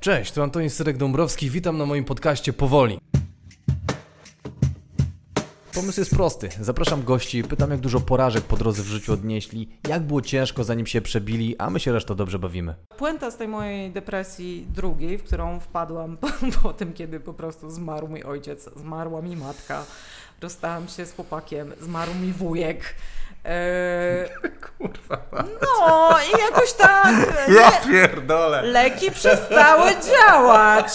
Cześć, tu Antoni Syrek-Dąbrowski, witam na moim podcaście Powoli. Pomysł jest prosty. Zapraszam gości, pytam jak dużo porażek po drodze w życiu odnieśli, jak było ciężko zanim się przebili, a my się resztą dobrze bawimy. Puenta z tej mojej depresji drugiej, w którą wpadłam po, po tym, kiedy po prostu zmarł mój ojciec, zmarła mi matka, rozstałam się z chłopakiem, zmarł mi wujek. Eee, Kurwa. no i jakoś tak Ja pierdolę. leki przestały działać.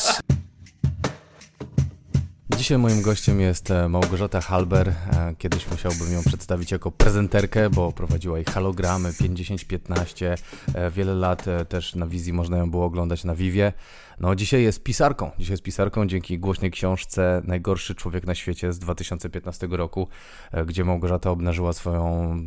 Dzisiaj moim gościem jest e, Małgorzata Halber. E, Kiedyś musiałbym ją przedstawić jako prezenterkę, bo prowadziła i halogramy 50-15. E, Wiele lat też na wizji można ją było oglądać na Vivie. No dzisiaj jest pisarką. Dzisiaj jest pisarką dzięki głośnej książce Najgorszy człowiek na świecie z 2015 roku, e, gdzie Małgorzata obnażyła swoją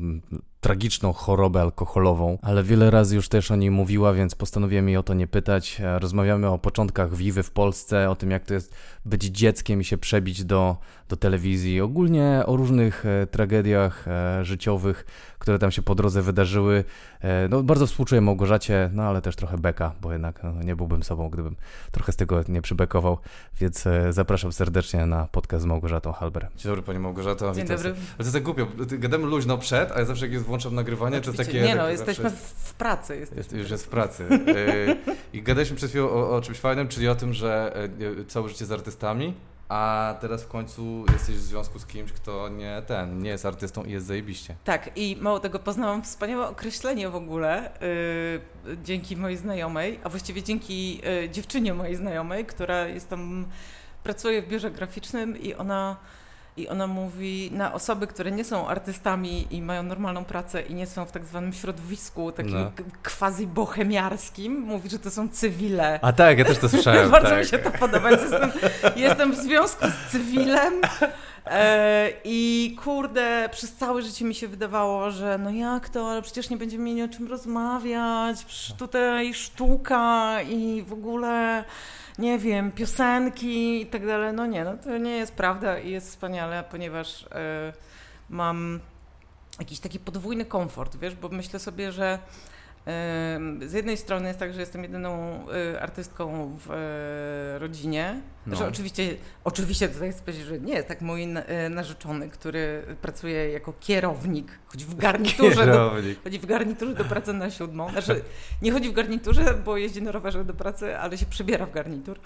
tragiczną chorobę alkoholową, ale wiele razy już też o niej mówiła, więc postanowiłem jej o to nie pytać. E, Rozmawiamy o początkach Vivy w Polsce, o tym jak to jest być dzieckiem i się przebić do, do telewizji, ogólnie o różnych e, tragediach e, życiowych, które tam się po drodze wydarzyły. E, no, bardzo współczuję Małgorzacie, no ale też trochę beka, bo jednak no, nie byłbym sobą, gdybym trochę z tego nie przybekował, więc zapraszam serdecznie na podcast z Małgorzatą Halber. Dzień dobry Pani Małgorzato, Dzień witam dobry. Ale to jest tak głupio, gadamy luźno przed, ale zawsze jak jest włączam nagrywanie, to Oczywiście. takie... Nie no, jesteśmy zawsze- w, pracy. Jesteśmy. jest, już jest w pracy. Yy, I gadaliśmy przed chwilą o, o czymś fajnym, czyli o tym, że yy, całe życie z artystami, a teraz w końcu jesteś w związku z kimś, kto nie ten, nie jest artystą i jest zajebiście. Tak, i mało tego poznałam wspaniałe określenie w ogóle yy, dzięki mojej znajomej, a właściwie dzięki yy, dziewczynie mojej znajomej, która jest tam, pracuje w biurze graficznym i ona, i ona mówi na osoby, które nie są artystami i mają normalną pracę i nie są w tak zwanym środowisku takim No. quasi bohemiarskim, mówi, że to są cywile. A tak, ja też to słyszałem. Bardzo tak. mi się to podoba, jestem, jestem w związku z cywilem e, i kurde, przez całe życie mi się wydawało, że no jak to, ale przecież nie będziemy mieli o czym rozmawiać, przecież tutaj sztuka i w ogóle nie wiem, piosenki i tak dalej. No nie, no to nie jest prawda i jest wspaniale, ponieważ e, mam jakiś taki podwójny komfort, wiesz, bo myślę sobie, że z jednej strony jest tak, że jestem jedyną y, artystką w e, rodzinie. No. Że oczywiście, oczywiście tutaj chcę powiedzieć, że nie jest tak mój e, narzeczony, który pracuje jako kierownik, choć w garniturze do, Kierownik. chodzi w garniturze do pracy na siódmą. Znaczy, nie chodzi w garniturze, bo jeździ na rowerze do pracy, ale się przybiera w garnitur.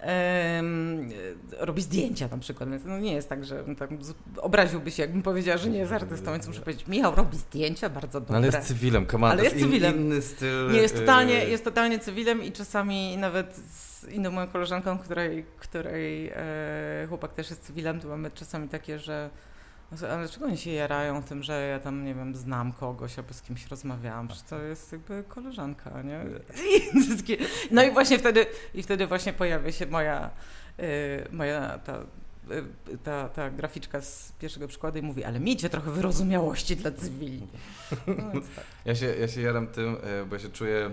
E, robi zdjęcia na przykład. No nie jest tak, że tam obraziłby się, jakbym powiedziała, że nie jest artystą, więc muszę powiedzieć, Michał robi zdjęcia, bardzo No dobre. ale jest cywilem, on, Ale jest cywilem. inny styl. Nie, jest totalnie, yy, jest totalnie cywilem i czasami nawet z inną moją koleżanką, której, której e, chłopak też jest cywilem, to mamy czasami takie, że ale czego oni się jarają tym, że ja tam, nie wiem, znam kogoś albo z kimś rozmawiałam, że to jest jakby koleżanka, nie? No i właśnie wtedy, i wtedy właśnie pojawia się moja, e, moja ta, e, ta, ta graficzka z pierwszego przykładu i mówi, ale miejcie trochę wyrozumiałości dla cywili. No, tak. Ja się, ja się jaram tym, e, bo ja się czuję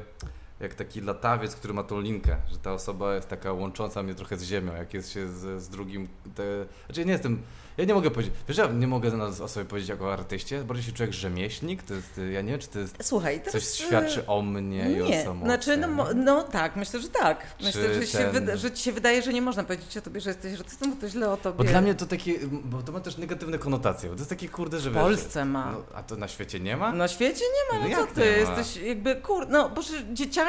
jak taki latawiec, który ma tą linkę, że ta osoba jest taka łącząca mnie trochę z ziemią, jak jest się z, z drugim. Te... Znaczy ja nie jestem. Ja nie mogę powiedzieć. Wiesz, ja nie mogę o sobie powiedzieć jako artyście, bardziej się czuję jak rzemieślnik. To jest, ja nie wiem, czy to jest. Słuchaj, teraz... Coś świadczy o mnie i o Nie, samoocenie. znaczy, no, mo- no tak, myślę, że tak. Myślę, że, się ten- wyda- że ci się wydaje, że nie można powiedzieć o tobie, że jesteś artystą, bo to źle o tobie. Bo dla mnie to takie, bo to ma też negatywne konotacje, bo to jest takie kurde, że w wiesz, Polsce ma. No, a to na świecie nie ma? Na świecie nie ma, no, No co ty, nie jesteś jakby, kur... No, boże, dzieciaki,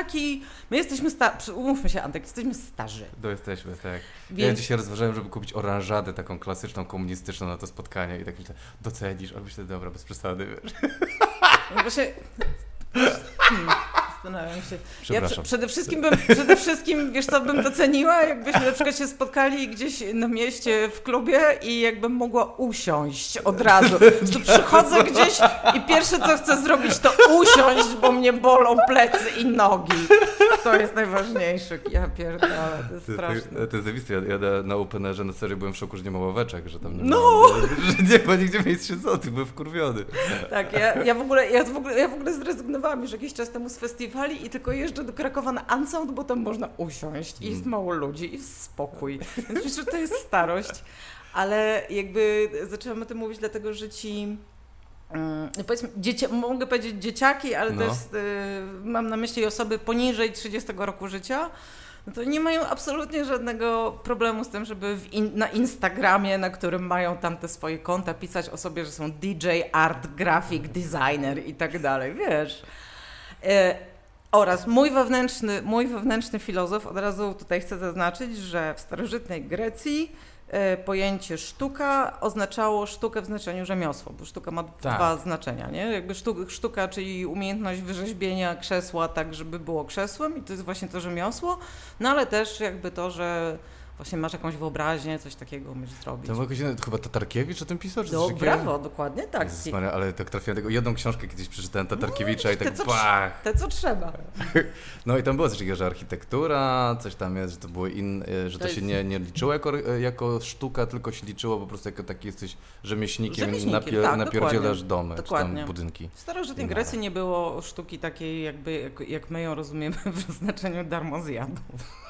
my jesteśmy, sta... przy- umówmy się, Antek, jesteśmy starzy, To jesteśmy, tak. Ja więc... dzisiaj rozważałem, żeby kupić oranżadę taką klasyczną, komunistyczną na to spotkanie i tak myślę, docenisz, a myślę, dobra, bez przesady, wiesz. No Właśnie... Hmm, Zastanawiam się. Ja prze- przede wszystkim bym, przede wszystkim, wiesz co, bym doceniła, jakbyśmy na przykład się spotkali gdzieś na mieście w klubie i jakbym mogła usiąść od razu. Tu przychodzę gdzieś i pierwsze co chcę zrobić to usiąść, bo mnie bolą plecy i nogi. To jest najważniejsze. Ja pierdolę, to jest To, straszne. to, to jest zajebiste. Ja, ja na, na Openerze na serio byłem w szoku, że nie ma ławeczek, że tam nie No! ma, że nie ma nigdzie miejsc siedzących, byłem wkurwiony. Tak, ja, ja, w ogóle, ja, w ogóle, ja w ogóle zrezygnowałam już jakiś czas temu z festiwali i tylko jeżdżę do Krakowa na Unsound, bo tam można usiąść i jest mało ludzi i spokój. Więc myślę, że to jest starość. Ale jakby zaczęłam o tym mówić dlatego, że ci mm, powiedzmy, dziecie, mogę powiedzieć dzieciaki, ale No. też y, mam na myśli osoby poniżej 30 roku życia, no to nie mają absolutnie żadnego problemu z tym, żeby in, na Instagramie, na którym mają tam te swoje konta, pisać o sobie, że są DJ, art, graphic, designer i tak dalej, wiesz. E, oraz mój wewnętrzny, mój wewnętrzny filozof, od razu tutaj chcę zaznaczyć, że w starożytnej Grecji pojęcie sztuka oznaczało sztukę w znaczeniu rzemiosło, bo sztuka ma Tak. dwa znaczenia, nie? Jakby sztuka, sztuka, czyli umiejętność wyrzeźbienia krzesła tak, żeby było krzesłem i to jest właśnie to rzemiosło, no ale też jakby to, że właśnie masz jakąś wyobraźnię, coś takiego umiesz zrobić. To jakoś, chyba Tatarkiewicz o tym pisał, czy No, coś takiego? brawo, dokładnie tak. Jezus Maria, ale tak trafiłem tego jedną książkę kiedyś przeczytałem Tatarkiewicza i te, tak co bach. Te, co trzeba. No i tam było coś takiego, że architektura, coś tam jest, że to było in, e, że to, To się jest- nie, nie liczyło jako, e, jako sztuka, tylko się liczyło po prostu jako taki jesteś rzemieślnikiem, Rzemieślnikiem, napie, tak, napierdzielasz domy, czy Dokładnie. tam budynki. W starożytnej Grecji nie było sztuki takiej, jakby, jak, jak my ją rozumiemy w znaczeniu darmozjadów.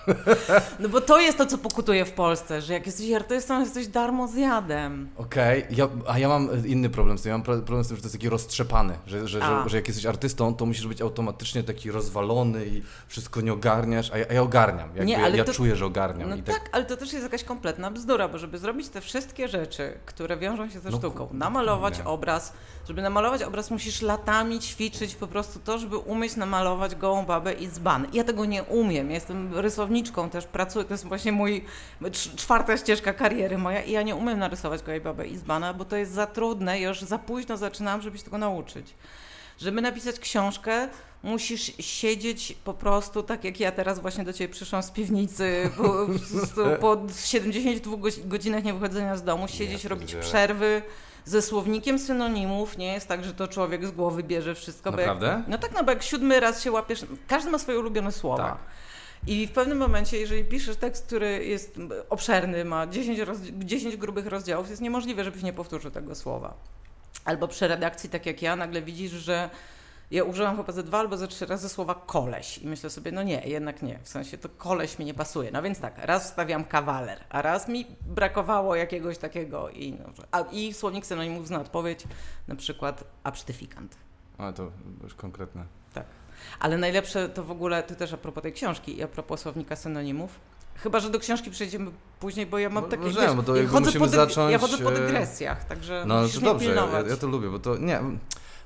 No bo to jest to, co pokutuje w Polsce, że jak jesteś artystą, jesteś darmozjadem. Okej, ja, a ja mam inny problem z tym. Ja mam pro- problem z tym, że to jest taki roztrzepany, że, że, że, że jak jesteś artystą, to musisz być automatycznie taki rozwalony i wszystko nie ogarniasz, a ja, a ja ogarniam. Jakby, Nie, ale ja to- czuję, że ogarniam. No i tak, ale to też jest jakaś kompletna bzdura, bo żeby zrobić te wszystkie rzeczy, które wiążą się ze No, sztuką, ku- namalować dokładnie. obraz, żeby namalować obraz musisz latami ćwiczyć po prostu to, żeby umieć namalować gołą babę i dzban. Ja tego nie umiem, ja jestem rysowniczką też, pracuję, to jest właśnie mój cz- czwarta ścieżka kariery moja i ja nie umiem narysować gołej baby i dzbana, bo to jest za trudne, ja już za późno zaczynam, żeby się tego nauczyć. Żeby napisać książkę, musisz siedzieć po prostu, tak jak ja teraz właśnie do Ciebie przyszłam z piwnicy, po, po, prostu po 72 goś- godzinach niewychodzenia z domu, siedzieć, Ja robić przerwy ze słownikiem synonimów. Nie jest tak, że to człowiek z głowy bierze wszystko. bo Jak, Naprawdę? no tak, no bo jak siódmy raz się łapiesz, każdy ma swoje ulubione słowa. Tak. I w pewnym momencie, jeżeli piszesz tekst, który jest obszerny, ma 10, rozd- 10 grubych rozdziałów, jest niemożliwe, żebyś nie powtórzył tego słowa. Albo przy redakcji, tak jak ja, nagle widzisz, że ja użyłam chyba ze dwa albo ze trzy razy słowa koleś i myślę sobie, no nie, jednak nie, w sensie to koleś mi nie pasuje. No więc tak, raz wstawiam kawaler, a raz mi brakowało jakiegoś takiego i, no, a, i słownik synonimów zna odpowiedź, na przykład absztyfikant. Ale to już konkretne. Tak. Ale najlepsze to w ogóle, to też a propos tej książki i a propos słownika synonimów. Chyba, że do książki przejdziemy później, bo ja mam No, takie. możemy, wiesz, bo to ja, chodzę musimy po zacząć, ja chodzę po e, dygresjach, także No ale to dobrze, ja, ja to lubię, bo to nie.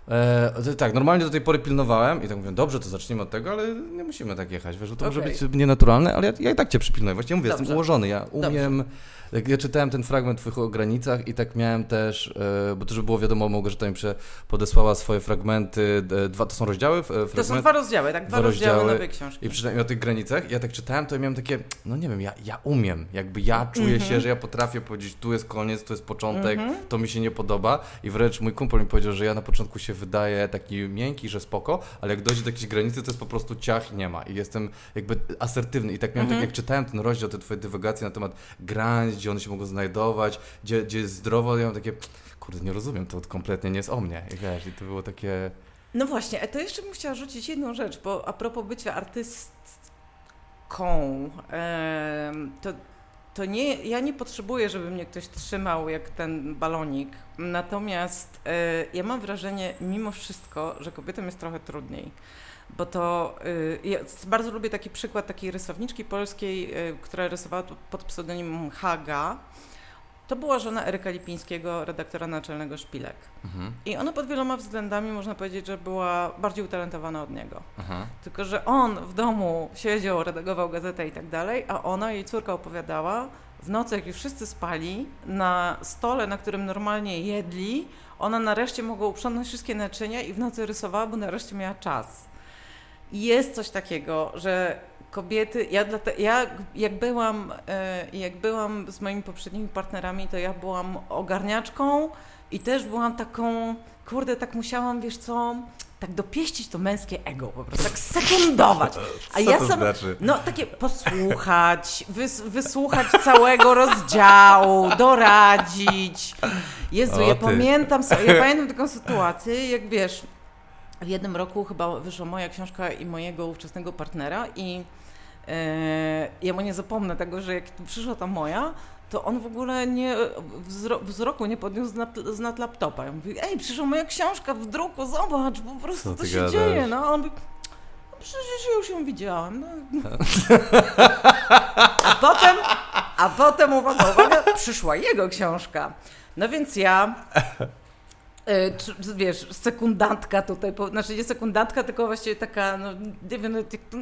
E, tak, normalnie do tej pory pilnowałem i tak mówię, dobrze, to zacznijmy od tego, ale nie musimy tak jechać, wiesz, bo to może Okej. być nienaturalne, ale ja, ja i tak cię przypilnuję. Właściwie mówię, jestem Dobrze. ułożony, ja umiem. Jak ja czytałem ten fragment twoich o granicach i tak miałem też, e, bo to żeby było wiadomo, Małgorzata mi podesłała swoje fragmenty, e, dwa, to są rozdziały? E, To są dwa rozdziały, tak? Dwa, dwa rozdziały, rozdziały nowej książki. I przynajmniej o tych granicach, ja tak czytałem, to ja miałem takie, no nie wiem, ja, ja umiem, jakby ja czuję Mhm. się, że ja potrafię powiedzieć, tu jest koniec, tu jest początek, to mi się nie podoba i wręcz mój kumpel mi powiedział, że ja na początku się wydaję taki miękki, że spoko, ale jak dojdzie do jakiejś granicy, to jest po prostu ciach i nie ma i jestem jakby asertywny i tak miałem, Mhm. tak jak czytałem ten rozdział, te twoje dywagacje na temat granic, gdzie one się mogą znajdować, gdzie, gdzie jest zdrowo, ja mam takie, kurde, nie rozumiem, to kompletnie nie jest o mnie i wiesz, i to było takie... No właśnie, to jeszcze bym chciała rzucić jedną rzecz, bo a propos bycia artystką, to, to nie, ja nie potrzebuję, żeby mnie ktoś trzymał jak ten balonik, natomiast e, ja mam wrażenie mimo wszystko, że kobietom jest trochę trudniej. Bo to y, ja bardzo lubię taki przykład takiej rysowniczki polskiej, y, która rysowała pod pseudonimem Haga. To była żona Eryka Lipińskiego, redaktora naczelnego Szpilek. Mhm, I ona pod wieloma względami można powiedzieć, że była bardziej utalentowana od niego. aha. Tylko, że on w domu siedział, redagował gazetę i tak dalej, a ona, jej córka opowiadała, w nocy, jak już wszyscy spali, na stole, na którym normalnie jedli, ona nareszcie mogła uprzątnąć wszystkie naczynia i w nocy rysowała, bo nareszcie miała czas. Jest coś takiego, że kobiety, ja, ja jak, byłam, e, jak byłam z moimi poprzednimi partnerami, to ja byłam ogarniaczką i też byłam taką, kurde, tak musiałam, wiesz co, tak dopieścić to męskie ego, po prostu tak sekundować. A Co ja to sam, znaczy? no takie posłuchać, wys, wysłuchać całego rozdziału, doradzić. Jezu, O, ja pamiętam, ja pamiętam taką sytuację, jak wiesz, w jednym roku chyba wyszła moja książka i mojego ówczesnego partnera i e, ja mu nie zapomnę tego, że jak przyszła ta moja, to on w ogóle nie, wzro, wzroku nie podniósł z nad, laptopa. Ja mówię, ej, przyszła moja książka w druku, zobacz, po prostu Co to się gadasz? dzieje, no. A on mówi, przecież już ją widziałam. No. A potem, a potem, uwaga, uwaga, przyszła jego książka. No więc ja wiesz, sekundantka tutaj, po, znaczy nie sekundantka, tylko właściwie taka, no nie wiem, to,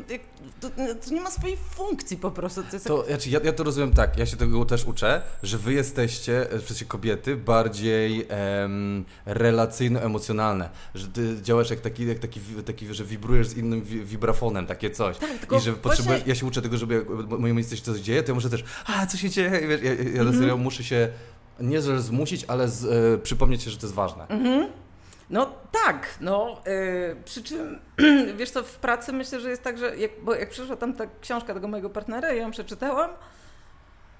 to, to, nie ma swojej funkcji po prostu. To, to znaczy, ja, ja, to rozumiem tak, ja się tego też uczę, że wy jesteście, w sensie kobiety, bardziej em, relacyjno-emocjonalne, że ty działasz jak taki, jak taki, taki, że wibrujesz z innym wibrafonem, takie coś. Tak, I że potrzebujesz, ja się uczę tego, żeby jak mojemu miejscu się coś dzieje, to ja muszę też, a co się dzieje, wiesz, ja, ja, ja mm -hmm. muszę się nie że zmusić, ale z, y, przypomnieć się, że to jest ważne. Mhm. No tak, no yy, przy czym, wiesz co, w pracy myślę, że jest tak, że jak, bo jak przyszła tam ta książka tego mojego partnera, ja ją przeczytałam,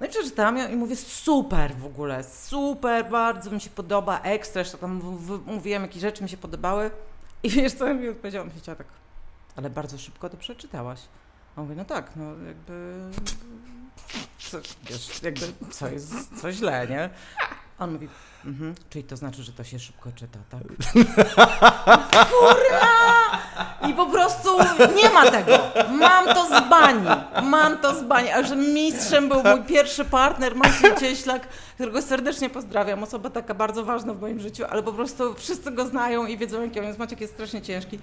no i przeczytałam ją i mówię, super w ogóle, super, bardzo mi się podoba, ekstra, jeszcze tam w, w, mówiłem, jakie rzeczy mi się podobały i wiesz co, mi odpowiedziałam, się tak, ale bardzo szybko to przeczytałaś. A mówię, no tak, no jakby co, wiesz, jakby co jest co źle, nie? On mówi, mhm, czyli to znaczy, że to się szybko czyta, tak? Kurwa! I po prostu nie ma tego. Mam to z bani. Mam to z bani. A że mistrzem był mój pierwszy partner, Maciej Cieślak, którego serdecznie pozdrawiam. Osoba taka bardzo ważna w moim życiu, ale po prostu wszyscy go znają i wiedzą, jaki on jest. Maciek jest strasznie ciężki.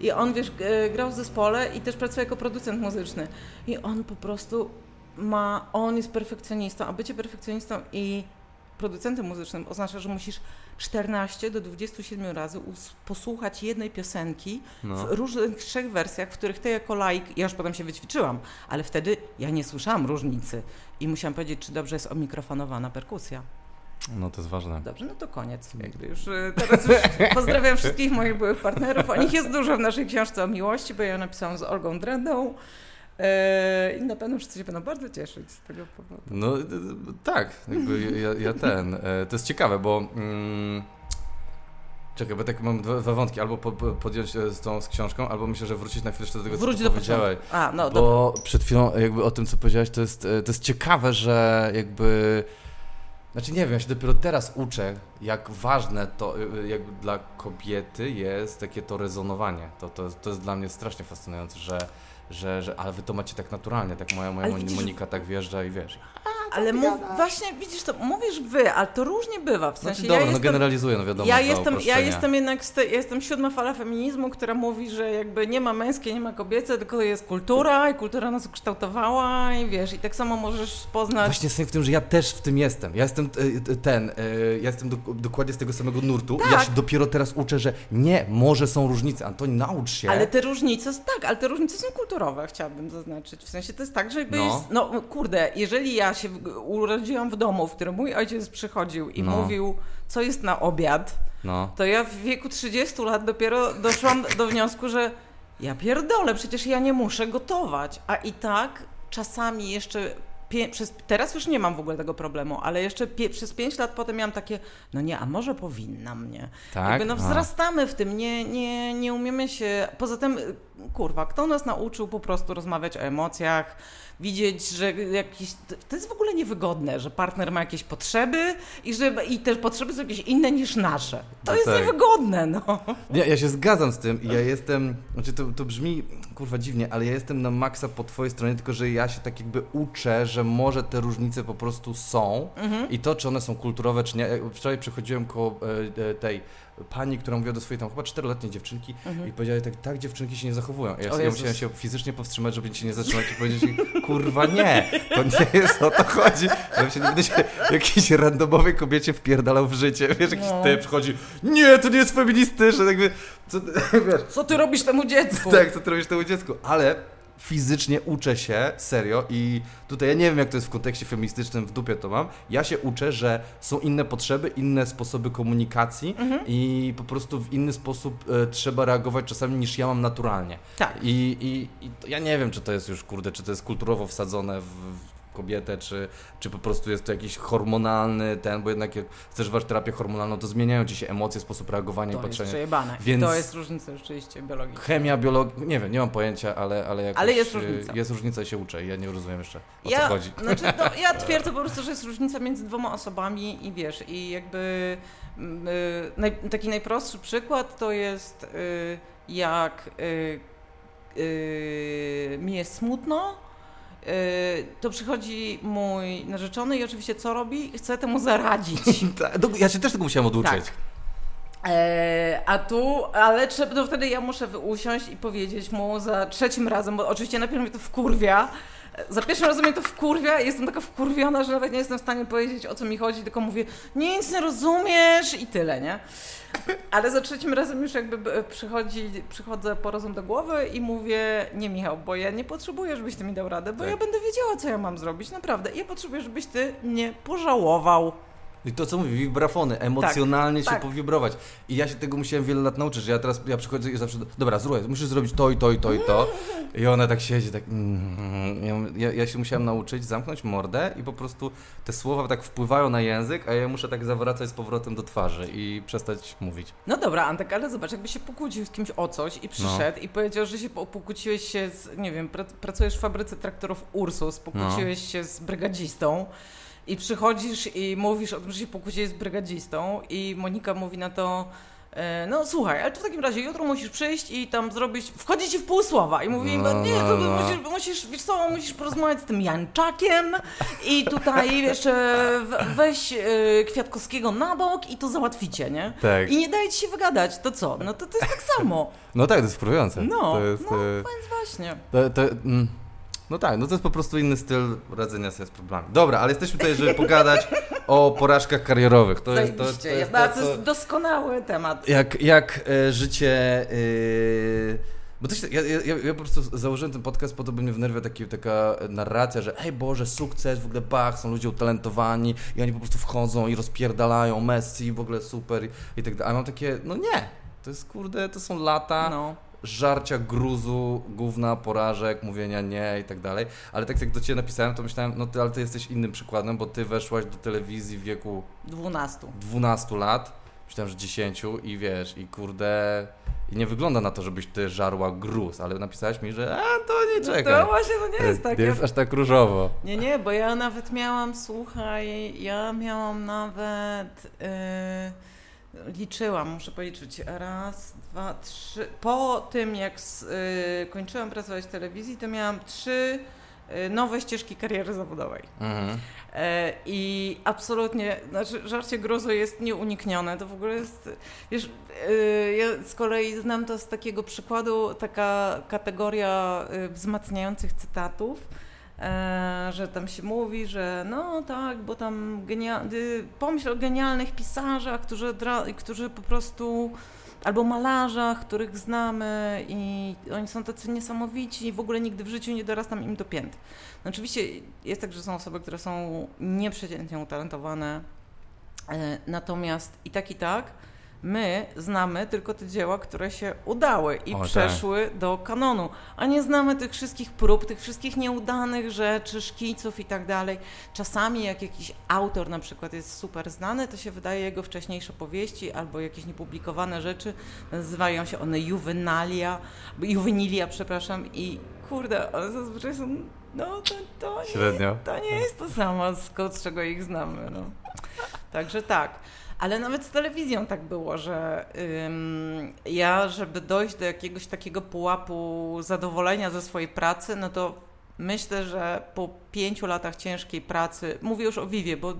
I on, wiesz, grał w zespole i też pracuje jako producent muzyczny. I on po prostu ma, on jest perfekcjonistą, a bycie perfekcjonistą i producentem muzycznym oznacza, że musisz 14 do 27 razy posłuchać jednej piosenki no. w różnych trzech wersjach, w których ty jako laik, ja już potem się wyćwiczyłam, ale wtedy ja nie słyszałam różnicy i musiałam powiedzieć, czy dobrze jest omikrofonowana perkusja. No to jest ważne. Dobrze, no to koniec. Jakby już, y, teraz już pozdrawiam wszystkich moich byłych partnerów. O nich jest dużo w naszej książce o miłości, bo ja napisałam z Olgą Drendą. E, I na pewno wszyscy się będą bardzo cieszyć z tego powodu. No tak, jakby ja, ja ten. E, to jest ciekawe, bo. Mm, czekaj, bo tak mam dwa, dwa wątki. Albo po, podjąć e, z tą z książką, albo myślę, że wrócić na chwilę jeszcze do tego, Wróć co do powiedziałeś. A, no, bo dobra. przed chwilą jakby o tym, co powiedziałeś, to jest, to jest ciekawe, że jakby. Znaczy nie wiem, ja się dopiero teraz uczę, jak ważne to jakby dla kobiety jest takie to rezonowanie. To, to, to jest dla mnie strasznie fascynujące, że że, że ale wy to macie tak naturalnie, tak moja, moja Monika tak wjeżdża i wiesz. Ale mów, właśnie widzisz to, mówisz wy, ale to różnie bywa. W sensie, znaczy, dobra, ja no jestem, generalizuję, no wiadomo. Ja jestem, ja jestem jednak, ja jestem siódma fala feminizmu, która mówi, że jakby nie ma męskie, nie ma kobiece, tylko jest kultura i kultura nas ukształtowała i wiesz, i tak samo możesz poznać... Właśnie sens w tym, że ja też w tym jestem. Ja jestem e, ten, e, ja jestem do, dokładnie z tego samego nurtu. Tak. Ja się dopiero teraz uczę, że nie, może są różnice. Antoni, naucz się. Ale te różnice, tak, ale te różnice są kulturowe, chciałabym zaznaczyć. W sensie to jest tak, że jakby no. jest, no kurde, jeżeli ja się urodziłam w domu, w którym mój ojciec przychodził i no. mówił, co jest na obiad, no. to ja w wieku 30 lat dopiero doszłam do wniosku, że ja pierdolę, przecież ja nie muszę gotować. A i tak czasami jeszcze przez, teraz już nie mam w ogóle tego problemu, ale jeszcze pie, przez pięć lat potem miałam takie, no nie, a może powinna mnie. Tak? Jakby no wzrastamy w tym, nie, nie, nie umiemy się, poza tym, kurwa, kto nas nauczył po prostu rozmawiać o emocjach, widzieć, że jakiś, to jest w ogóle niewygodne, że partner ma jakieś potrzeby i że i te potrzeby są jakieś inne niż nasze. To no jest tak. niewygodne, no. Nie, ja się zgadzam z tym i ja jestem, znaczy to, to brzmi kurwa dziwnie, ale ja jestem na maksa po twojej stronie, tylko że ja się tak jakby uczę, że może te różnice po prostu są mhm. i to, czy one są kulturowe, czy nie. Wczoraj przechodziłem koło e, e, tej pani, która mówiła do swojej tam chyba czteroletniej dziewczynki mhm. i powiedziała tak, tak dziewczynki się nie zachowują. Ja, ja musiałem się fizycznie powstrzymać, żeby cię nie zatrzymać i powiedzieć kurwa nie, to nie jest o to chodzi. Żebym się nie będę się jakiejś randomowej kobiecie wpierdalał w życie. Wiesz, jakiś no. typ przychodzi, nie, to nie jest feministyczne, jakby, co, wiesz. Co ty robisz temu dziecku? tak, co ty robisz temu dziecku, ale fizycznie uczę się, serio, i tutaj ja nie wiem, jak to jest w kontekście feministycznym, w dupie to mam. Ja się uczę, że są inne potrzeby, inne sposoby komunikacji mhm. i po prostu w inny sposób e, trzeba reagować czasami niż ja mam naturalnie. Tak. I, i, i ja nie wiem, czy to jest już, kurde, czy to jest kulturowo wsadzone w, kobietę, czy, czy po prostu jest to jakiś hormonalny ten, bo jednak jak chcesz wasz terapię hormonalną, to zmieniają ci się emocje, sposób reagowania to i patrzenia. To jest przejebane. Więc to jest różnica rzeczywiście biologiczna. Chemia, biologia, nie wiem, nie mam pojęcia, ale, ale jakoś, Ale jest różnica. Jest różnica i się uczę ja nie rozumiem jeszcze, o ja, co chodzi. Znaczy, no, ja twierdzę po prostu, że jest różnica między dwoma osobami i wiesz, i jakby yy, naj, taki najprostszy przykład to jest yy, jak yy, mi jest smutno, to przychodzi mój narzeczony i oczywiście co robi? Chce temu zaradzić. Ta- do- Ja się też tego musiałem oduczyć. Tak. E, a tu, ale trzeba, to wtedy ja muszę usiąść i powiedzieć mu za trzecim razem, bo oczywiście najpierw mnie to wkurwia. Za pierwszym razem mnie to wkurwia i jestem taka wkurwiona, że nawet nie jestem w stanie powiedzieć o co mi chodzi, tylko mówię, nic nie rozumiesz i tyle, nie? Ale za trzecim razem już jakby e, przychodzi, przychodzę po rozum do głowy i mówię, nie Michał, bo ja nie potrzebuję, żebyś ty mi dał radę, bo Tak. ja będę wiedziała, co ja mam zrobić, naprawdę. Ja potrzebuję, żebyś ty mnie pożałował. I to co mówi, wibrafony, emocjonalnie się tak. powibrować. I ja się tego musiałem wiele lat nauczyć, że ja teraz, ja przychodzę i zawsze, dobra, zrób, musisz zrobić to i to i to i to. I ona tak siedzi, tak, mm, ja, mówię- ja, ja się musiałem nauczyć zamknąć mordę i po prostu te słowa tak wpływają na język, a ja muszę tak zawracać z powrotem do twarzy i przestać mówić. No dobra, Antek, ale zobacz, jakby się pokłócił z kimś o coś i przyszedł i powiedział, że się po- pokłóciłeś się z, nie wiem, pra, pracujesz w fabryce traktorów Ursus, pokłóciłeś się z brygadzistą i przychodzisz i mówisz o tym, że się pokłóciłeś z brygadzistą i Monika mówi na to, e, no słuchaj, ale to w takim razie jutro musisz przyjść i tam zrobić, wchodzi ci w pół słowa i mówi, No, no, nie, no, to no. musisz, musisz, wiesz co, musisz porozmawiać z tym Janczakiem i tutaj jeszcze we- weź e, Kwiatkowskiego na bok i to załatwicie, nie? Tak. I nie daje ci się wygadać, to co? No to to jest tak samo. No tak, to jest wkurujące. No, to jest, no, e, więc właśnie. To, to, mm, no tak, no to jest po prostu inny styl radzenia sobie z problemami. Dobra, ale jesteśmy tutaj, żeby pogadać o porażkach karierowych. To jest to, to, jest jest, to, to jest doskonały temat. jak, jak e, życie... E, bo to się, ja, ja, ja po prostu założyłem ten podcast po to, by mnie wnerwia taki, taka narracja, że ej Boże, sukces, w ogóle bach, są ludzie utalentowani i oni po prostu wchodzą i rozpierdalają Messi, w ogóle super i, i tak dalej. A mam takie, no nie, to jest kurde, to są lata No. Żarcia gruzu, gówna, porażek, mówienia nie i tak dalej. Ale tak jak do Ciebie napisałem, to myślałem, no ty, ale ty jesteś innym przykładem, bo Ty weszłaś do telewizji w wieku 12. 12 lat, myślałem, że 10 i wiesz, i kurde... I nie wygląda na to, żebyś Ty żarła gruz, ale napisałeś mi, że a, to nie No czekaj. to właśnie to nie jest tak. Nie jest aż tak różowo. Nie, nie, bo ja nawet miałam, słuchaj, ja miałam nawet. Yy, liczyłam, muszę policzyć. Raz, dwa, trzy. Po tym, jak s- yy, kończyłam pracować w telewizji, to miałam trzy yy, nowe ścieżki kariery zawodowej. Mhm. E, I absolutnie, znaczy żarcie gruzu jest nieuniknione. To w ogóle jest, wiesz, e, ja z kolei znam to z takiego przykładu, taka kategoria e, wzmacniających cytatów, że tam się mówi, że no tak, bo tam genia- y, pomyśl o genialnych pisarzach, którzy, którzy po prostu albo malarzach, których znamy i oni są tacy niesamowici i w ogóle nigdy w życiu nie dorastam im do pięt. No oczywiście jest tak, że są osoby, które są nieprzeciętnie utalentowane, e, natomiast i tak i tak my znamy tylko te dzieła, które się udały i O, tak. przeszły do kanonu, a nie znamy tych wszystkich prób, tych wszystkich nieudanych rzeczy, szkiców i tak dalej. Czasami jak jakiś autor na przykład jest super znany, to się wydaje jego wcześniejsze powieści albo jakieś niepublikowane rzeczy, nazywają się one juvenalia, juvenilia, przepraszam, i kurde, one zazwyczaj są, no to, to, nie, Średnio. to nie jest to samo, z czego ich znamy. No. Także tak. Ale nawet z telewizją tak było, że ym, ja, żeby dojść do jakiegoś takiego pułapu zadowolenia ze swojej pracy, no to myślę, że po pięciu latach ciężkiej pracy, mówię już o Vivie, bo,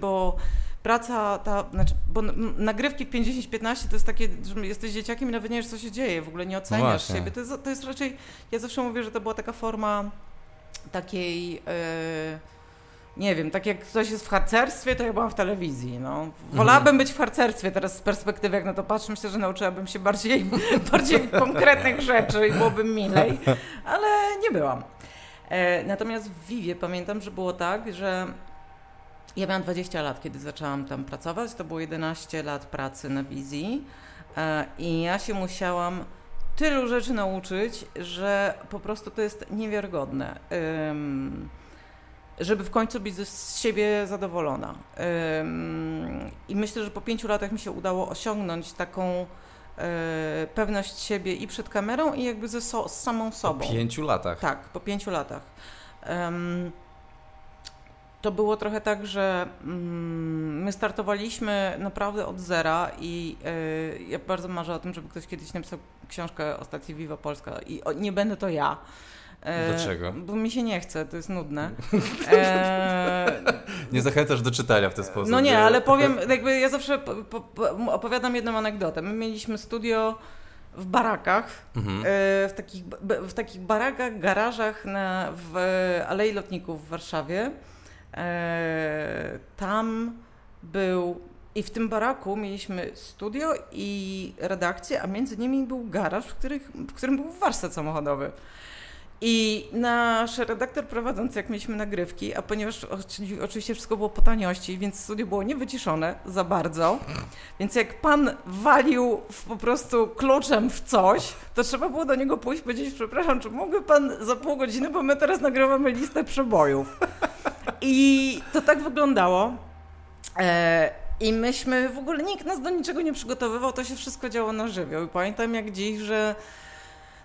bo praca ta, znaczy, bo nagrywki w 50-15 to jest takie, że jesteś dzieciakiem i nawet nie wiesz, co się dzieje, w ogóle nie oceniasz właśnie. siebie. To jest, to jest raczej, ja zawsze mówię, że to była taka forma takiej... Yy, nie wiem, tak jak ktoś jest w harcerstwie, to ja byłam w telewizji. No. Wolałabym być w harcerstwie teraz z perspektywy, jak na to patrzę. Myślę, że nauczyłabym się bardziej, bardziej konkretnych rzeczy i byłoby milej, ale nie byłam. E, natomiast w Vivie pamiętam, że było tak, że ja miałam 20 lat, kiedy zaczęłam tam pracować. To było 11 lat pracy na wizji e, i ja się musiałam tylu rzeczy nauczyć, że po prostu to jest niewiarygodne. Żeby w końcu być z siebie zadowolona. I myślę, że po pięciu latach mi się udało osiągnąć taką e, pewność siebie i przed kamerą, i jakby ze so, z samą Po sobą. pięciu latach. Tak, po pięciu latach. To było trochę tak, że mm, my startowaliśmy naprawdę od zera i y, ja bardzo marzę o tym, żeby ktoś kiedyś napisał książkę o stacji Viva Polska i nie będę to ja. E, Dlaczego? Bo mi się nie chce, to jest nudne. E, nie zachęcasz do czytania w ten sposób. No nie, ale powiem, jakby ja zawsze po, po, opowiadam jedną anegdotę. My mieliśmy studio w barakach, mhm. E, w, takich, w takich barakach, garażach na, w Alei Lotników w Warszawie. E, tam był i w tym baraku mieliśmy studio i redakcję, a między nimi był garaż, w, których, w którym był warsztat samochodowy. I nasz redaktor prowadzący, jak mieliśmy nagrywki, a ponieważ oczywiście wszystko było po taniości, więc studio było niewyciszone za bardzo, więc jak pan walił po prostu kluczem w coś, to trzeba było do niego pójść i powiedzieć, przepraszam, czy mógłby pan za pół godziny, bo my teraz nagrywamy listę przebojów. I to tak wyglądało. E, I myśmy, w ogóle nikt nas do niczego nie przygotowywał, to się wszystko działo na żywioł. I pamiętam jak dziś, że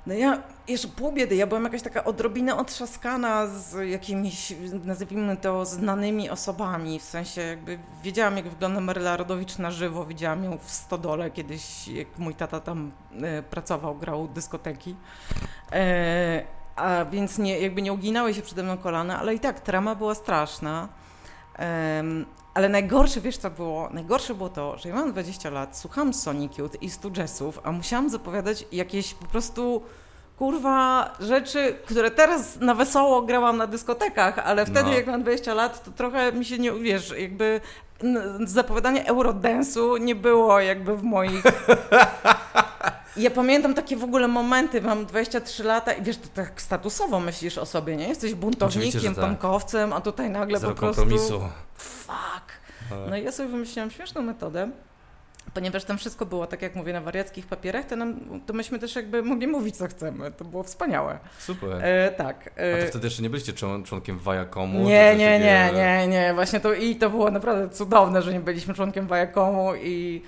no ja jeszcze pół biedy, ja byłam jakaś taka odrobinę otrzaskana z jakimiś, nazwijmy to, znanymi osobami, w sensie jakby wiedziałam, jak wygląda Maryla Rodowicz na żywo, widziałam ją w Stodole kiedyś, jak mój tata tam e, pracował, grał dyskoteki. E, a więc nie, jakby nie uginały się przede mną kolana, ale i tak trama była straszna. Ale najgorsze, wiesz co było? Najgorsze było to, że ja mam 20 lat, słucham Sonic Youth i Stu Jazzów, a musiałam zapowiadać jakieś po prostu kurwa rzeczy, które teraz na wesoło grałam na dyskotekach, ale wtedy no. jak mam 20 lat, to trochę mi się nie, wiesz, jakby zapowiadanie Eurodance'u nie było jakby w moich Ja pamiętam takie w ogóle momenty, mam 23 lata i wiesz, to tak statusowo myślisz o sobie, nie? Jesteś buntownikiem, tak. a tutaj nagle Zero po prostu... kompromisu. Fuck. No i ja sobie wymyśliłam śmieszną metodę, ponieważ tam wszystko było, tak jak mówię, na wariackich papierach, to, nam, to myśmy też jakby mogli mówić, co chcemy. To było wspaniałe. Super. E, tak. E... A to wtedy jeszcze nie byliście członkiem Viacomu? Nie, nie, nie, nie, nie. Właśnie to i to było naprawdę cudowne, że nie byliśmy członkiem Viacomu i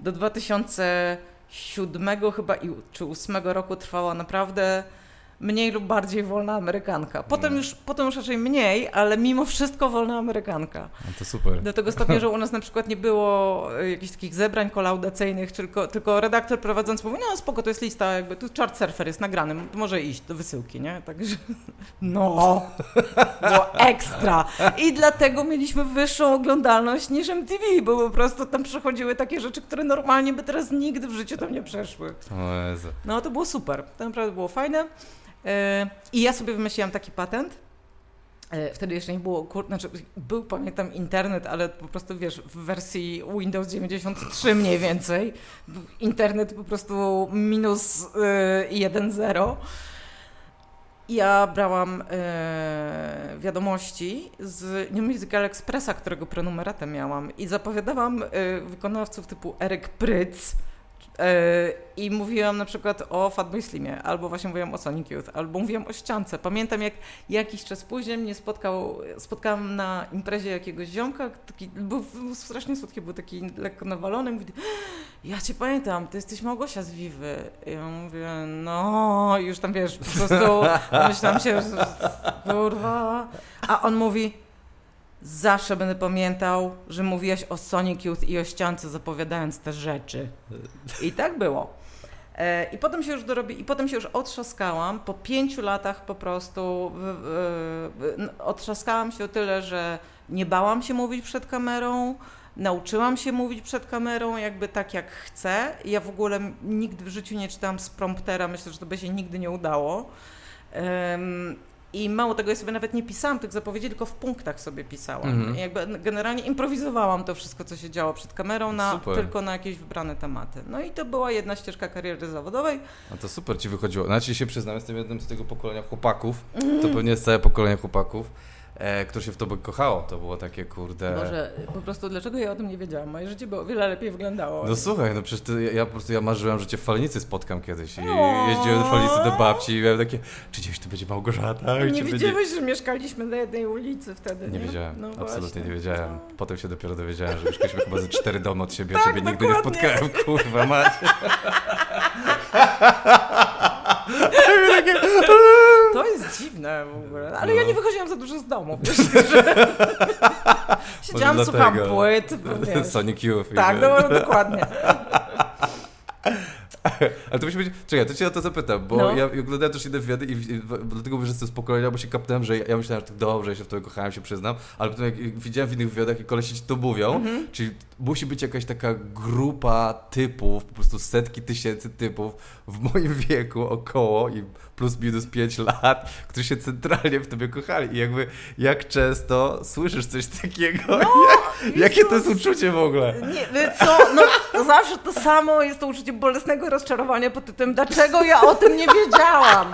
do 2000 siódmego chyba czy ósmego roku trwała naprawdę mniej lub bardziej wolna Amerykanka. Potem, już, potem już raczej mniej, ale mimo wszystko wolna Amerykanka. No to super. Do tego stopnia, że u nas na przykład nie było e, jakichś takich zebrań kolaudacyjnych, tylko, tylko redaktor prowadzący mówi, no spoko, to jest lista, jakby tu chart surfer jest nagrany, może iść do wysyłki, nie? Także no, było ekstra. I dlatego mieliśmy wyższą oglądalność niż MTV, bo po prostu tam przechodziły takie rzeczy, które normalnie by teraz nigdy w życiu tam nie przeszły. No to było super, to naprawdę było fajne. E, I ja sobie wymyśliłam taki patent. E, wtedy jeszcze nie było, kur... znaczy był pamiętam internet, ale po prostu wiesz, w wersji Windows 93 mniej więcej. Internet po prostu minus yy, 1.0. Ja brałam e, wiadomości z New Musical Expressa, którego prenumeratem miałam i zapowiadałam wykonawców typu Eryk Pryc, I mówiłam na przykład o Fatboy Slimie, albo właśnie mówiłam o Sonic Youth, albo mówiłam o ściance. Pamiętam, jak jakiś czas później mnie spotkał, spotkałam na imprezie jakiegoś ziomka, taki, był, był strasznie słodki, był taki lekko nawalony, mówi, ja cię pamiętam, ty jesteś Małgosia z Wiwy. I ja mówię, no, już tam wiesz, po prostu myślałam się, że kurwa. A on mówi, Zawsze będę pamiętał, że mówiłaś o Sonic Youth i o ściance zapowiadając te rzeczy. I tak było. E, I potem się już dorobi, i potem się już otrzaskałam. Po pięciu latach po prostu otrzaskałam się o tyle, że nie bałam się mówić przed kamerą, nauczyłam się mówić przed kamerą jakby tak jak chcę. Ja w ogóle nigdy w życiu nie czytałam z promptera, myślę, że to by się nigdy nie udało. I mało tego, ja sobie nawet nie pisałam tych zapowiedzi, tylko w punktach sobie pisałam. Mhm. Jakby generalnie improwizowałam to wszystko, co się działo przed kamerą, na, tylko na jakieś wybrane tematy. No i to była jedna ścieżka kariery zawodowej. No to super ci wychodziło. Znaczy się przyznam, jestem jednym z tego pokolenia chłopaków. To pewnie jest całe pokolenie chłopaków e, które się w tobie kochało. To było takie, kurde... Boże, po prostu dlaczego ja o tym nie wiedziałam? Moje życie było o wiele lepiej wyglądało. No słuchaj, no przecież ty, ja po prostu ja marzyłem, że cię w Falnicy spotkam kiedyś i jeździłem do Falnicy do babci i miałem takie, czy gdzieś tu będzie Małgorzata? Nie wiedziałeś, że mieszkaliśmy na jednej ulicy wtedy, nie? Wiedziałem, no absolutnie nie wiedziałem. No. Potem się dopiero dowiedziałem, że mieszkaliśmy chyba ze cztery domy od siebie, tak, ciebie nigdy nie spotkałem, kurwa macie. To jest dziwne w ogóle. Ale no. ja nie wychodziłam za dużo z domu, wiesz, Siedziałam, słucham płyt. Sonic Youth. Tak, no, dokładnie. Ale to musi być. Czekaj, to cię o to zapytam, bo no. ja oglądałem też inne wywiady i, i dlatego mówię, że jestem spokojny, bo się kapnąłem, że ja, ja myślałem, że tak dobrze, ja się w to kochałem, się przyznam, ale potem jak widziałem w innych wywiadach i kolesi ci to mówią, mm -hmm. czyli musi być jakaś taka grupa typów, po prostu setki tysięcy typów w moim wieku około i plus minus 5 lat, którzy się centralnie w tobie kochali. I jakby jak często słyszysz coś takiego? No, jak, jakie to jest uczucie w ogóle? Nie, co? No, zawsze to samo jest to uczucie bolesnego rozczarowania pod tytułem dlaczego ja o tym nie wiedziałam?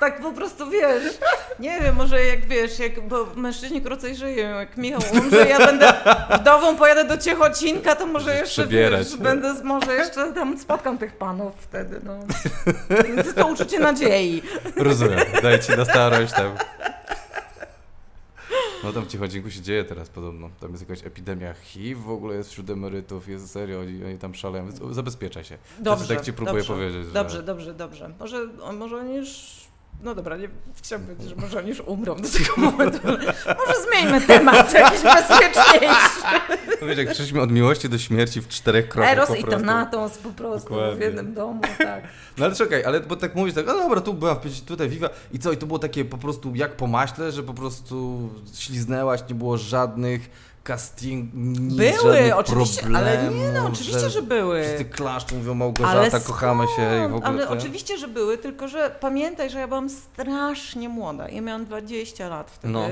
Tak po prostu wiesz, nie wiem, może jak wiesz, jak, bo mężczyźni krócej żyją, jak Michał umrze, ja będę wdową, pojadę do Ciechocinka, to może jeszcze wiesz, będę, może jeszcze tam spotkam tych panów wtedy, no. Więc to uczucie nadziei. Rozumiem, daj ci na starość tam. No tam w Ciechocinku się dzieje teraz podobno. Tam jest jakaś epidemia HIV, w ogóle jest wśród emerytów, jest serio, oni, oni tam szaleją. Zabezpieczaj się. Dobrze, tak ci próbuję dobrze, powiedzieć. Dobrze, że... dobrze, dobrze. Może, może oni już no dobra, nie chciałam powiedzieć, że może oni już umrą do tego momentu. Może zmieńmy temat, jakiś bezpieczniejszy. No jak przeszliśmy od miłości do śmierci w czterech krokach Eros i Thanatos po prostu Dokładnie. w jednym domu, tak. No ale czekaj, ale bo tak mówisz tak, no dobra, tu była, tutaj Viva i co, i to było takie po prostu jak po maśle, że po prostu śliznęłaś, nie było żadnych casting, Były, oczywiście, ale nie no, oczywiście, że, że były. Wszyscy klaszczą, mówią Małgorzata, kochamy się i w ogóle. Ale oczywiście, że były, tylko że pamiętaj, że ja byłam strasznie młoda. Ja miałam 20 lat wtedy. No.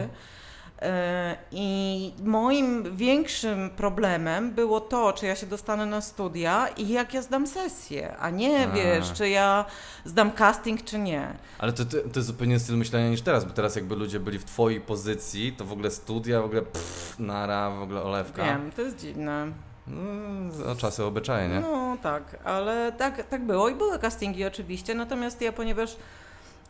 E, I moim większym problemem było to, czy ja się dostanę na studia i jak ja zdam sesję, a nie a. wiesz, czy ja zdam casting, czy nie. Ale to, to, to jest zupełnie styl myślenia niż teraz, bo teraz jakby ludzie byli w twojej pozycji, to w ogóle studia, w ogóle pff, nara, w ogóle olewka. Wiem, to jest dziwne. No, czasy obyczaje, nie? No tak, ale tak, tak było i były castingi oczywiście, natomiast ja, ponieważ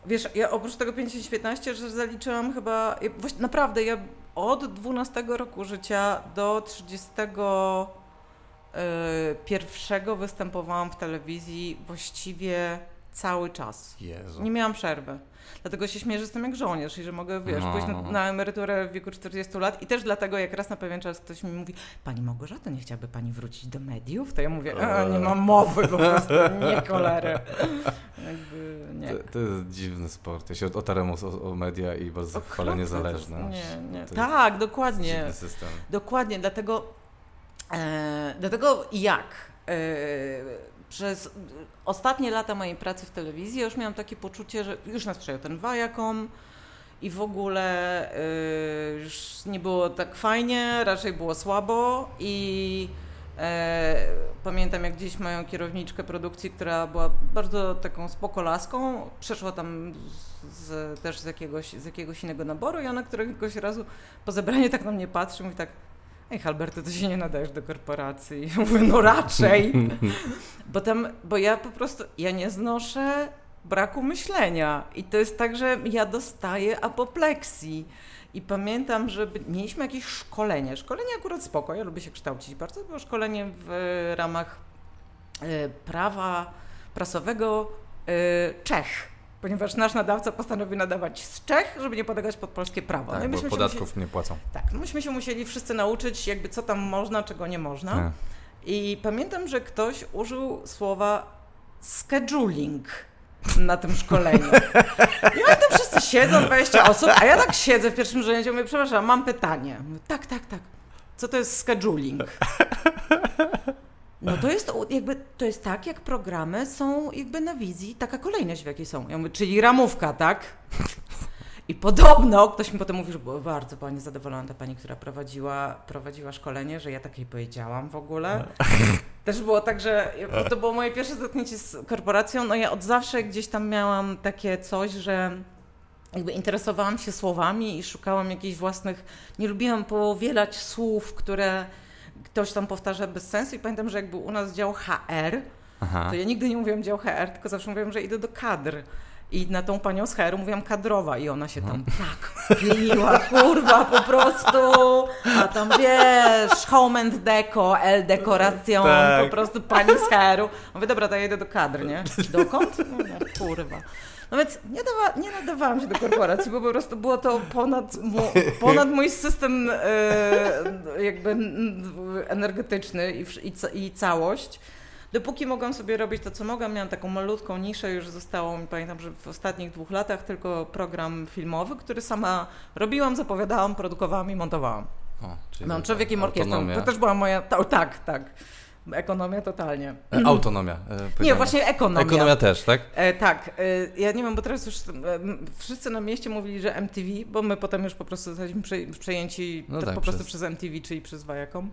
Wiesz, ja oprócz tego 515, że zaliczyłam chyba, naprawdę, ja od 12 roku życia do 31 y, występowałam w telewizji właściwie cały czas. Jezu. Nie miałam przerwy. Dlatego się śmieję, że jestem jak żołnierz i że mogę, wiesz, no. pójść na, na, emeryturę w wieku 40 lat i też dlatego, jak raz na pewien czas ktoś mi mówi, Pani Małgorzata, nie chciałaby Pani wrócić do mediów? To ja mówię, a, nie mam mowy po prostu, nie. Jakby, nie. To, to, jest dziwny sport. Ja się otarłem o, o media i bardzo chwalę niezależność. Nie, nie. Tak, dokładnie. Dziwny system. Dokładnie, dlatego, e, dlatego jak? E, przez ostatnie lata mojej pracy w telewizji już miałam takie poczucie, że już nas przejął ten Viacom i w ogóle y, już nie było tak fajnie, raczej było słabo i e, pamiętam jak gdzieś moją kierowniczkę produkcji, która była bardzo taką spokolaską, przeszła tam z, też z jakiegoś, z jakiegoś innego naboru i ona któregoś razu po zebraniu tak na mnie patrzy i mówi tak Ej, Halberto, to się nie nadajesz do korporacji. Ja mówię, no raczej. Bo tam, bo ja po prostu, ja nie znoszę braku myślenia. I to jest tak, że ja dostaję apopleksji. I pamiętam, że mieliśmy jakieś szkolenie. Szkolenie akurat spoko, ja lubię się kształcić bardzo. To było szkolenie w ramach y, prawa prasowego y, Czech ponieważ nasz nadawca postanowił nadawać z Czech, żeby nie podlegać pod polskie prawo. Tak, no bo podatków musieli, nie płacą. Tak, myśmy się musieli wszyscy nauczyć, jakby co tam można, czego nie można. Tak. I pamiętam, że ktoś użył słowa scheduling na tym szkoleniu. I oni tam wszyscy siedzą, 20 osób, a ja tak siedzę w pierwszym rzędzie mówię, przepraszam, mam pytanie. Mówię, tak, tak, tak. Co to jest scheduling? No to jest jakby, to jest tak, jak programy są jakby na wizji, taka kolejność w jakiej są. Ja mówię, czyli ramówka, tak? I podobno ktoś mi potem mówił, że była bardzo pani zadowolona ta pani, która prowadziła, prowadziła szkolenie, że ja takiej powiedziałam w ogóle. Też było tak, że to było moje pierwsze zetknięcie z korporacją. No ja od zawsze gdzieś tam miałam takie coś, że jakby interesowałam się słowami i szukałam jakichś własnych, nie lubiłam powielać słów, które ktoś tam powtarza bez sensu i pamiętam, że jakby u nas dział HR, Aha. to ja nigdy nie mówiłam dział HR, tylko zawsze mówiłam, że idę do kadr. I na tą panią z HR mówiłam kadrowa i ona się tam tak pieniła, kurwa, po prostu. A tam wiesz, home and deco, L dekoracją, tak. po prostu pani z HR-u. Mówię, dobra, to ja idę do kadr, nie? Dokąd? No, no, kurwa. No więc nie, dawa, nie nadawałam się do korporacji, bo po prostu było to ponad, ponad mój system e, jakby energetyczny i, i, i całość dopóki mogłam sobie robić to, co mogłam, miałam taką malutką niszę, już zostało mi, pamiętam, że w ostatnich dwóch latach tylko program filmowy, który sama robiłam, zapowiadałam, produkowałam i montowałam. O, czyli no, człowiekiem orkiestrą. To też była moja, to, tak, tak. Ekonomia totalnie. E, autonomia. E, nie, właśnie ekonomia. Ekonomia też, tak? E, tak. E, ja nie wiem, bo teraz już e, wszyscy na mieście mówili, że MTV, bo my potem już po prostu zostaliśmy przejęci no tak, tak, po prostu przez... przez MTV, czyli przez Viacom.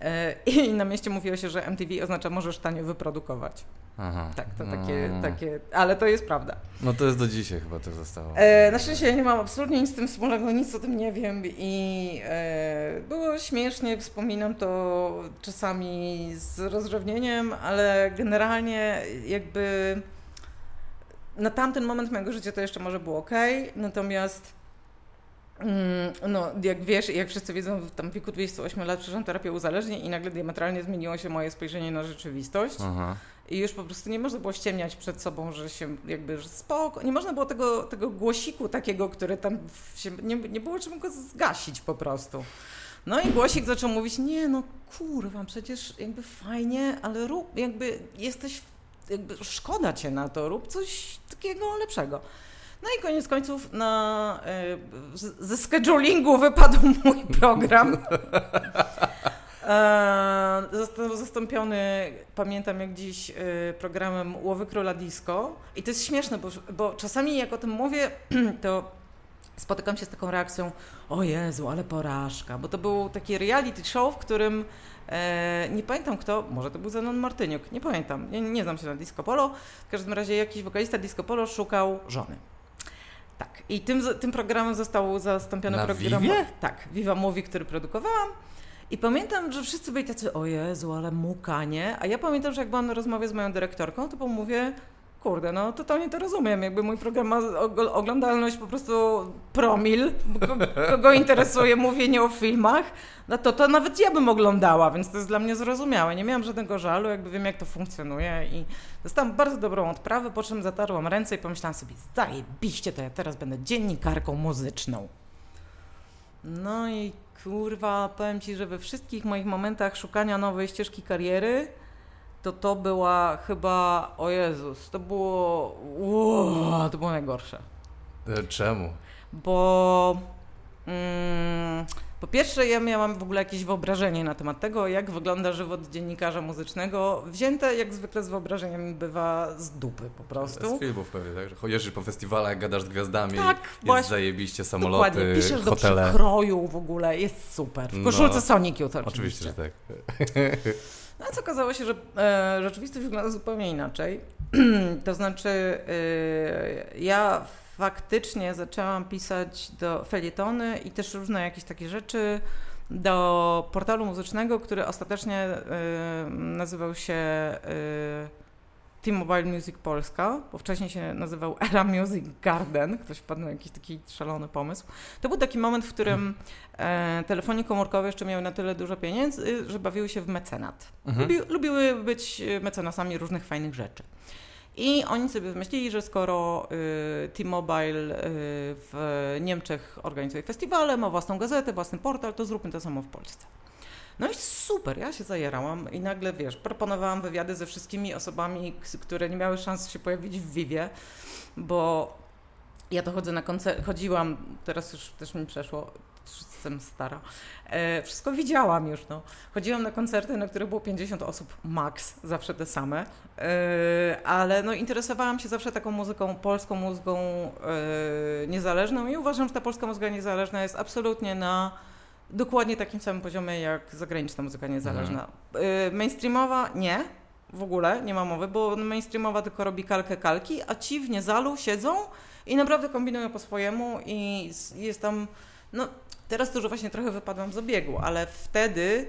E, I na mieście mówiło się, że MTV oznacza możesz tanio wyprodukować. Aha. Tak, to takie, no. takie, ale to jest prawda. No to jest do dzisiaj chyba to zostało. E, na szczęście ja nie mam absolutnie nic z tym wspólnego, nic o tym nie wiem i e, było śmiesznie, wspominam to czasami z rozrzewnieniem, ale generalnie jakby na tamten moment mojego życia to jeszcze może było ok, natomiast Mm, no, jak wiesz, jak wszyscy wiedzą, w tam wieku 28 lat przeszłam terapię uzależnień i nagle diametralnie zmieniło się moje spojrzenie na rzeczywistość. Aha. I już po prostu nie można było ściemniać przed sobą, że się jakby, że spoko. Nie można było tego, tego głosiku takiego, który tam się, nie, nie było czym go zgasić po prostu. No i głosik zaczął mówić, nie no kurwa, przecież jakby fajnie, ale rób, jakby jesteś, jakby szkoda cię na to, rób coś takiego lepszego. No i koniec końców na, e, ze schedulingu wypadł mój program. E, został zastąpiony, pamiętam jak dziś, e, programem Łowy Króla Disco. I to jest śmieszne, bo, bo czasami jak o tym mówię, to spotykam się z taką reakcją, o Jezu, ale porażka, bo to był taki reality show, w którym e, nie pamiętam kto, może to był Zenon Martyniuk, nie pamiętam, nie, nie znam się na disco polo, w każdym razie jakiś wokalista disco polo szukał żony. Tak. I tym, tym programem został zastąpiony Na program. Vivie? Tak, Viva Movie, który produkowałam. I pamiętam, że wszyscy byli tacy, o Jezu, ale muka, nie? A ja pamiętam, że jak byłam na rozmowie z moją dyrektorką, to mówię, kurde, no totalnie to rozumiem. Jakby mój program ma oglądalność po prostu promil, kogo interesuje mówienie o filmach, no to to nawet ja bym oglądała, więc to jest dla mnie zrozumiałe. Nie miałam żadnego żalu, jakby wiem jak to funkcjonuje i dostałam bardzo dobrą odprawę, po czym zatarłam ręce i pomyślałam sobie, zajebiście, to ja teraz będę dziennikarką muzyczną. No i kurwa, powiem Ci, że we wszystkich moich momentach szukania nowej ścieżki kariery to to była chyba, o Jezus, to było, uuu, to było najgorsze. E, czemu? Bo mm, po pierwsze ja miałam w ogóle jakieś wyobrażenie na temat tego, jak wygląda żywot dziennikarza muzycznego, wzięte jak zwykle z wyobrażeniami bywa z dupy po prostu. Z filmów pewnie, tak? Że chodzisz po festiwalach, gadasz z gwiazdami, tak, jest właśnie, zajebiście, samoloty, dokładnie. Piszesz hotele. do przekroju w ogóle, jest super. W koszulce no, Sonic Youth oczywiście. Oczywiście, że tak. No co okazało się, że e, rzeczywistość wygląda zupełnie inaczej. to znaczy, e, ja faktycznie zaczęłam pisać do felietony i też różne jakieś takie rzeczy do portalu muzycznego, który ostatecznie y, nazywał się y, T-Mobile Music Polska, bo wcześniej się nazywał Era Music Garden, ktoś wpadł na jakiś taki szalony pomysł. To był taki moment, w którym e, telefonie komórkowe jeszcze miały na tyle dużo pieniędzy, że bawiły się w mecenat. Mhm. Lubi, lubiły być mecenasami różnych fajnych rzeczy. I oni sobie wymyślili, że skoro y, T-Mobile y, w Niemczech organizuje festiwale, ma własną gazetę, własny portal, to zróbmy to samo w Polsce. No i super, ja się zajerałam i nagle, wiesz, proponowałam wywiady ze wszystkimi osobami, które nie miały szans się pojawić w Vivie, bo ja to chodzę na koncert, chodziłam, teraz już też mi przeszło, jestem stara. E, wszystko widziałam już, no. Chodziłam na koncerty, na których było 50 osób max, zawsze te same, e, ale no interesowałam się zawsze taką muzyką, polską muzyką e, niezależną i uważam, że ta polska muzyka niezależna jest absolutnie na dokładnie takim samym poziomie jak zagraniczna muzyka niezależna. Mhm. Mainstreamowa nie, w ogóle nie ma mowy, bo mainstreamowa tylko robi kalkę kalki, a ci w niezalu siedzą i naprawdę kombinują po swojemu i jest tam, no teraz to już właśnie trochę wypadłam z obiegu, ale wtedy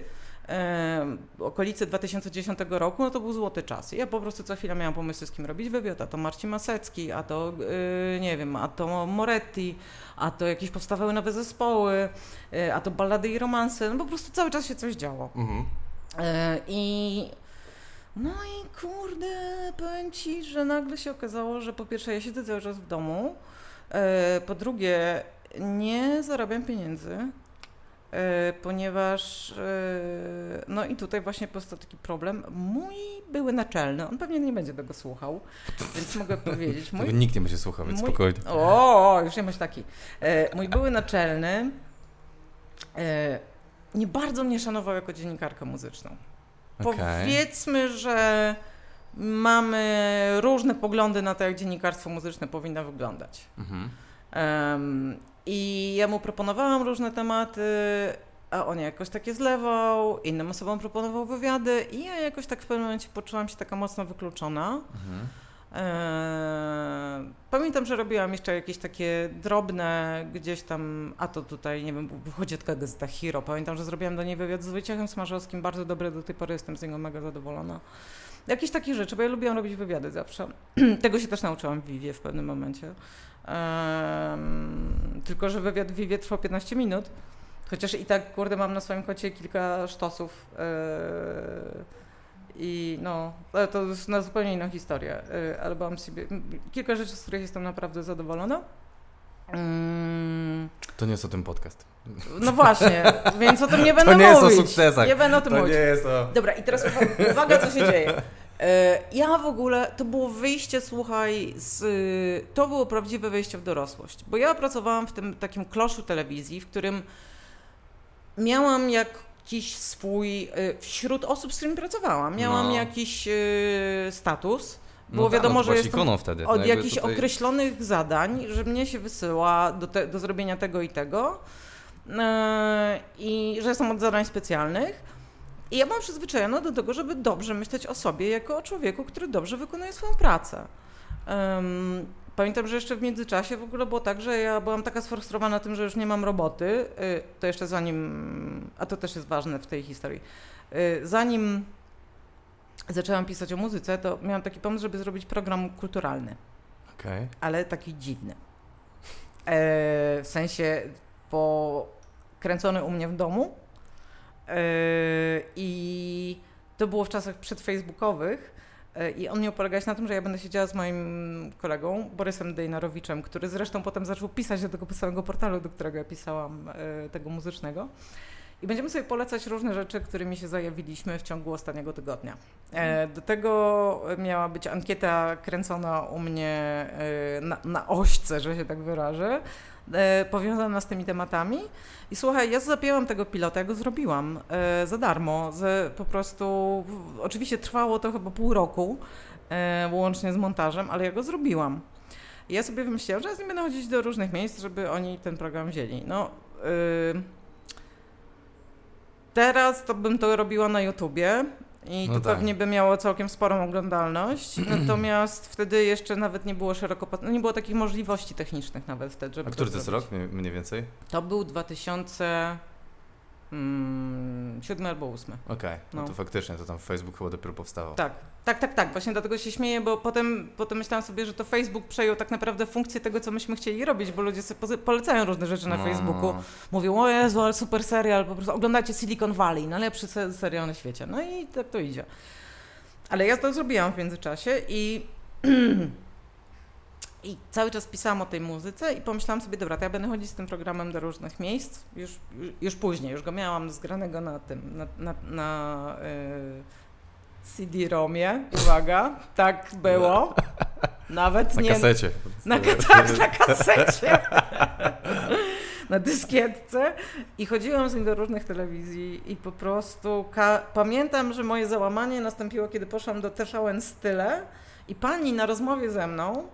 okolice 2010 roku, no to był złoty czas. Ja po prostu co chwilę miałam pomysły, z kim robić wywiad, a to Marcin Masecki, a to yy, nie wiem, a to Moretti, a to jakieś powstawały nowe zespoły, yy, a to ballady i romanse, no po prostu cały czas się coś działo. Mhm. Yy, I No i kurde, powiem ci, że nagle się okazało, że po pierwsze ja siedzę cały czas w domu, e, po drugie nie zarabiam pieniędzy, ponieważ e, no i tutaj właśnie powstał taki problem. Mój były naczelny, on pewnie nie będzie tego słuchał, więc mogę powiedzieć. Mój, nikt nie będzie słuchał, więc mój- spokojnie. o, już nie masz taki. E, mój były naczelny e, nie bardzo mnie szanował jako dziennikarkę muzyczną. Okej. Powiedzmy, że mamy różne poglądy na to, jak dziennikarstwo muzyczne powinno wyglądać. Mhm. I ja mu proponowałam różne tematy, a on jakoś takie zlewał, innym osobom proponował wywiady i ja jakoś tak w pewnym momencie poczułam się taka mocno wykluczona. Mhm. Eee, pamiętam, że robiłam jeszcze jakieś takie drobne gdzieś tam, a to tutaj, nie wiem, wychodzi taka gazeta Hero. Pamiętam, że zrobiłam do niej wywiad z Wojciechem Smarzowskim, bardzo dobry, do tej pory jestem z niego mega zadowolona. Jakieś takie rzeczy, bo ja lubiłam robić wywiady zawsze. Tego się też nauczyłam w Vivie w pewnym momencie. Em, tylko, że wywiad w Vivie trwał 15 minut, chociaż i tak, kurde, mam na swoim kocie kilka sztosów. Eee, i no, ale to jest na zupełnie inną historię, y, ale mam sobie kilka rzeczy, z których jestem naprawdę zadowolona. Mm, To nie jest o tym podcast. No właśnie, więc o tym nie będę To nie jest o mówić. sukcesach. Nie będę o tym To nie mówić. jest o... Dobra, i teraz uwa- uwaga, co się dzieje. E, Ja w ogóle, to było wyjście, słuchaj, z, to było prawdziwe wejście w dorosłość, bo ja pracowałam w tym takim kloszu telewizji, w którym miałam jakiś swój, e, wśród osób, z którymi pracowałam, miałam No. jakiś e, status, No było tak, wiadomo, no to że jestem wtedy. od No jakichś tutaj- określonych zadań, że mnie się wysyła do, te, do zrobienia tego i tego e, i że są od zadań specjalnych. I ja byłam przyzwyczajona do tego, żeby dobrze myśleć o sobie jako o człowieku, który dobrze wykonuje swoją pracę. Em, pamiętam, że jeszcze w międzyczasie w ogóle było tak, że ja byłam taka sfrustrowana tym, że już nie mam roboty. y, To jeszcze zanim, a to też jest ważne w tej historii, y, zanim zaczęłam pisać o muzyce, to miałam taki pomysł, żeby zrobić program kulturalny Okej. ale taki dziwny. E, w sensie pokręcony u mnie w domu. E, I to było w czasach przedfacebookowych. E, I on miał polegać na tym, że ja będę siedziała z moim kolegą, Borysem Dejnarowiczem, który zresztą potem zaczął pisać do tego samego portalu, do którego ja pisałam, e, tego muzycznego. I będziemy sobie polecać różne rzeczy, którymi się zajawiliśmy w ciągu ostatniego tygodnia. E, do tego miała być ankieta kręcona u mnie na, na ośce, że się tak wyrażę, powiązana z tymi tematami. I słuchaj, ja zapięłam tego pilota, ja go zrobiłam e, za darmo. Po prostu, oczywiście trwało to chyba pół roku, e, łącznie z montażem, ale ja go zrobiłam. I ja sobie wymyśliłam, że ja z nim będę chodzić do różnych miejsc, żeby oni ten program wzięli. No, y, teraz to bym to robiła na YouTubie i No to tak. pewnie by miało całkiem sporą oglądalność. Natomiast wtedy jeszcze nawet nie było szeroko, no nie było takich możliwości technicznych nawet wtedy, żeby A który to to jest rok mniej- więcej? To był 2007 mm, albo 8. Okej, no. No. to faktycznie, to tam Facebook chyba dopiero powstawał. Tak, tak, tak, tak. Właśnie dlatego się śmieję, bo potem, potem myślałam sobie, że to Facebook przejął tak naprawdę funkcję tego, co myśmy chcieli robić, bo ludzie sobie polecają różne rzeczy na No. Facebooku. Mówią, o Jezu, ale super serial, po prostu oglądacie Silicon Valley, najlepszy se- serial na świecie. No i tak to idzie. Ale ja to zrobiłam w międzyczasie i, i cały czas pisałam o tej muzyce i pomyślałam sobie, dobra, to ja będę chodzić z tym programem do różnych miejsc, już, już później, już go miałam zgranego na tym, na, na, na y, CD-ROMie, uwaga, tak było. Nawet Na nie... kasecie. Na, ka- tak, na kasecie. na dyskietce. I chodziłam z nim do różnych telewizji i po prostu pamiętam, że moje załamanie nastąpiło, kiedy poszłam do TVN Style i pani na rozmowie ze mną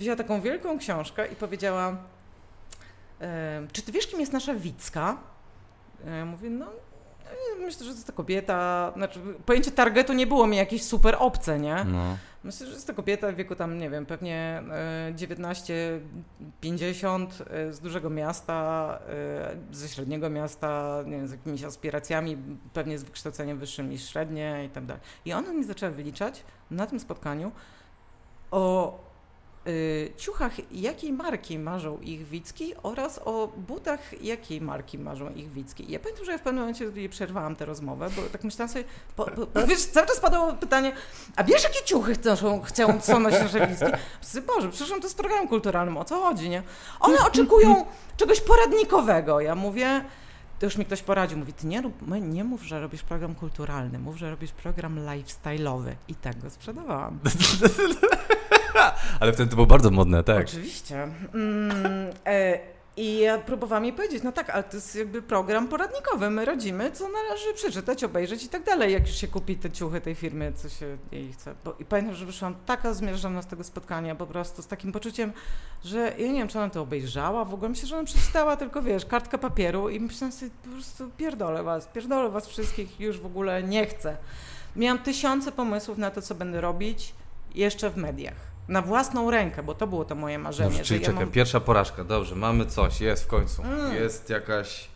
wzięła taką wielką książkę i powiedziała "Em, czy ty wiesz, kim jest nasza Wicka? Ja mówię, no nie, myślę, że to jest ta kobieta, znaczy pojęcie targetu nie było mi jakieś super obce, nie? No. Myślę, że jest to kobieta w wieku tam, nie wiem, pewnie e, 19-50 e, z dużego miasta, e, ze średniego miasta, nie wiem, z jakimiś aspiracjami, pewnie z wykształceniem wyższym niż średnie i tak dalej. I ona mi zaczęła wyliczać na tym spotkaniu o ciuchach jakiej marki marzą ich Wicki oraz o butach jakiej marki marzą ich Wicki. Ja pamiętam, że ja w pewnym momencie przerwałam tę rozmowę, bo tak myślałam sobie, po, po, wiesz, cały czas padało pytanie, a wiesz jakie ciuchy chcą, chcą są nosić nasze Wicki? Myślę, Boże, przecież to jest program kulturalnym, o co chodzi, nie? One oczekują czegoś poradnikowego. Ja mówię, to już mi ktoś poradził, mówi, ty nie, rób, nie mów, że robisz program kulturalny, mów, że robisz program lifestyle'owy. I tak go sprzedawałam. Ale wtedy to było bardzo modne, tak. Oczywiście. Mm, e, I ja próbowałam jej powiedzieć, no tak, ale to jest jakby program poradnikowy, my radzimy, co należy przeczytać, obejrzeć i tak dalej, jak już się kupi te ciuchy tej firmy, co się jej chce. Bo, I pamiętam, że wyszłam taka zmierzona z tego spotkania, po prostu z takim poczuciem, że ja nie wiem, czy ona to obejrzała, w ogóle myślę, że ona przeczytała tylko, wiesz, kartkę papieru i myślałam sobie, po prostu pierdolę was, pierdolę was wszystkich, już w ogóle nie chcę. Miałam tysiące pomysłów na to, co będę robić jeszcze w mediach na własną rękę, bo to było to moje marzenie. Dobrze, czyli ja czekaj, mam... pierwsza porażka, dobrze, mamy coś, jest w końcu. Mm. Jest jakaś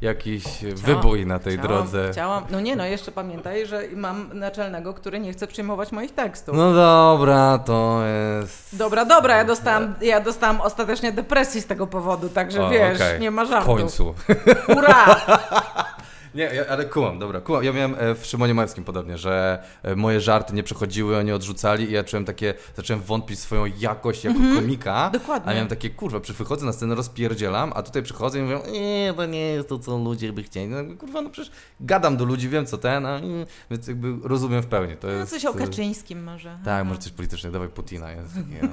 jakiś chciałam, wybój na tej chciałam, drodze. Chciałam, no nie no, jeszcze pamiętaj, że mam naczelnego, który nie chce przyjmować moich tekstów. No dobra, to jest... Dobra, dobra, ja dostałam, ja dostałam ostatecznie depresji z tego powodu, także o, wiesz, okay. nie ma żartu. W końcu. Hurra! Nie, ale kułam, dobra, kułam. Ja miałem e, w Szymonie Majewskim podobnie, że e, moje żarty nie przechodziły, oni odrzucali i ja czułem takie, zacząłem wątpić swoją jakość jako -hmm. komika. Dokładnie. A miałem takie, kurwa, przy wychodzę na scenę, rozpierdzielam, a tutaj przychodzę i mówią, nie, to nie jest to, co ludzie by chcieli. No, kurwa, no przecież gadam do ludzi, wiem co ten, a, więc jakby rozumiem w pełni. To no, jest, coś o Kaczyńskim może. Tak, może coś politycznie, dawaj Putina. Jest, nie,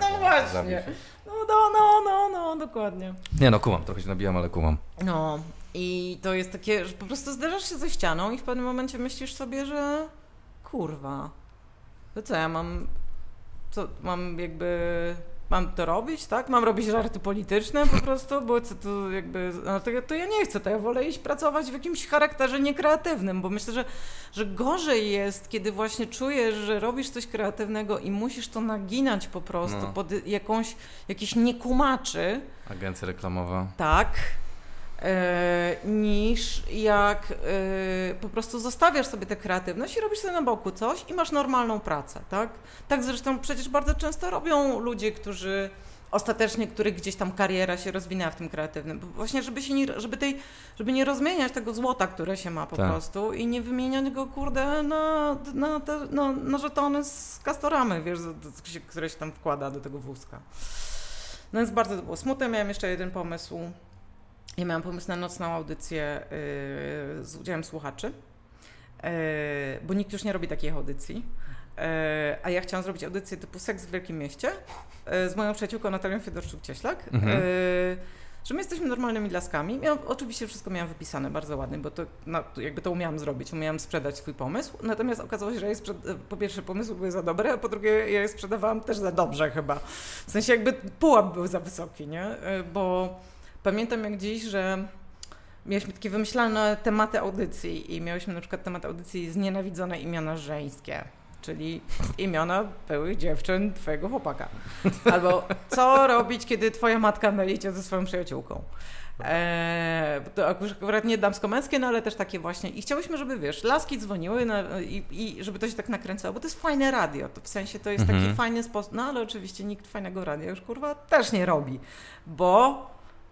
no, no właśnie. No, no, no, no, no, dokładnie. Nie no, kumam, trochę się nabijam, ale kumam. No, i to jest takie, że po prostu zderzasz się ze ścianą i w pewnym momencie myślisz sobie, że kurwa, to co ja mam, co mam jakby, mam to robić, tak? Mam robić żarty polityczne po prostu, bo co to jakby, no to, to ja nie chcę, to ja wolę iść pracować w jakimś charakterze niekreatywnym, bo myślę, że, że gorzej jest, kiedy właśnie czujesz, że robisz coś kreatywnego i musisz to naginać po prostu no. pod jakąś, jakiś niekumaczy. Agencja reklamowa. Tak niż jak e, po prostu zostawiasz sobie tę kreatywność i robisz sobie na boku coś i masz normalną pracę, tak? Tak zresztą przecież bardzo często robią ludzie, którzy ostatecznie, których gdzieś tam kariera się rozwinęła w tym kreatywnym. Bo właśnie, żeby się nie, żeby tej, żeby nie rozmieniać tego złota, które się ma po tak. prostu i nie wymieniać go, kurde, na, na, te, na, na żetony z kastoramy, wiesz, które się tam wkłada do tego wózka. No więc bardzo to było smutne. Miałem jeszcze jeden pomysł ja miałam pomysł na nocną audycję yy, z udziałem słuchaczy, yy, bo nikt już nie robi takich audycji. Yy, a ja chciałam zrobić audycję typu Seks w Wielkim Mieście z moją przyjaciółką Natalią Fiedorczuk-Cieślak. Mhm. Że my jesteśmy normalnymi laskami. Oczywiście wszystko miałam wypisane bardzo ładnie, bo to, no, jakby to umiałam zrobić, umiałam sprzedać swój pomysł. Natomiast okazało się, że ja po pierwsze pomysły były za dobre, a po drugie ja je sprzedawałam też za dobrze chyba. W sensie jakby pułap był za wysoki, nie? Bo Pamiętam jak dziś, że mieliśmy takie wymyślane tematy audycji i miałyśmy na przykład temat audycji znienawidzone imiona żeńskie, czyli imiona byłych dziewczyn twojego chłopaka. Albo co robić, kiedy twoja matka myli cię ze swoją przyjaciółką. Eee, to akurat nie damsko-męskie, no ale też takie właśnie. I chciałyśmy, żeby wiesz, laski dzwoniły na, i, i, żeby to się tak nakręcało, bo to jest fajne radio. To w sensie to jest mhm. taki fajny sposób. No ale oczywiście nikt fajnego radia już kurwa też nie robi, bo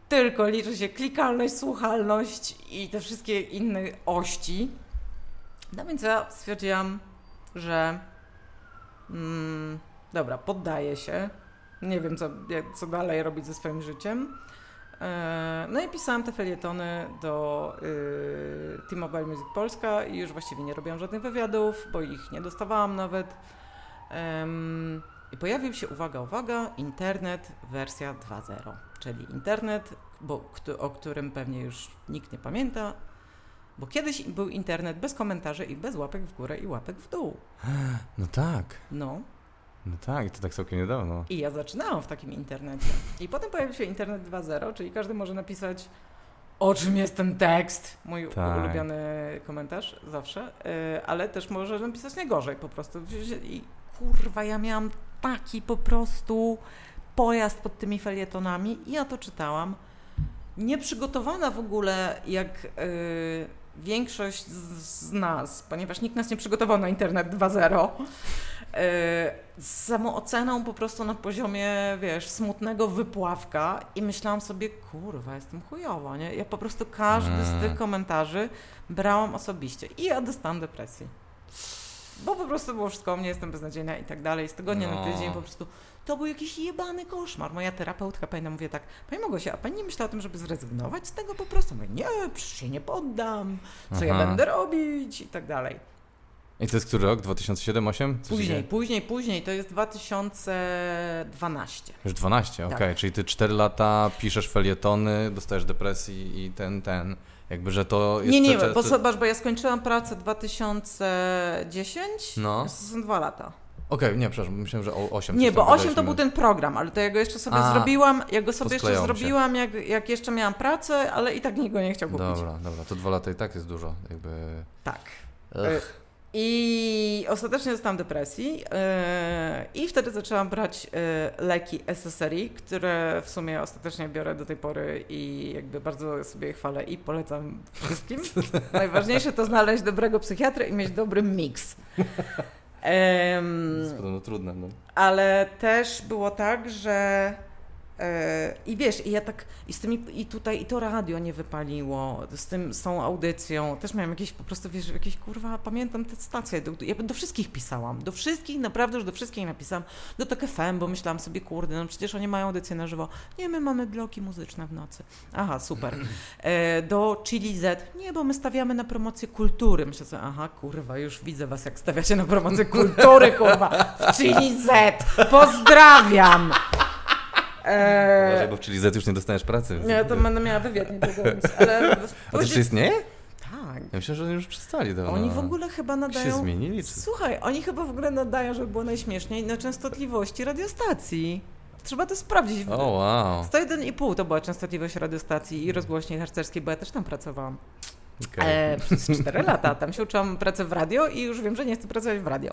tylko liczy się klikalność, słuchalność i te wszystkie inne ości. No więc ja stwierdziłam, że mm, dobra, poddaję się. Nie wiem, co, co dalej robić ze swoim życiem. E, no i pisałam te felietony do y, T-Mobile Music Polska i już właściwie nie robiłam żadnych wywiadów, bo ich nie dostawałam nawet. I pojawił się, uwaga, uwaga, internet wersja 2.0, czyli internet, bo, o którym pewnie już nikt nie pamięta, bo kiedyś był internet bez komentarzy i bez łapek w górę i łapek w dół. No tak. No. No tak, i to tak całkiem niedawno. I ja zaczynałam w takim internecie. I potem pojawił się internet 2.0, czyli każdy może napisać o czym jest ten tekst, mój tak. ulubiony komentarz zawsze, yy, ale też może napisać nie gorzej po prostu. I kurwa, ja miałam taki po prostu pojazd pod tymi felietonami i ja to czytałam. Nieprzygotowana w ogóle jak yy, większość z, z, nas, ponieważ nikt nas nie przygotował na internet 2.0. z samooceną po prostu na poziomie, wiesz, smutnego wypławka i myślałam sobie, kurwa, jestem chujowa, nie? Ja po prostu każdy z tych Mm. komentarzy brałam osobiście i ja dostałam depresji. Bo po prostu było wszystko o mnie, jestem beznadziejna i tak dalej. Z tygodnia na No. tydzień po prostu to był jakiś jebany koszmar. Moja terapeutka, pamiętam, mówię tak, Pani Małgosia, a Pani nie myślała o tym, żeby zrezygnować z tego po prostu? Mówię, nie, przecież się nie poddam, co ja Aha. będę robić i tak dalej. I to jest który rok? 2007-2008? Co się Później, dzieje? później, później, to jest 2012. Już 12, okej. Tak. Czyli ty 4 lata piszesz felietony, dostajesz depresji i ten, ten. Jakby, że to jest... Nie, nie, bo to- bo ja skończyłam pracę 2010, No. to są dwa lata. Okej, nie, przepraszam, myślałem, że o 8. Nie, bo tam 8 to był ten program, ale to ja go jeszcze sobie A, zrobiłam, ja go sobie jeszcze zrobiłam, jak, jak jeszcze miałam pracę, ale i tak nikt go nie chciał kupić. Dobra, dobra, to dwa lata i tak jest dużo, jakby... Tak. Ech. I ostatecznie dostałam depresji yy, i wtedy zaczęłam brać yy, leki SSRI, które w sumie ostatecznie biorę do tej pory i jakby bardzo sobie je chwalę i polecam wszystkim. Najważniejsze to znaleźć dobrego psychiatrę i mieć dobry miks. Em, To jest podobno trudne, no. ale też było tak, że i wiesz, i ja tak, i z tymi, i tutaj, i to radio nie wypaliło, z tym, z tą audycją, też miałam jakieś, po prostu, wiesz, jakieś, kurwa, pamiętam te stacje, do, ja do wszystkich pisałam, do wszystkich, naprawdę już do wszystkich napisałam, do TOK FM, bo myślałam sobie, kurde, no przecież oni mają audycję na żywo, nie, my mamy bloki muzyczne w nocy, aha, super, e, do Chili Z, nie, bo my stawiamy na promocję kultury, myślę sobie, aha, kurwa, już widzę was, jak stawiacie na promocję kultury, kurwa, w Chili Z, pozdrawiam! Uważaj, Eee, bo w Chili Z już nie dostaniesz pracy. nie, to będę miała wywiad niedługo, więc, ale... A to jeszcze istnieje? Tak. Ja myślę, że oni już przestali dawno. Oni w ogóle chyba się nadają... zmienili, czy... Słuchaj, oni chyba w ogóle nadają, żeby było najśmieszniej, na częstotliwości radiostacji. Trzeba to sprawdzić. O, wow. 101,5 to była częstotliwość radiostacji i rozgłośni harcerskiej, bo ja też tam pracowałam. Okej. E, przez 4 lata. Tam się uczyłam pracy w radio i już wiem, że nie chcę pracować w radio.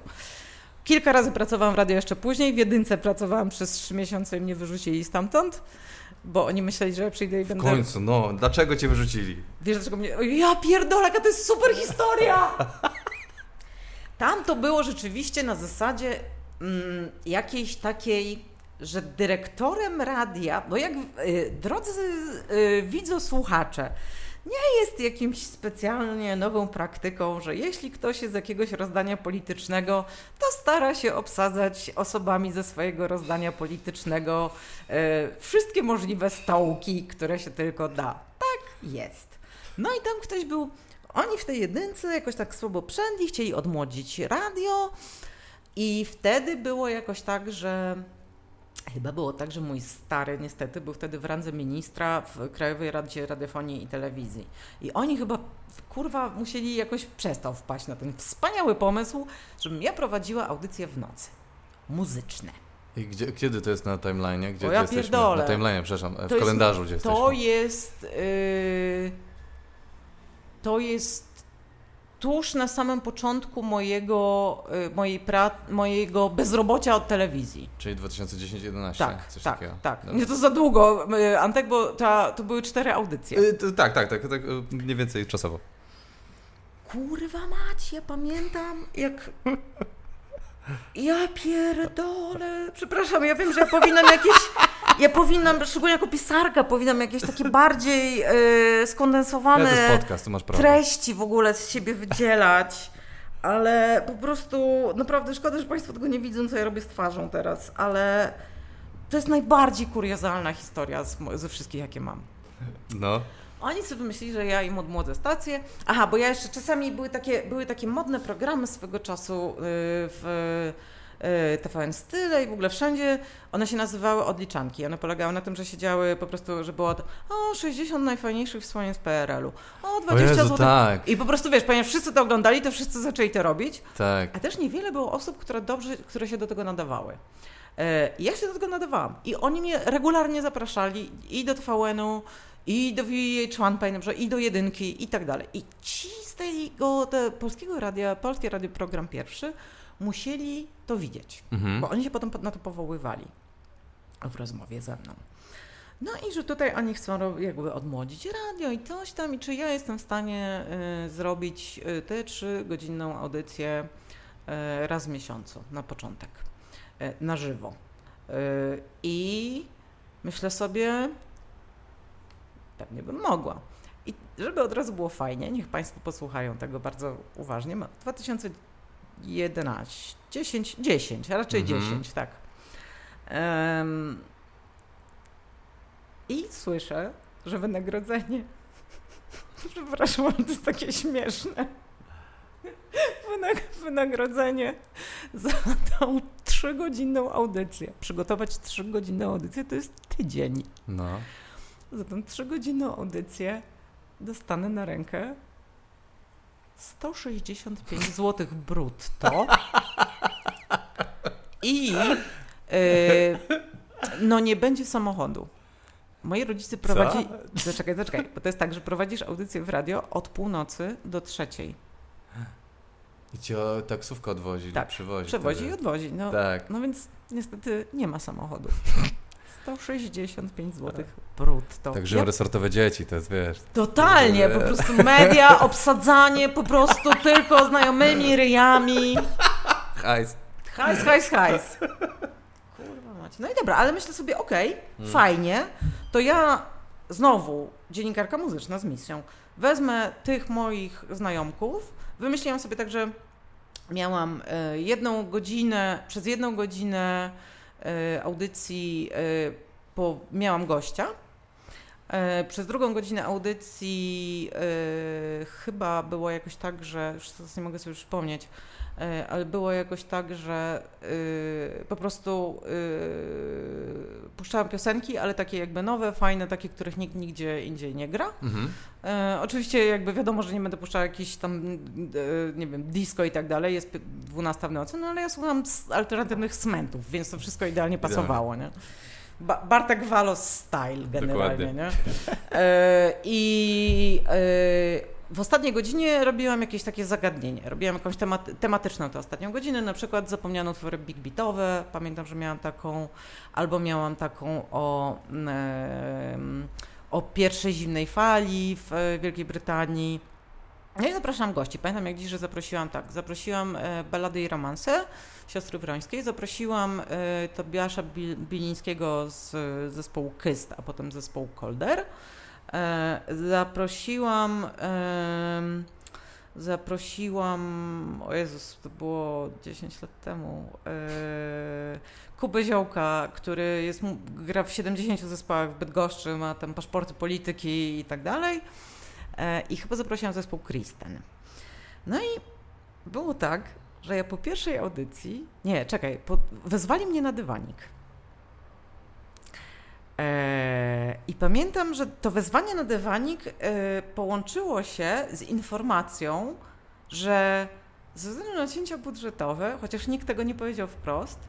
Kilka razy pracowałam w radio jeszcze później. W jedynce pracowałam przez 3 miesiące i mnie wyrzucili stamtąd, bo oni myśleli, że ja przyjdę i W będę... końcu, no. Dlaczego cię wyrzucili? Wiesz dlaczego mnie... Ja pierdolę, to jest super historia! Tam to było rzeczywiście na zasadzie mm, jakiejś takiej, że dyrektorem radia, bo jak y, drodzy y, widzosłuchacze, nie jest jakimś specjalnie nową praktyką, że jeśli ktoś jest z jakiegoś rozdania politycznego, to stara się obsadzać osobami ze swojego rozdania politycznego y, wszystkie możliwe stołki, które się tylko da. Tak jest. No i tam ktoś był, oni w tej jedynce jakoś tak słabo przędli, chcieli odmłodzić radio i wtedy było jakoś tak, że chyba było tak, że mój stary niestety był wtedy w randze ministra w Krajowej Radzie Radiofonii i Telewizji. I oni chyba, kurwa, musieli jakoś przez to wpaść na ten wspaniały pomysł, żebym ja prowadziła audycje w nocy. Muzyczne. I gdzie, kiedy to jest na timeline? Gdzie O gdzie ja jesteśmy? pierdolę. Na timeline, przepraszam, w To jest- kalendarzu, gdzie To jesteśmy. jest. Yy, to jest tuż na samym początku mojego, yy, mojej pra, mojego bezrobocia od telewizji. Czyli 2010-11, Tak, coś tak, takiego. tak. Dobra. Nie to za długo, yy, Antek, bo ta, to były cztery audycje. Y, to, tak, tak, tak, tak, y, mniej więcej czasowo. Kurwa mać, ja pamiętam jak... Ja pierdolę. Przepraszam, ja wiem, że ja powinnam jakieś... Ja powinnam, szczególnie jako pisarka, powinnam jakieś takie bardziej yy, skondensowane... Ja podcast, treści w ogóle z siebie wydzielać, ale po prostu naprawdę szkoda, że Państwo tego nie widzą, co ja robię z twarzą teraz, ale to jest najbardziej kuriozalna historia z, ze wszystkich, jakie mam. No. Oni sobie myśleli, że ja im odmłodzę stację. Aha, bo ja jeszcze czasami były takie, były takie modne programy swego czasu yy, w yy, TVN Style i w ogóle wszędzie. One się nazywały odliczanki. One polegały na tym, że siedziały po prostu, że było to, o 60 najfajniejszych wspomnień z PRL-u, o 20 O Jezu, zł. tak, I po prostu wiesz, ponieważ wszyscy to oglądali, to wszyscy zaczęli to robić, tak. a też niewiele było osób, które dobrze, które się do tego nadawały. E, Ja się do tego nadawałam i oni mnie regularnie zapraszali i do TVN-u, i do VH1 pamiętam, że i do jedynki i tak dalej. I ci z tego te polskiego radia, Polskie Radio Program Pierwszy musieli to widzieć, Mhm. bo oni się potem na to powoływali w rozmowie ze mną. No i że tutaj oni chcą jakby odmłodzić radio i coś tam i czy ja jestem w stanie y, zrobić y, tę trzygodzinną audycję e, raz w miesiącu na początek, e, na żywo. E, I myślę sobie, pewnie bym mogła. I żeby od razu było fajnie, niech Państwo posłuchają tego bardzo uważnie. 2011, 10, 10, raczej Mhm. 10, tak. Em, I słyszę, że wynagrodzenie. Przepraszam, ale to jest takie śmieszne. Wynag- Wynagrodzenie za tą trzygodzinną audycję. Przygotować trzygodzinną audycję to jest tydzień. No. Za tą trzygodzinną audycję dostanę na rękę 165 zł brutto. I y, no nie będzie samochodu. Moi rodzice prowadzi... Zaczekaj, zaczekaj, bo to jest tak, że prowadzisz audycję w radio od północy do trzeciej. I cię o, taksówkę odwozi, Tak, przywozi. Przewozi i wtedy. odwozi. No, Tak. no więc niestety nie ma samochodu. 165 zł brutto. Tak żyją Ja resortowe dzieci, to jest, wiesz... Totalnie, po prostu media, obsadzanie po prostu tylko znajomymi ryjami. Hajs. Hajs, hajs, hajs. Kurwa macie. No i dobra, ale myślę sobie, okej, fajnie, to ja znowu, dziennikarka muzyczna z misją, wezmę tych moich znajomków, wymyśliłam sobie tak, że miałam e, jedną godzinę, przez jedną godzinę audycji e, po, miałam gościa, E, Przez drugą godzinę audycji e, chyba było jakoś tak, że już nie mogę sobie przypomnieć, e, ale było jakoś tak, że e, po prostu e, puszczałam piosenki, ale takie jakby nowe, fajne, takie, których nikt nigdzie indziej nie gra. Mhm. E, oczywiście jakby wiadomo, że nie będę puszczała jakiś tam, e, nie wiem, disco i tak dalej, jest pi- 12 w nocy, no ale ja słucham alternatywnych smentów, więc to wszystko idealnie Idealnie. pasowało, nie? Ba Bartek Walos style generalnie, Dokładnie. nie? E, I e, w ostatniej godzinie robiłam jakieś takie zagadnienie. Robiłam jakąś temat, tematyczną tę ostatnią godzinę, na przykład zapomniano utwory big beatowe, pamiętam, że miałam taką, albo miałam taką o, em, o pierwszej zimnej fali w e, Wielkiej Brytanii. No i zapraszam gości. Pamiętam jak dziś, że zaprosiłam tak, zaprosiłam Balady i Romanse siostry Wrońskiej, zaprosiłam e, Tobiasza Bil- Bilińskiego z zespołu Kyst, a potem zespołu Kolder. E, zaprosiłam zaprosiłam, o Jezus, to było 10 lat temu, e, Kubę Ziołka, który jest, gra w 70 zespołach w Bydgoszczy, ma tam paszporty polityki i tak dalej. I chyba zaprosiłam zespół Kristen. No i było tak, że ja po pierwszej audycji, nie, czekaj, po, wezwali mnie na dywanik. E, I pamiętam, że to wezwanie na dywanik e, połączyło się z informacją, że ze względu na cięcia budżetowe, chociaż nikt tego nie powiedział wprost,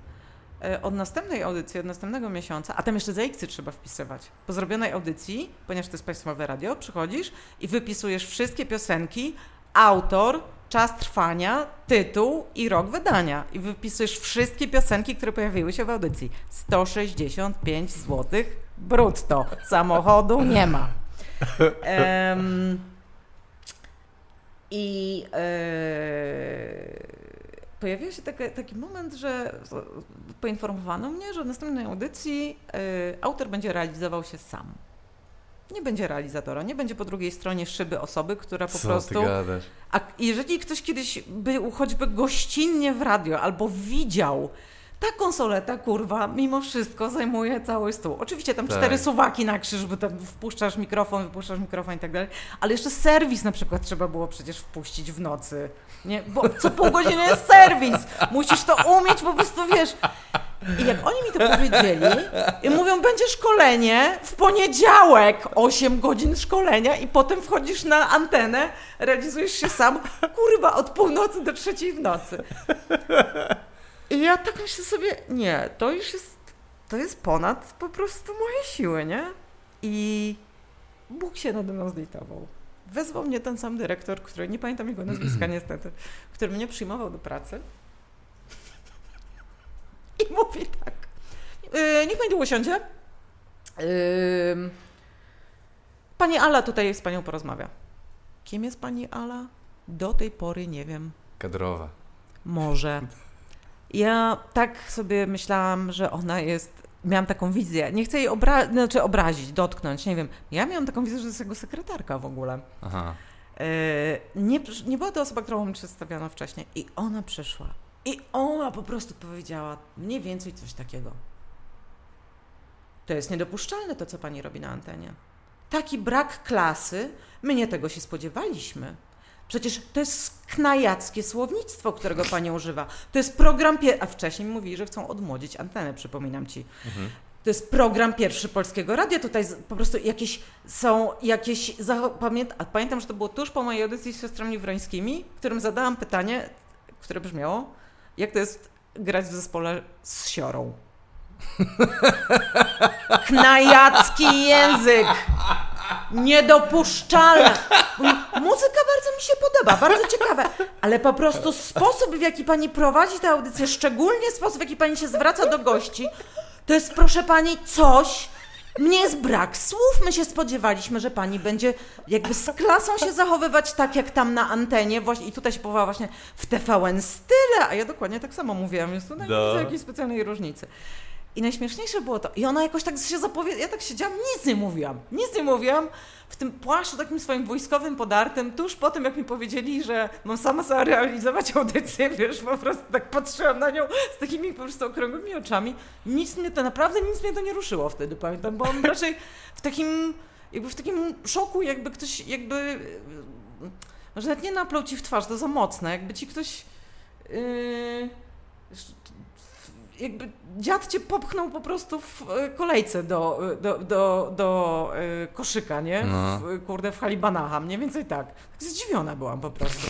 e, od następnej audycji, od następnego miesiąca, a tam jeszcze ZX trzeba wpisywać. Po zrobionej audycji, ponieważ to jest państwowe radio, przychodzisz i wypisujesz wszystkie piosenki, autor, czas trwania, tytuł i rok wydania. I wypisujesz wszystkie piosenki, które pojawiły się w audycji. 165 zł brutto. Samochodu nie ma. Em, I e, pojawił się taki, taki moment, że poinformowano mnie, że w następnej audycji e, autor będzie realizował się sam. Nie będzie realizatora, nie będzie po drugiej stronie szyby osoby, która po Co prostu a jeżeli ktoś kiedyś był choćby gościnnie w radio albo widział, ta konsoleta, kurwa, mimo wszystko zajmuje cały stół. Oczywiście tam Tak. cztery suwaki na krzyż, bo tam wpuszczasz mikrofon, wypuszczasz mikrofon i tak dalej, ale jeszcze serwis na przykład trzeba było przecież wpuścić w nocy. Nie? Bo co pół godziny jest serwis. Musisz to umieć, po prostu wiesz. I jak oni mi to powiedzieli, i mówią, będzie szkolenie w poniedziałek, 8 godzin szkolenia i potem wchodzisz na antenę, realizujesz się sam, kurwa, od północy do trzeciej w nocy. I ja tak myślę sobie, nie, to już jest, to jest ponad po prostu moje siły, nie? I Bóg się nade mną zlitował. Wezwał mnie ten sam dyrektor, który, nie pamiętam jego nazwiska niestety, który mnie przyjmował do pracy. I mówi tak. Yy, niech pani tu usiądzie. Yy, pani Ala tutaj z panią porozmawia. Kim jest pani Ala? Do tej pory nie wiem. Kadrowa. Może. Ja tak sobie myślałam, że ona jest. Miałam taką wizję. Nie chcę jej obra- znaczy obrazić, dotknąć, nie wiem. Ja miałam taką wizję, że jest jego sekretarka w ogóle. Aha. Yy, nie, nie była to osoba, którą mi przedstawiono wcześniej. I ona przyszła. I ona po prostu powiedziała mniej więcej coś takiego. To jest niedopuszczalne to, co pani robi na antenie. Taki brak klasy, my nie tego się spodziewaliśmy. Przecież to jest knajackie słownictwo, którego pani używa. To jest program, pie- a wcześniej mówili, że chcą odmłodzić antenę, przypominam ci. Mhm. To jest program pierwszy Polskiego Radia. Tutaj po prostu jakieś są jakieś. zacho- Pamięt, a pamiętam, że to było tuż po mojej audycji z siostrami Wrońskimi, którym zadałam pytanie, które brzmiało: jak to jest grać w zespole z siorą? Knajacki język! Niedopuszczalne! Muzyka bardzo mi się podoba, bardzo ciekawe, ale po prostu sposób, w jaki pani prowadzi tę audycję, szczególnie sposób, w jaki pani się zwraca do gości, to jest, proszę pani, coś. Mnie jest brak słów. My się spodziewaliśmy, że pani będzie jakby z klasą się zachowywać tak, jak tam na antenie. Właśnie, I tutaj się powołała właśnie w TVN style, a ja dokładnie tak samo mówiłam, więc tutaj nie No. widzę jakiejś specjalnej różnicy. I najśmieszniejsze było to, i ona jakoś tak się zapowiedziała, ja tak siedziałam, nic nie mówiłam, nic nie mówiłam, w tym płaszczu takim swoim wojskowym podartym, tuż po tym, jak mi powiedzieli, że mam sama sobie realizować audycję, wiesz, po prostu tak patrzyłam na nią z takimi po prostu okrągłymi oczami. Nic mnie to, naprawdę nic mnie to nie ruszyło wtedy, pamiętam, bo on raczej w takim, jakby w takim szoku, jakby ktoś, jakby, może nawet nie naplął ci w twarz, to za mocne, jakby ci ktoś... Yy, jakby dziad cię popchnął po prostu w e, kolejce do, do, do, do e, koszyka, nie? No. W, kurde, w Halibanaha, mniej więcej tak. tak. Zdziwiona byłam po prostu.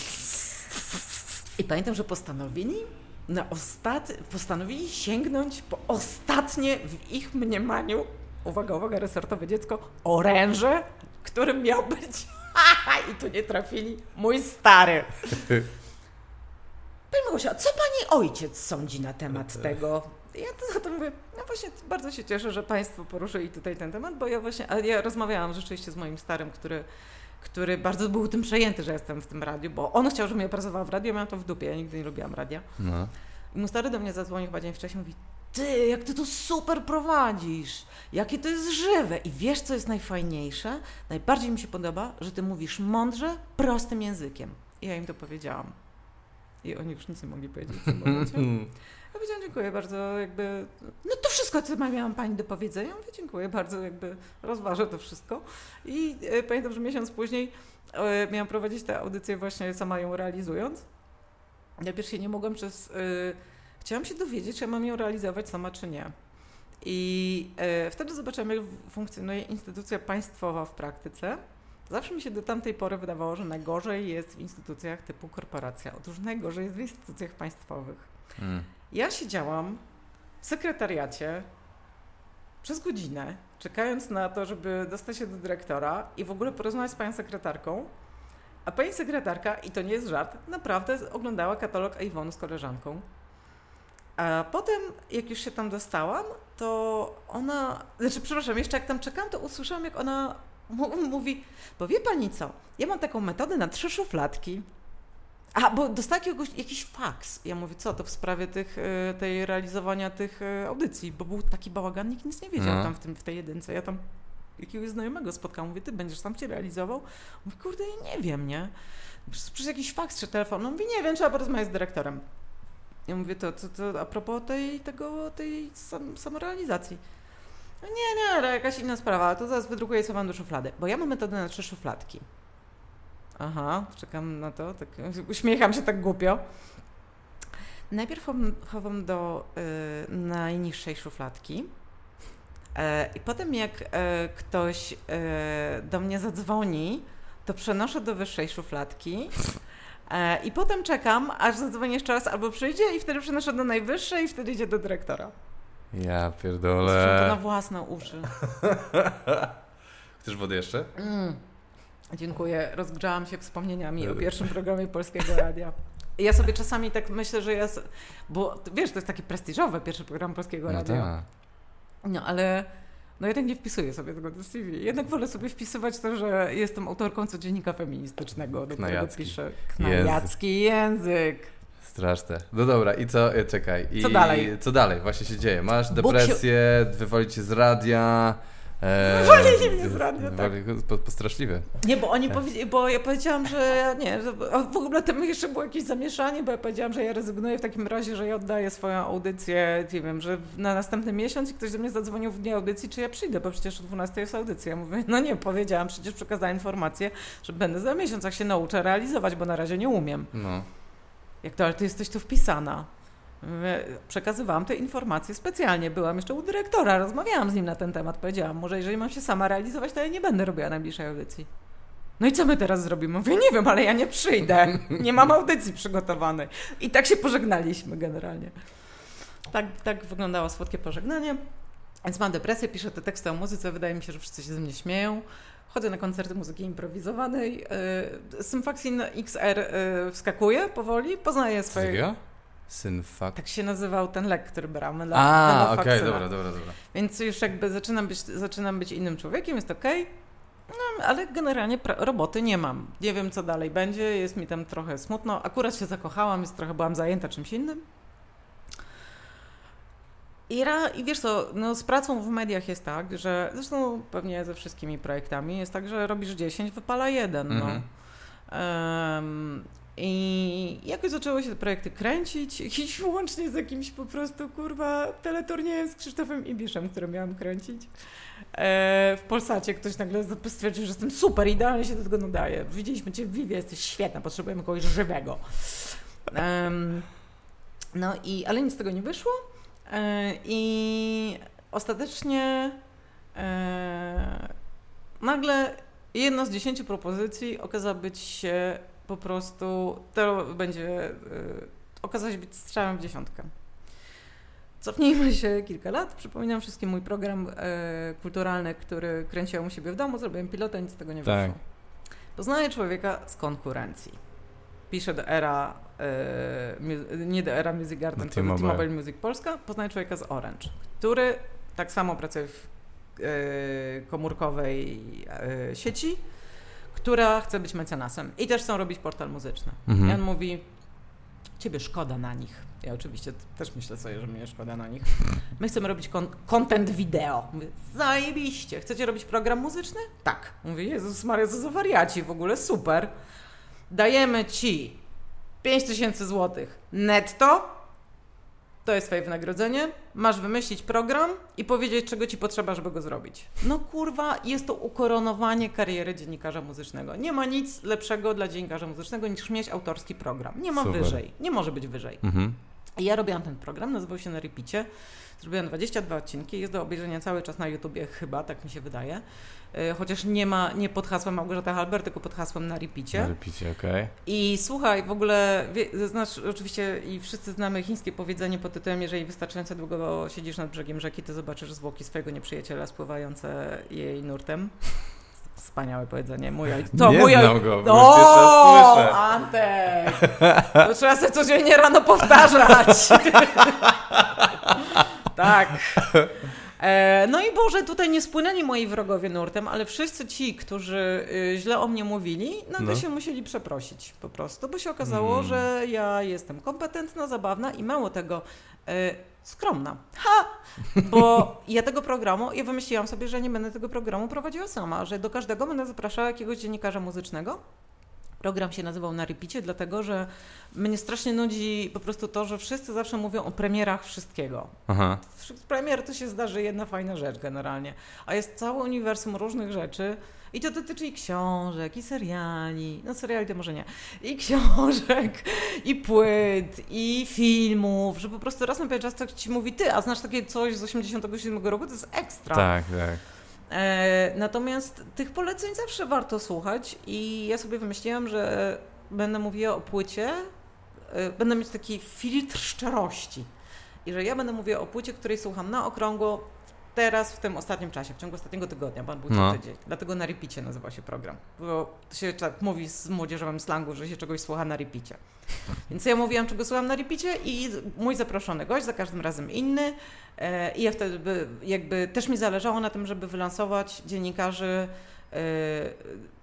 I pamiętam, że postanowili na ostat... postanowili sięgnąć po ostatnie w ich mniemaniu, uwaga, uwaga, resortowe dziecko, oręże, którym miał być i tu nie trafili mój stary. Pani Małgosia, co pani ojciec sądzi na temat tego? Ja to, za to mówię, no właśnie bardzo się cieszę, że Państwo poruszyli tutaj ten temat, bo ja właśnie, ale ja rozmawiałam rzeczywiście z moim starym, który, który bardzo był tym przejęty, że jestem w tym radiu, bo on chciał, żebym ja pracowała w radiu, ja miałam to w dupie, ja nigdy nie lubiłam radia. No. I mój stary do mnie zadzwonił chyba dzień wcześniej, mówi, ty, jak ty to super prowadzisz, jakie to jest żywe. I wiesz, co jest najfajniejsze? Najbardziej mi się podoba, że ty mówisz mądrze, prostym językiem. I ja im to powiedziałam. I oni już nic nie mogli powiedzieć w tym momencie. Ja powiedziałam, dziękuję bardzo, jakby, no to wszystko, co miałam Pani do powiedzenia. Mówię, dziękuję bardzo, jakby rozważę to wszystko. I e, pamiętam, że miesiąc później e, miałam prowadzić tę audycję właśnie sama ją realizując. Najpierw się nie mogłam przez... E, chciałam się dowiedzieć, czy ja mam ją realizować sama, czy nie. I e, wtedy zobaczyłam, jak funkcjonuje instytucja państwowa w praktyce. Zawsze mi się do tamtej pory wydawało, że najgorzej jest w instytucjach typu korporacja. Otóż najgorzej jest w instytucjach państwowych. Mm. Ja siedziałam w sekretariacie przez godzinę, czekając na to, żeby dostać się do dyrektora i w ogóle porozmawiać z panią sekretarką. A pani sekretarka, i to nie jest żart, naprawdę oglądała katalog Avonu z koleżanką. A potem, jak już się tam dostałam, to ona, znaczy, przepraszam, jeszcze jak tam czekałam, to usłyszałam, jak ona mówi, bo wie pani co, ja mam taką metodę na trzy szufladki. A, bo dostała jakiegoś, jakiś faks. Ja mówię, co, to w sprawie tych, y, tej realizowania tych y, audycji, bo był taki bałagan, nikt nic nie wiedział No. tam w, tym, w tej jedynce. Ja tam jakiegoś znajomego spotkałam, mówię, ty będziesz sam cię realizował? Mówię, kurde, ja nie wiem, nie? Przez, jakiś faks czy telefon. No mówię, nie wiem, trzeba porozmawiać z dyrektorem. Ja mówię, to, to, to a propos tej, tego, tej sam, samorealizacji. No nie, nie, ale jakaś inna sprawa, to zaraz wydrukuję sobie do szuflady. Bo ja mam metodę na trzy szufladki. Aha, czekam na to, tak, uśmiecham się tak głupio. Najpierw chowam, do y, najniższej szufladki. E, I potem jak e, ktoś e, do mnie zadzwoni, to przenoszę do wyższej szufladki. I potem czekam, aż zadzwoni jeszcze raz albo przyjdzie i wtedy przenoszę do najwyższej i wtedy idzie do dyrektora. Ja Słyszę to na pierdolę. własne uszy. Chcesz wody jeszcze? Mm. Dziękuję. Rozgrzałam się wspomnieniami o pierwszym programie Polskiego Radia. Ja sobie czasami tak myślę, że ja... Bo wiesz, to jest takie prestiżowe, pierwszy program Polskiego No Radia. tak. No ale no jednak nie wpisuję sobie tego do CV. Jednak wolę sobie wpisywać to, że jestem autorką codziennika feministycznego, do którego piszę knajacki język. Straszne. No dobra, i co? e, Czekaj. I Co dalej? Co dalej właśnie się dzieje? Masz depresję, wywalić cię z radia. E, Wywalili mnie z radia, tak. po, po straszliwe. Nie, bo oni powiedzieli, bo ja powiedziałam, że nie, w ogóle tam jeszcze było jakieś zamieszanie, bo ja powiedziałam, że ja rezygnuję w takim razie, że ja oddaję swoją audycję, nie wiem, że na następny miesiąc i ktoś do mnie zadzwonił w dniu audycji, czy ja przyjdę, bo przecież o 12 jest audycja. Ja mówię, no nie, powiedziałam, przecież przekazałam informację, że będę za miesiąc, jak się nauczę realizować, bo na razie nie umiem. No. Jak to, ale ty jesteś tu wpisana. Przekazywałam te informacje specjalnie. Byłam jeszcze u dyrektora, rozmawiałam z nim na ten temat. Powiedziałam, może jeżeli mam się sama realizować, to ja nie będę robiła najbliższej audycji. No i co my teraz zrobimy? Mówię, nie wiem, ale ja nie przyjdę. Nie mam audycji przygotowanej. I tak się pożegnaliśmy generalnie. Tak, tak wyglądało słodkie pożegnanie. Więc mam depresję, piszę te teksty o muzyce, wydaje mi się, że wszyscy się ze mnie śmieją. Chodzę na koncerty muzyki improwizowanej. Yy, Symfaxin XR yy, wskakuje powoli, poznaję swoje... takiego? Syn fuck. Tak się nazywał ten lek, który brałem. dla- A, okej, Faksyna. dobra, dobra, dobra. Więc już jakby zaczynam być, zaczynam być innym człowiekiem, jest okej. No, ale generalnie roboty nie mam. Nie wiem, co dalej będzie, jest mi tam trochę smutno. Akurat się zakochałam, jest trochę byłam zajęta czymś innym. I, ra, I wiesz co, no z pracą w mediach jest tak, że zresztą pewnie ze wszystkimi projektami jest tak, że robisz 10, wypala jeden. No. Mhm. Em, I jakoś zaczęły się te projekty kręcić, jakiś łącznie z jakimś po prostu, kurwa, teleturniejem z Krzysztofem Ibiszem, który miałam kręcić. E, w Polsacie ktoś nagle stwierdził, że jestem super, idealnie się do tego nadaje. Widzieliśmy Cię w Vivie, jesteś świetna, potrzebujemy kogoś żywego. No i, ale nic z tego nie wyszło. E, I ostatecznie e, nagle jedna z dziesięciu propozycji okazała być się po prostu, to będzie, y, okazała się być strzałem w dziesiątkę. Cofnijmy się kilka lat. Przypominam wszystkim mój program e, kulturalny, który kręciłem u siebie w domu. Zrobiłem pilotę, nic z tego nie Tak. wyszło. Poznaję człowieka z konkurencji. Piszę do era, e, nie do era Music Garden, tylko T-Mobile. Music Polska. Poznaję człowieka z Orange, który tak samo pracuje w e, komórkowej e, sieci, która chce być mecenasem i też chcą robić portal muzyczny. Mhm. I on mówi, ciebie szkoda na nich. Ja oczywiście też myślę sobie, że mnie szkoda na nich. My chcemy robić kon- content wideo. Mówię, zajebiście. Chcecie robić program muzyczny? Tak. Mówię, Jezus Maria, co za wariaci w ogóle, super. Dajemy ci 5000 złotych netto, to jest twoje wynagrodzenie, masz wymyślić program i powiedzieć, czego ci potrzeba, żeby go zrobić. No kurwa, jest to ukoronowanie kariery dziennikarza muzycznego. Nie ma nic lepszego dla dziennikarza muzycznego niż mieć autorski program. Nie ma Super. wyżej. Nie może być wyżej. Mhm. Ja robiłam ten program, nazywał się na Repicie. Zrobiłam 22 odcinki, jest do obejrzenia cały czas na YouTubie chyba, tak mi się wydaje. E, Chociaż nie ma, nie pod hasłem Małgorzata Halber, tylko pod hasłem na Repicie. Repicie, okej. I słuchaj, w ogóle, wie, znasz oczywiście i wszyscy znamy chińskie powiedzenie pod tytułem jeżeli wystarczająco długo siedzisz nad brzegiem rzeki, to zobaczysz zwłoki swojego nieprzyjaciela spływające jej nurtem. Wspaniałe powiedzenie. Mój ojciec. To Nie mój znam oj- go, O. Antek! To trzeba sobie codziennie rano powtarzać. tak. E, no i Boże, tutaj nie spłynęli moi wrogowie nurtem, ale wszyscy ci, którzy y, źle o mnie mówili, nagle No. się musieli przeprosić po prostu, bo się okazało, Mm. że ja jestem kompetentna, zabawna i mało tego, e, skromna. Ha! Bo ja tego programu, ja wymyśliłam sobie, że nie będę tego programu prowadziła sama, że do każdego będę zapraszała jakiegoś dziennikarza muzycznego. Program się nazywał Na Repicie, dlatego że mnie strasznie nudzi po prostu to, że wszyscy zawsze mówią o premierach wszystkiego. Aha. Premier to się zdarzy jedna fajna rzecz generalnie, a jest całe uniwersum różnych rzeczy i to dotyczy i książek, i seriali, no seriali to może nie, i książek, i płyt, i filmów, że po prostu raz na pewien czas ktoś ci mówi, ty, a znasz takie coś z 87 roku, to jest ekstra. Tak, tak. E, natomiast tych poleceń zawsze warto słuchać i ja sobie wymyśliłam, że będę mówiła o płycie, e, będę mieć taki filtr szczerości. I że ja będę mówiła o płycie, której słucham na okrągło teraz, w tym ostatnim czasie, w ciągu ostatniego tygodnia, bo on był No. tydzień. Dlatego na repicie nazywa się program, bo to się tak mówi z młodzieżowym slangu, że się czegoś słucha na repicie. Więc ja mówiłam, czego słucham na repicie i mój zaproszony gość, za każdym razem inny, E, I ja wtedy by, jakby też mi zależało na tym, żeby wylansować dziennikarzy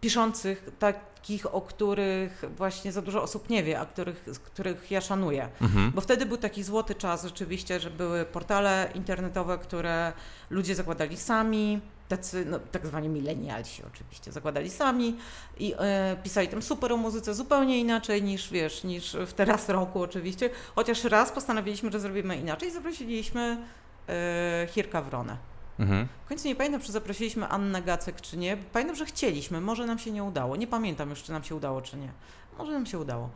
piszących takich, o których właśnie za dużo osób nie wie, a których, których ja szanuję. Mhm. Bo wtedy był taki złoty czas rzeczywiście, że były portale internetowe, które ludzie zakładali sami, tacy, no, tak zwani milenialsi oczywiście, zakładali sami i e, pisali tam super o muzyce zupełnie inaczej niż, wiesz, niż w teraz roku oczywiście, chociaż raz postanowiliśmy, że zrobimy inaczej i zaprosiliśmy e, Hirka Wronę. Mhm. Końcu nie pamiętam, czy zaprosiliśmy Annę Gacek, czy nie. Pamiętam, że chcieliśmy, może nam się nie udało. Nie pamiętam już, czy nam się udało, czy nie. Może nam się udało.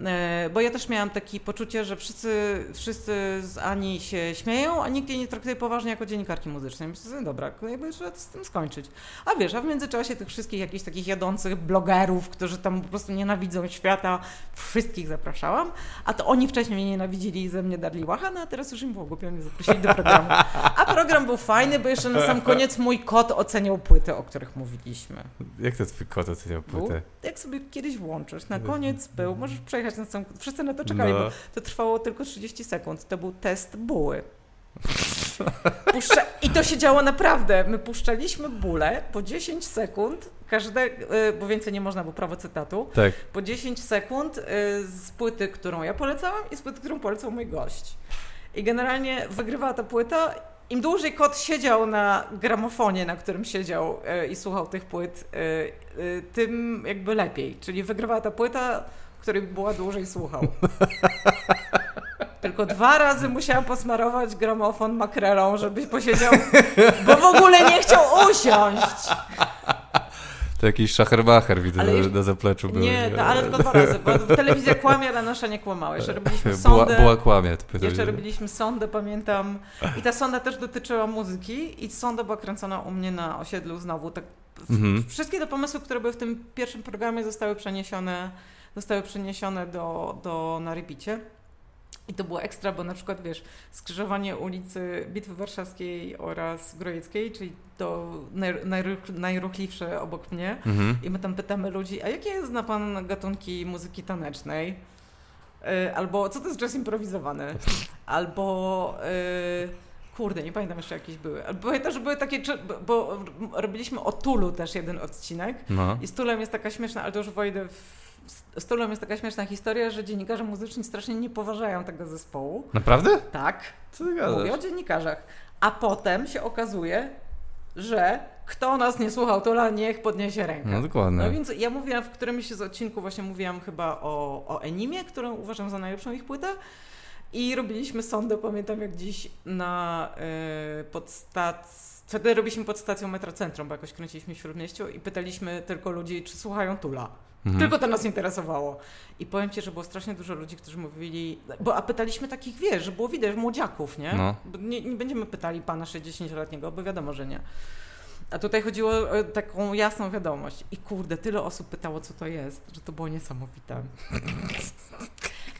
E, bo ja też miałam takie poczucie, że wszyscy, wszyscy z Ani się śmieją, a nikt jej nie traktuje poważnie jako dziennikarki muzycznej. Myślę dobra, jakby trzeba z tym skończyć. A wiesz, a w międzyczasie tych wszystkich jakichś takich jadących blogerów, którzy tam po prostu nienawidzą świata, wszystkich zapraszałam, a to oni wcześniej mnie nienawidzili i ze mnie darli łacha, no a teraz już im było głupio, mnie zaprosili do programu. A program był fajny, bo jeszcze na sam koniec mój kot oceniał płyty, o których mówiliśmy. Jak to twój kot oceniał płyty? Jak sobie kiedyś włączysz, na koniec był, możesz przejść przejechać na sam... Wszyscy na to czekali, no. bo to trwało tylko 30 sekund. To był test buły. Puszcza... I to się działo naprawdę. My puszczaliśmy bólę po 10 sekund, każde, y, bo więcej nie można, bo prawo cytatu. Tak. Po 10 sekund y, z płyty, którą ja polecałam i z płyty, którą polecał mój gość. I generalnie wygrywała ta płyta. Im dłużej kot siedział na gramofonie, na którym siedział y, i słuchał tych płyt, tym jakby lepiej. Czyli wygrywała ta płyta, który była dłużej słuchał. Tylko dwa razy musiałam posmarować gramofon makrelą, żebyś posiedział, bo w ogóle nie chciał usiąść. To jakiś szacherbacher widzę ale na zapleczu był. Nie, no, ale tylko dwa razy, bo telewizja kłamie, ale nasza nie kłamała. Jeszcze robiliśmy sondę. Była, była kłamie. Jeszcze robiliśmy sondę, pamiętam. I ta sonda też dotyczyła muzyki i sonda była kręcona u mnie na osiedlu znowu. Tak, mhm. Wszystkie te pomysły, które były w tym pierwszym programie zostały przeniesione zostały przeniesione do, do na Rybicie. I to było ekstra, bo na przykład, wiesz, skrzyżowanie ulicy Bitwy Warszawskiej oraz Grojeckiej, czyli to naj, najruchliwsze obok mnie. Mhm. I my tam pytamy ludzi, a jakie zna pan gatunki muzyki tanecznej? Yy, albo co to jest jazz improwizowany? Albo... Yy, Kurde, nie pamiętam jeszcze jakieś były. Pamiętam, że były takie, bo robiliśmy o Tulu też jeden odcinek no. i z Tulem jest taka śmieszna, ale to już wejdę w z Tulą jest taka śmieszna historia, że dziennikarze muzyczni strasznie nie poważają tego zespołu. Naprawdę? Tak. Co ty gadasz? Mówię o dziennikarzach. A potem się okazuje, że kto nas nie słuchał Tula, niech podniesie rękę. No dokładnie. No więc ja mówiłam w którymś z odcinku, właśnie mówiłam chyba o, o Enimie, którą uważam za najlepszą ich płytę. I robiliśmy sondę, pamiętam jak dziś, na y, podstacji. Wtedy robiliśmy pod stacją Metrocentrum, bo jakoś kręciliśmy w Śródmieściu i pytaliśmy tylko ludzi, czy słuchają Tula. Mhm. Tylko to nas interesowało. I powiem Ci, że było strasznie dużo ludzi, którzy mówili, bo a pytaliśmy takich, wiesz, że było widać młodziaków, nie? No. nie? Nie będziemy pytali pana 60-letniego, bo wiadomo, że nie. A tutaj chodziło o taką jasną wiadomość. I kurde, tyle osób pytało, co to jest, że to było niesamowite.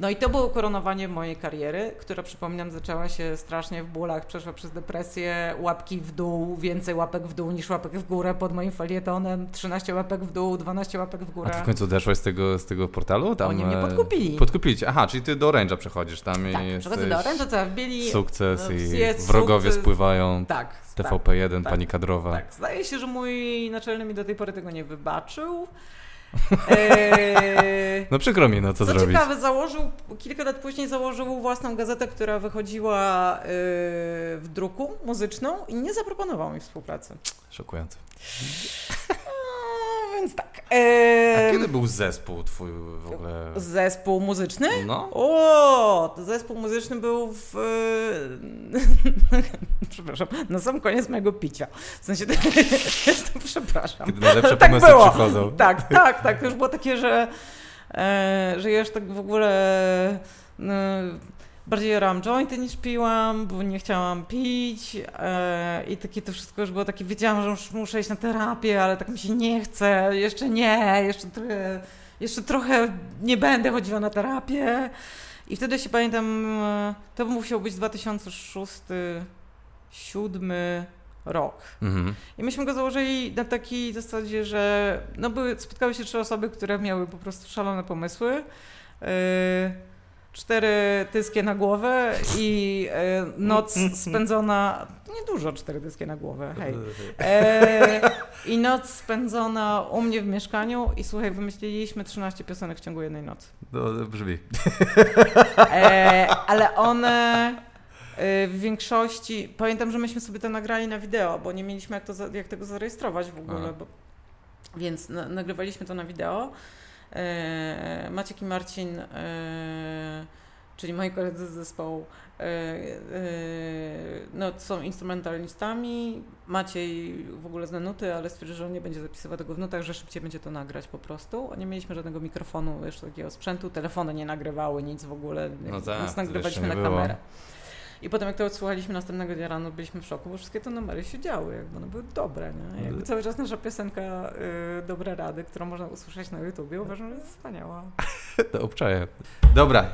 No i to było koronowanie mojej kariery, która przypominam zaczęła się strasznie w bólach, przeszła przez depresję, łapki w dół, więcej łapek w dół niż łapek w górę pod moim felietonem, 13 łapek w dół, 12 łapek w górę. A ty w końcu odeszłaś z tego, z tego portalu? Tam, Oni mnie e, podkupili. Podkupili cię. Aha, czyli ty do oręża przechodzisz tam tak, i przechodzę do oręża, co wbili. Sukces no, i wrogowie sukces. spływają. Tak. TVP1, tak, pani kadrowa. Tak, zdaje się, że mój naczelny mi do tej pory tego nie wybaczył. Eee, no przykro mi, no co, co zrobić. Ciekawe, założył, kilka lat później założył własną gazetę, która wychodziła yy, w druku muzyczną i nie zaproponował mi współpracy. Szokujące. No, więc tak. Yy, A kiedy był zespół twój w ogóle? Zespół muzyczny? No. O, to zespół muzyczny był w... przepraszam, na sam koniec mojego picia. W sensie, to, przepraszam. Kiedy najlepsze tak pomysły było. przychodzą. Tak, tak, tak. To już było takie, że, e, że już tak w ogóle... E, bardziej jarałam jointy niż piłam, bo nie chciałam pić e, i takie to wszystko już było takie, wiedziałam, że już muszę iść na terapię, ale tak mi się nie chce, jeszcze nie, jeszcze trochę, jeszcze trochę nie będę chodziła na terapię. I wtedy się pamiętam, e, to musiał być 2006, 2007 rok. Mhm. I myśmy go założyli na takiej zasadzie, że no były, spotkały się trzy osoby, które miały po prostu szalone pomysły. Yy, cztery dyskie na głowę i e, noc spędzona, niedużo cztery dyskie na głowę, hej. E, I noc spędzona u mnie w mieszkaniu i słuchaj, wymyśliliśmy 13 piosenek w ciągu jednej nocy. No, brzmi. E, ale one e, w większości, pamiętam, że myśmy sobie to nagrali na wideo, bo nie mieliśmy jak, to, jak tego zarejestrować w ogóle, bo, więc na, nagrywaliśmy to na wideo. E, Maciek i Marcin, e, czyli moi koledzy z zespołu, e, no, są instrumentalistami. Maciej w ogóle zna nuty, ale stwierdził, że on nie będzie zapisywał tego w nutach, że szybciej będzie to nagrać po prostu. Nie mieliśmy żadnego mikrofonu, jeszcze takiego sprzętu, telefony nie nagrywały, nic w ogóle, No tak, więc nagrywaliśmy na nie było. I potem jak to odsłuchaliśmy następnego dnia rano, byliśmy w szoku, bo wszystkie te numery się działy, jakby one były dobre, nie? Jakby cały czas nasza piosenka y, Dobre Rady, którą można usłyszeć na YouTubie, uważam, że jest wspaniała. To obczaję. Dobra,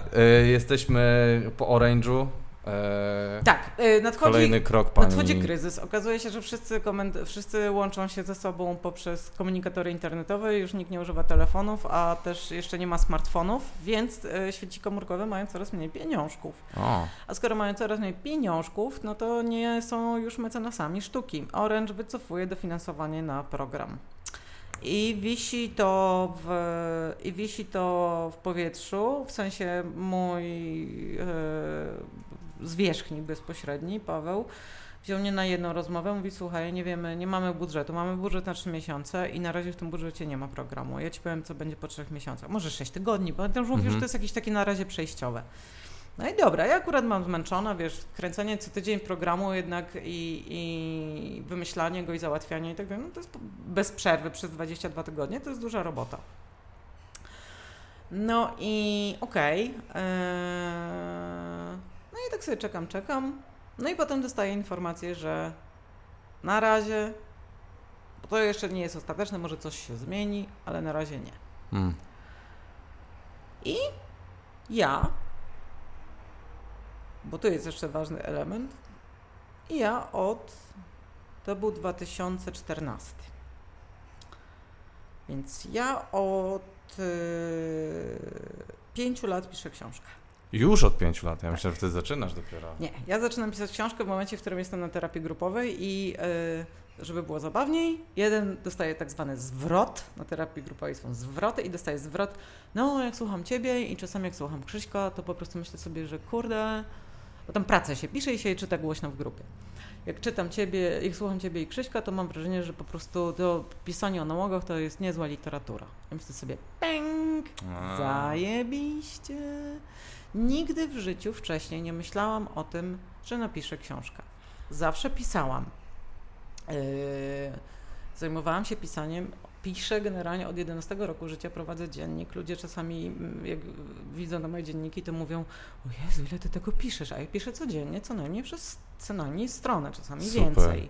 y, jesteśmy po Orange'u. E, Tak, y, nadchodzi, Kolejny krok pani. nadchodzi kryzys. Okazuje się, że wszyscy, koment- wszyscy łączą się ze sobą poprzez komunikatory internetowe, już nikt nie używa telefonów, a też jeszcze nie ma smartfonów, więc y, świeci komórkowe mają coraz mniej pieniążków. O, A skoro mają coraz mniej pieniążków, no to nie są już mecenasami sztuki. Orange wycofuje dofinansowanie na program. I wisi to w, i wisi to w powietrzu, w sensie mój zwierzchnik bezpośredni, Paweł, wziął mnie na jedną rozmowę, mówi słuchaj, nie wiemy, nie mamy budżetu, mamy budżet na trzy miesiące i na razie w tym budżecie nie ma programu. Ja ci powiem, co będzie po trzech miesiącach. Może sześć tygodni, bo ten już mówił, Mhm. że to jest jakieś takie na razie przejściowe. No i dobra, ja akurat mam zmęczona, wiesz, kręcenie co tydzień programu jednak i, i wymyślanie go i załatwianie i tak dalej, no to jest bez przerwy przez 22 tygodnie, to jest duża robota. No i okej. eee, no i tak sobie czekam, czekam. No i potem dostaję informację, że na razie, bo to jeszcze nie jest ostateczne, może coś się zmieni, ale na razie nie. mm. Ja, bo to jest jeszcze ważny element, i ja od, to był 2014. Więc ja od y, pięciu lat piszę książkę. Już od pięciu lat. Ja myślę, że ty zaczynasz dopiero. Nie, ja zaczynam pisać książkę w momencie, w którym jestem na terapii grupowej i y, żeby było zabawniej, jeden dostaje tak zwany zwrot, na terapii grupowej są zwroty i dostaje zwrot, no jak słucham Ciebie i czasami jak słucham Krzyśka, to po prostu myślę sobie, że kurde, bo tam pracę się pisze i się czyta głośno w grupie. Jak czytam Ciebie, jak słucham Ciebie i Krzyśka, to mam wrażenie, że po prostu to pisanie o nałogach to jest niezła literatura. Ja myślę sobie, pęk. Zajebiście. Nigdy w życiu wcześniej nie myślałam o tym, że napiszę książkę. Zawsze pisałam. Yy, zajmowałam się pisaniem. Piszę generalnie od 11 roku życia, prowadzę dziennik. Ludzie czasami, mm, jak widzą na moje dzienniki, to mówią: O Jezu, ile ty tego piszesz? A ja piszę codziennie, co najmniej przez co najmniej stronę, czasami Super. więcej.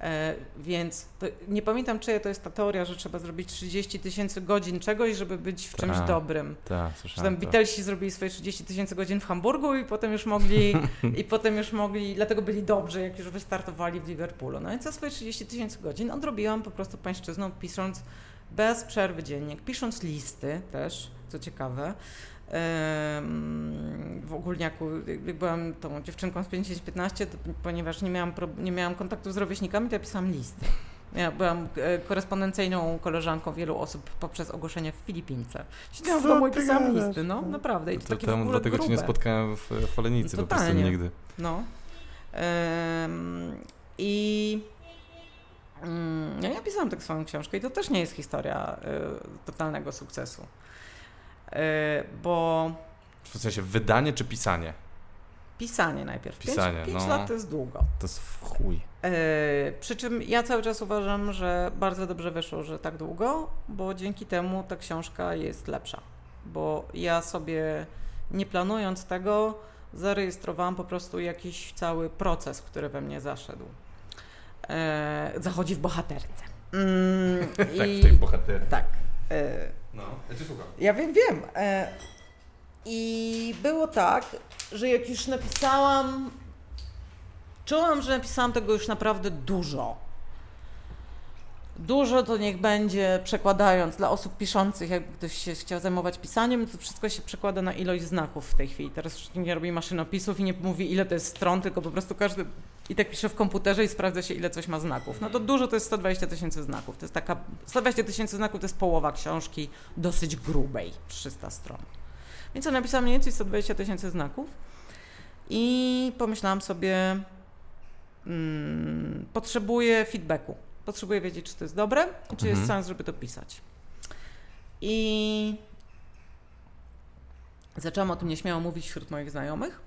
E, więc to, nie pamiętam, czyja to jest ta teoria, że trzeba zrobić 30 tysięcy godzin czegoś, żeby być w czymś Tak. dobrym. Tak, Że tam słyszałem. Beatlesi zrobili swoje 30 tysięcy godzin w Hamburgu i potem już mogli, i potem już mogli, dlatego byli dobrzy, jak już wystartowali w Liverpoolu. No więc za swoje 30 tysięcy godzin odrobiłam po prostu pańszczyzną, pisząc bez przerwy dziennik, pisząc listy też, co ciekawe. W ogólniaku, jak byłam tą dziewczynką z 5-15, to ponieważ nie miałam, nie miałam kontaktu z rówieśnikami, to ja pisałam listy. Ja byłam e, korespondencyjną koleżanką wielu osób poprzez ogłoszenie w Filipince. Siedziałam w domu i pisałam listy, no naprawdę. I to, To takie ogóle dlatego cię nie grube. spotkałem w w Falenicy po prostu nigdy. No. I mm, no ja pisałam tak swoją książkę i to też nie jest historia y, totalnego sukcesu. Y, bo W sensie wydanie czy pisanie? pisanie najpierw. Pisanie, pięć, pięć no. lat to jest długo. To jest w chuj. E, przy czym ja cały czas uważam, że bardzo dobrze wyszło, że tak długo, bo dzięki temu ta książka jest lepsza. Bo ja sobie nie planując tego, zarejestrowałam po prostu jakiś cały proces, który we mnie zaszedł. E, zachodzi w bohaterce. Mm, Tak, i- w tej bohaterii. tak. No, ja cię słucham. ja wiem, wiem. E, I było tak, że jak już napisałam, czułam, że napisałam tego już naprawdę dużo. Dużo to niech będzie, przekładając dla osób piszących, jak ktoś się chciał zajmować pisaniem, to wszystko się przekłada na ilość znaków w tej chwili. Teraz już nie robi maszynopisów i nie mówi, ile to jest stron, tylko po prostu każdy i tak pisze w komputerze i sprawdza się, ile coś ma znaków. No to dużo to jest 120 tysięcy znaków. To jest taka, 120 tysięcy znaków to jest połowa książki, dosyć grubej, 300 stron. Więc ja napisałam mniej więcej 120 tysięcy znaków i pomyślałam sobie, mm, potrzebuję feedbacku. Potrzebuję wiedzieć, czy to jest dobre i czy jest Mhm. sens, żeby to pisać. I zaczęłam o tym nieśmiało mówić wśród moich znajomych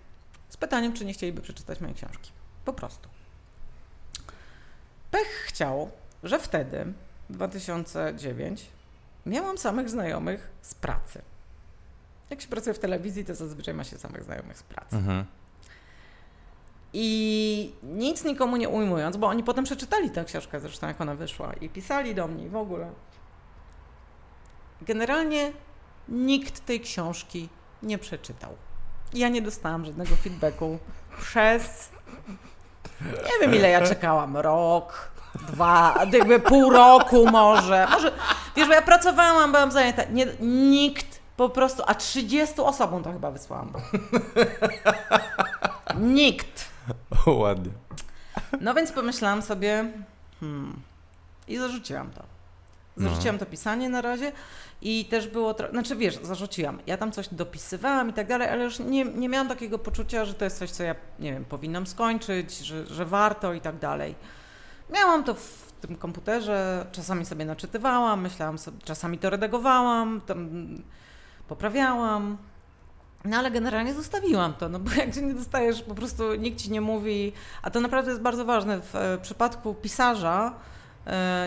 z pytaniem, czy nie chcieliby przeczytać mojej książki. Po prostu. Pech chciał, że wtedy, 2009, miałam samych znajomych z pracy. Jak się pracuje w telewizji, to zazwyczaj ma się samych znajomych z pracy. Mhm. I nic nikomu nie ujmując, bo oni potem przeczytali tę książkę, zresztą jak ona wyszła, i pisali do mnie i w ogóle. Generalnie nikt tej książki nie przeczytał. Ja nie dostałam żadnego feedbacku przez. Nie wiem, ile ja czekałam. Rok, dwa, jakby pół roku może. Może, wiesz, bo ja pracowałam, byłam zajęta. Nie, nikt po prostu, a 30 osobom to chyba wysłałam. Nikt. O, ładnie. No więc pomyślałam sobie, hmm, i zarzuciłam to. Zarzuciłam to pisanie na razie i też było, tro... znaczy wiesz, zarzuciłam. Ja tam coś dopisywałam i tak dalej, ale już nie, nie miałam takiego poczucia, że to jest coś, co ja, nie wiem, powinnam skończyć, że, że warto i tak dalej. Miałam to w tym komputerze, czasami sobie naczytywałam, myślałam sobie, czasami to redagowałam, tam poprawiałam. No ale generalnie zostawiłam to, no bo jak się nie dostajesz, po prostu nikt ci nie mówi, a to naprawdę jest bardzo ważne w e, przypadku pisarza,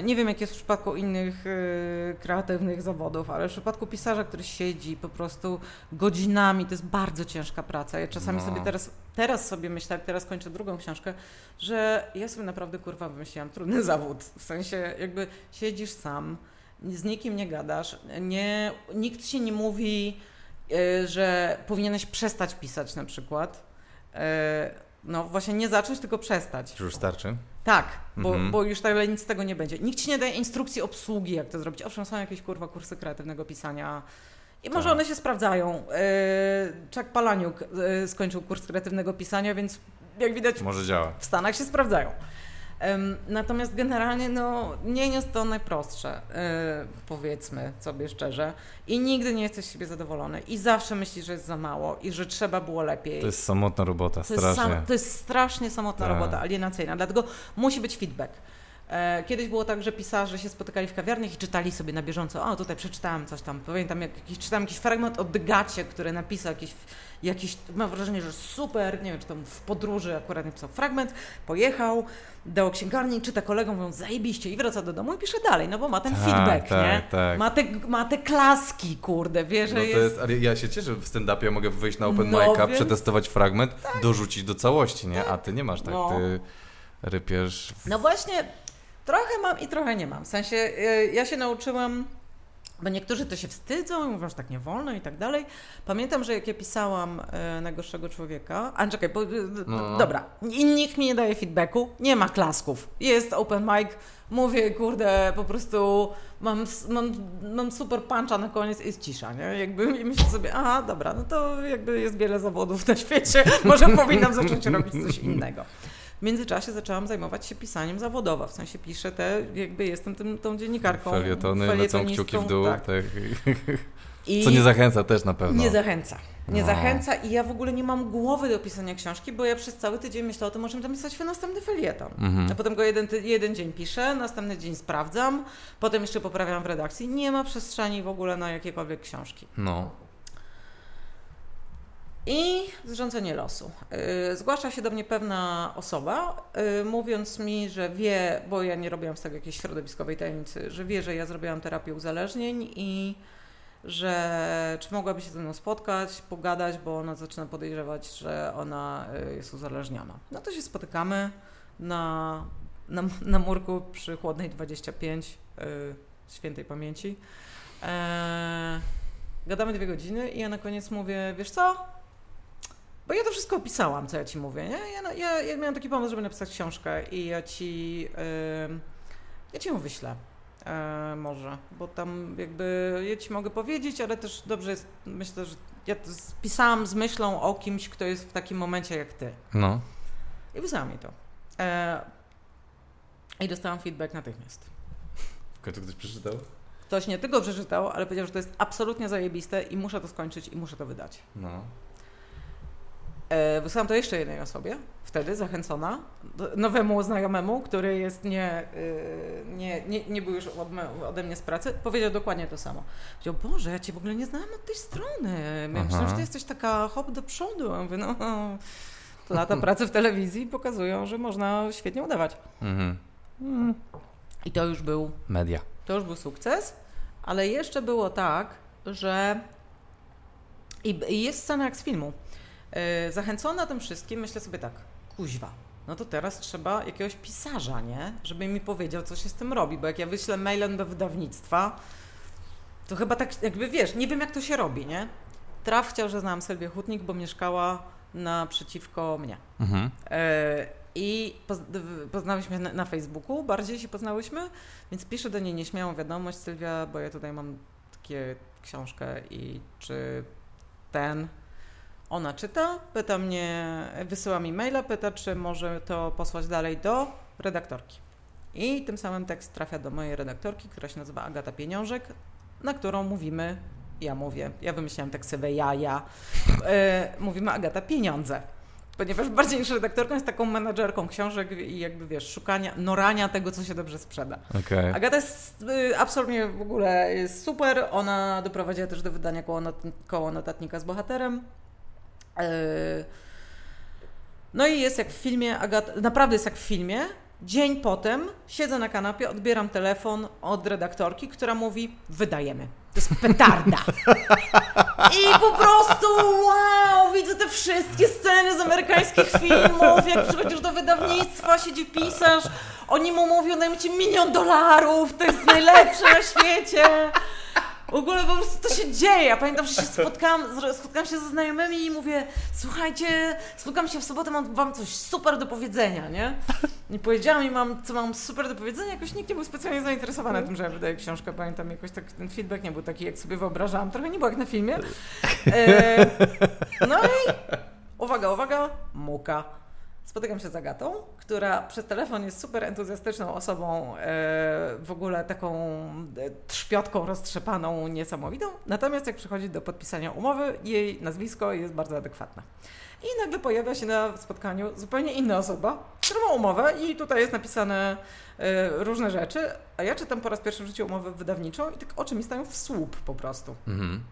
nie wiem jak jest w przypadku innych e, kreatywnych zawodów, ale w przypadku pisarza, który siedzi po prostu godzinami, to jest bardzo ciężka praca. Ja czasami No. sobie teraz, teraz sobie myślę, jak teraz kończę drugą książkę, że ja sobie naprawdę kurwa wymyśliłam trudny zawód. W sensie jakby siedzisz sam, z nikim nie gadasz, nie, nikt ci nie mówi, e, że powinieneś przestać pisać na przykład. E, No właśnie nie zacząć, tylko przestać. Czy już starczy? Tak, bo, Mhm. bo już tak nic z tego nie będzie. Nikt ci nie daje instrukcji obsługi, jak to zrobić. Owszem, są jakieś kurwa kursy kreatywnego pisania. I może Tak. one się sprawdzają. Yy, Chuck Palaniuk yy, skończył kurs kreatywnego pisania, więc jak widać Może działa. w Stanach się sprawdzają. Natomiast generalnie no, nie jest to najprostsze, yy, powiedzmy sobie szczerze. I nigdy nie jesteś z siebie zadowolony. I zawsze myślisz, że jest za mało i że trzeba było lepiej. To jest samotna robota, To jest, strasznie. sam, to jest strasznie samotna Tak. robota, alienacyjna, dlatego musi być feedback. E, Kiedyś było tak, że pisarze się spotykali w kawiarniach i czytali sobie na bieżąco, o tutaj przeczytałem coś tam, pamiętam, jak, czytałem jakiś fragment o Dygacie, który napisał jakiś, jakiś, mam wrażenie, że super, nie wiem, czy tam w podróży akurat napisał fragment, pojechał do księgarni, czyta kolegom, mówią zajebiście i wraca do domu i pisze dalej, no bo ma ten Tak, feedback, tak, nie? tak. Ma, te, ma te klaski, kurde, wie, że No to jest... jest, ale ja się cieszę, że w stand-upie mogę wyjść na open No mic'a, więc- Tak. przetestować fragment, dorzucić do całości, nie? A ty nie masz tak, No. ty rypiesz... No właśnie, trochę mam i trochę nie mam. W sensie y, ja się nauczyłam, bo niektórzy to się wstydzą i mówią, że tak nie wolno i tak dalej. Pamiętam, że jak ja pisałam y, Najgorszego Człowieka, a czekaj, bo, y, No. dobra, i nikt mi nie daje feedbacku, nie ma klasków, jest open mic, mówię, kurde, po prostu mam, mam, mam super puncha na koniec i jest cisza, nie? Jakby i myślę sobie, aha, dobra, no to jakby jest wiele zawodów na świecie, może powinnam zacząć robić coś innego. W międzyczasie zaczęłam zajmować się pisaniem zawodowo, w sensie piszę te, jakby jestem tym, tą dziennikarką. Felietony lecą felietonistką, kciuki w dół, Tak. tak. I Co nie zachęca też na pewno. nie zachęca. Nie No. zachęca i ja w ogóle nie mam głowy do pisania książki, bo ja przez cały tydzień myślę o tym, możemy tam pisać następny felieton. Mhm. A potem go jeden, jeden dzień piszę, następny dzień sprawdzam, potem jeszcze poprawiam w redakcji. Nie ma przestrzeni w ogóle na jakiekolwiek książki. No. I zrządzenie losu. Yy, zgłasza się do mnie pewna osoba, yy, mówiąc mi, że wie, bo ja nie robiłam z tego jakiejś środowiskowej tajemnicy, że wie, że ja zrobiłam terapię uzależnień i że czy mogłaby się ze mną spotkać, pogadać, bo ona zaczyna podejrzewać, że ona yy, jest uzależniona. No to się spotykamy na, na, na murku przy Chłodnej 25 yy, świętej pamięci. Eee, gadamy dwie godziny i ja na koniec mówię, wiesz co? Bo ja to wszystko opisałam, co ja ci mówię, nie? Ja, ja, ja miałam taki pomysł, żeby napisać książkę i ja ci, ym, ja ci ją wyślę. E, może, bo tam jakby ja ci mogę powiedzieć, ale też dobrze jest, myślę, że ja to pisałam z myślą o kimś, kto jest w takim momencie jak ty. No. I wysłałam mi to. E, I dostałam feedback natychmiast. W końcu ktoś przeczytał? Ktoś nie tylko przeczytał, ale powiedział, że to jest absolutnie zajebiste i muszę to skończyć i muszę to wydać. No. E, wysłałam to jeszcze jednej osobie, wtedy zachęcona, nowemu znajomemu, który jest nie, e, nie, nie, nie był już ode mnie z pracy, powiedział dokładnie to samo. Powiedział, Boże, ja Cię w ogóle nie znałam od tej strony. Ja że Ty jesteś taka hop do przodu. Ja mówię, no, lata pracy w telewizji pokazują, że można świetnie udawać. Mhm. I to już był Media. to już był sukces, ale jeszcze było tak, że i, i jest scena jak z filmu. Yy, zachęcona tym wszystkim, myślę sobie tak, kuźwa, no to teraz trzeba jakiegoś pisarza, nie? Żeby mi powiedział, co się z tym robi, bo jak ja wyślę mailem do wydawnictwa, to chyba tak jakby, wiesz, nie wiem jak to się robi, nie? Traf chciał, że znam Sylwię Hutnik, bo mieszkała naprzeciwko mnie. Mhm. E, I poznałyśmy na, na Facebooku, bardziej się poznałyśmy, więc piszę do niej nieśmiałą wiadomość, Sylwia, bo ja tutaj mam takie książkę i czy ten. Ona czyta, pyta mnie, wysyła mi maila, pyta, czy może to posłać dalej do redaktorki. I tym samym tekst trafia do mojej redaktorki, która się nazywa Agata Pieniążek, na którą mówimy, ja mówię, ja wymyślałam tak sobie, ja, ja, e, mówimy Agata Pieniądze ponieważ bardziej niż redaktorką jest taką menadżerką książek i jakby wiesz, szukania, norania tego, co się dobrze sprzeda. Okej. Agata jest y, absolutnie w ogóle super. Ona doprowadziła też do wydania koło, not, koło notatnika z bohaterem. Yy, No i jest jak w filmie, Agata, naprawdę jest jak w filmie. Dzień potem siedzę na kanapie, odbieram telefon od redaktorki, która mówi: Wydajemy. To jest petarda. I po prostu wow, widzę te wszystkie sceny z amerykańskich filmów, jak przychodzisz do wydawnictwa, siedzi pisarz, oni mu mówią, daj mi ci milion dolarów, to jest najlepsze na świecie. W ogóle po prostu to się dzieje. Ja pamiętam, że się spotkałam, spotkałam się ze znajomymi i mówię, słuchajcie, spotkam się w sobotę, mam wam coś super do powiedzenia, nie? I powiedziałam im, mam, co mam super do powiedzenia, jakoś nikt nie był specjalnie zainteresowany tym, że ja wydaję książkę. Pamiętam, jakoś tak ten feedback nie był taki, jak sobie wyobrażałam. Trochę nie było jak na filmie. E, no i uwaga, uwaga, muka. Spotykam się z Agatą, która przez telefon jest super entuzjastyczną osobą, e, w ogóle taką e, trzpiotką roztrzepaną, niesamowitą. Natomiast jak przychodzi do podpisania umowy, jej nazwisko jest bardzo adekwatne. I nagle pojawia się na spotkaniu zupełnie inna osoba, która ma umowę i tutaj jest napisane e, różne rzeczy, a ja czytam po raz pierwszy w życiu umowę wydawniczą i tak oczy mi stają w słup po prostu. Mhm.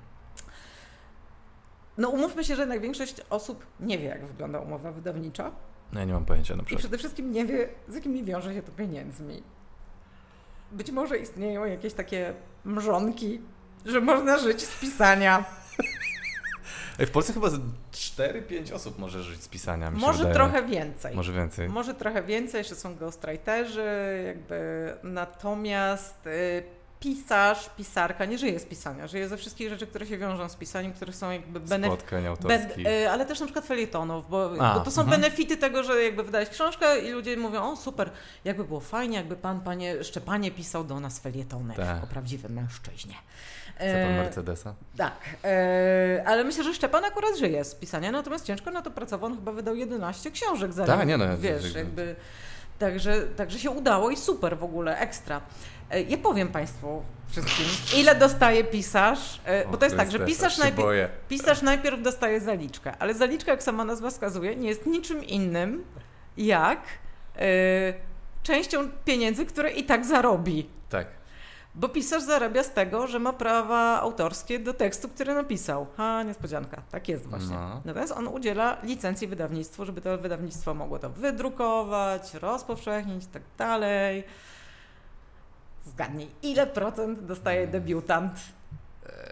No umówmy się, że jednak większość osób nie wie, jak wygląda umowa wydawnicza. No ja nie mam pojęcia na I przykład. przede wszystkim nie wie, z jakimi wiąże się to pieniędzmi. Być może istnieją jakieś takie mrzonki, że można żyć z pisania. Ej, w Polsce chyba z 4-5 osób może żyć z pisania, Może wydaje. trochę więcej. Może więcej. Może trochę więcej, jeszcze są ghostwriterzy, jakby natomiast y, pisarz, pisarka nie żyje z pisania, żyje ze wszystkich rzeczy, które się wiążą z pisaniem, które są jakby benefity. Be, y, ale też na przykład felietonów, bo, A, bo to są mhm. benefity tego, że jakby wydałeś książkę i ludzie mówią, o super, jakby było fajnie, jakby pan, panie Szczepanie pisał do nas felietony Tak. o prawdziwym mężczyźnie. Chce pan E, Mercedesa? tak, e, ale myślę, że Szczepan akurat żyje z pisania, natomiast ciężko na to pracował, on chyba wydał 11 książek za Tak, nie no, wiesz, jakby, także, także się udało i super w ogóle, ekstra. E, ja powiem Państwu wszystkim, ile dostaje pisarz, e, bo to jest tak, że pisarz najpierw, pisarz najpierw dostaje zaliczkę, ale zaliczka, jak sama nazwa wskazuje, nie jest niczym innym jak e, częścią pieniędzy, które i tak zarobi. Tak. Bo pisarz zarabia z tego, że ma prawa autorskie do tekstu, który napisał. Ha, niespodzianka. Tak jest właśnie. No. Natomiast on udziela licencji wydawnictwu, żeby to wydawnictwo mogło to wydrukować, rozpowszechnić i tak dalej. Zgadnij, ile procent dostaje debiutant?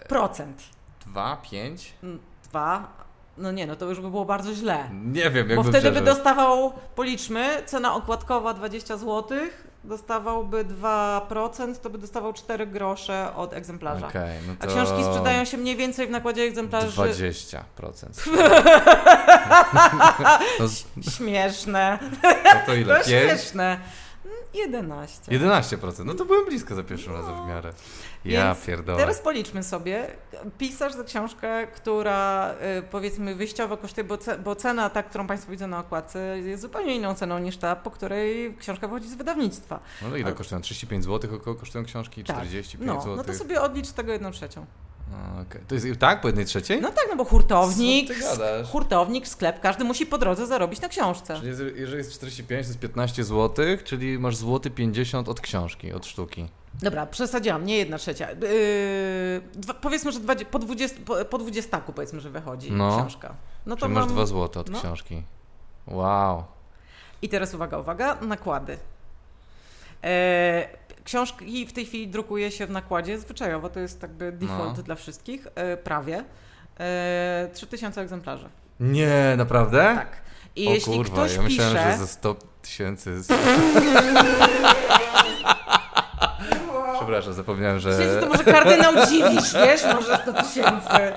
Procent. 2, 5? Mm, Dwa. No nie, no to już by było bardzo źle. Nie wiem, jakby Bo wtedy by przeżył. dostawał, policzmy, cena okładkowa 20 zł, dostawałby 2%, to by dostawał 4 grosze od egzemplarza. Okej, no A to... książki sprzedają się mniej więcej w nakładzie egzemplarzy. 20%. no, Śmieszne. no to ile? To 5? śmieszne. 11. 11%. No to byłem blisko za pierwszym razem w miarę. Ja Więc pierdolę. Teraz policzmy sobie. Pisarz za książkę, która y, powiedzmy wyjściowo kosztuje, bo, ce, bo cena, ta, którą Państwo widzą na okładce, jest zupełnie inną ceną niż ta, po której książka wychodzi z wydawnictwa. No ile kosztują? 35 zł około kosztują książki? Tak. 45 No, zł? no to sobie odlicz tego jedną trzecią. Okej. To jest tak? Po jednej trzeciej? No tak, no bo hurtownik, hurtownik, sklep, każdy musi po drodze zarobić na książce. Czyli jest- jeżeli jest 45, to jest 15 zł, czyli masz złoty 50 od książki, od sztuki. Dobra, przesadziłam, nie jedna trzecia. Yy, dwa, powiedzmy, że dwadzie- po, 20, po, po 20 powiedzmy, że wychodzi No. książka. No to Czyli masz mam... 2 zł od no. książki. Wow. I teraz uwaga, uwaga, nakłady. E, książki w tej chwili drukuje się w nakładzie zwyczajowo, to jest jakby default No. dla wszystkich, e, prawie. E, 3000 egzemplarzy. Nie, naprawdę? Tak. I o jeśli kurwa, ktoś ja myślałem, pisze... że ze 100 tysięcy... Przepraszam, zapomniałem, że... to może kardynał dziwisz, wiesz, może 100 tysięcy.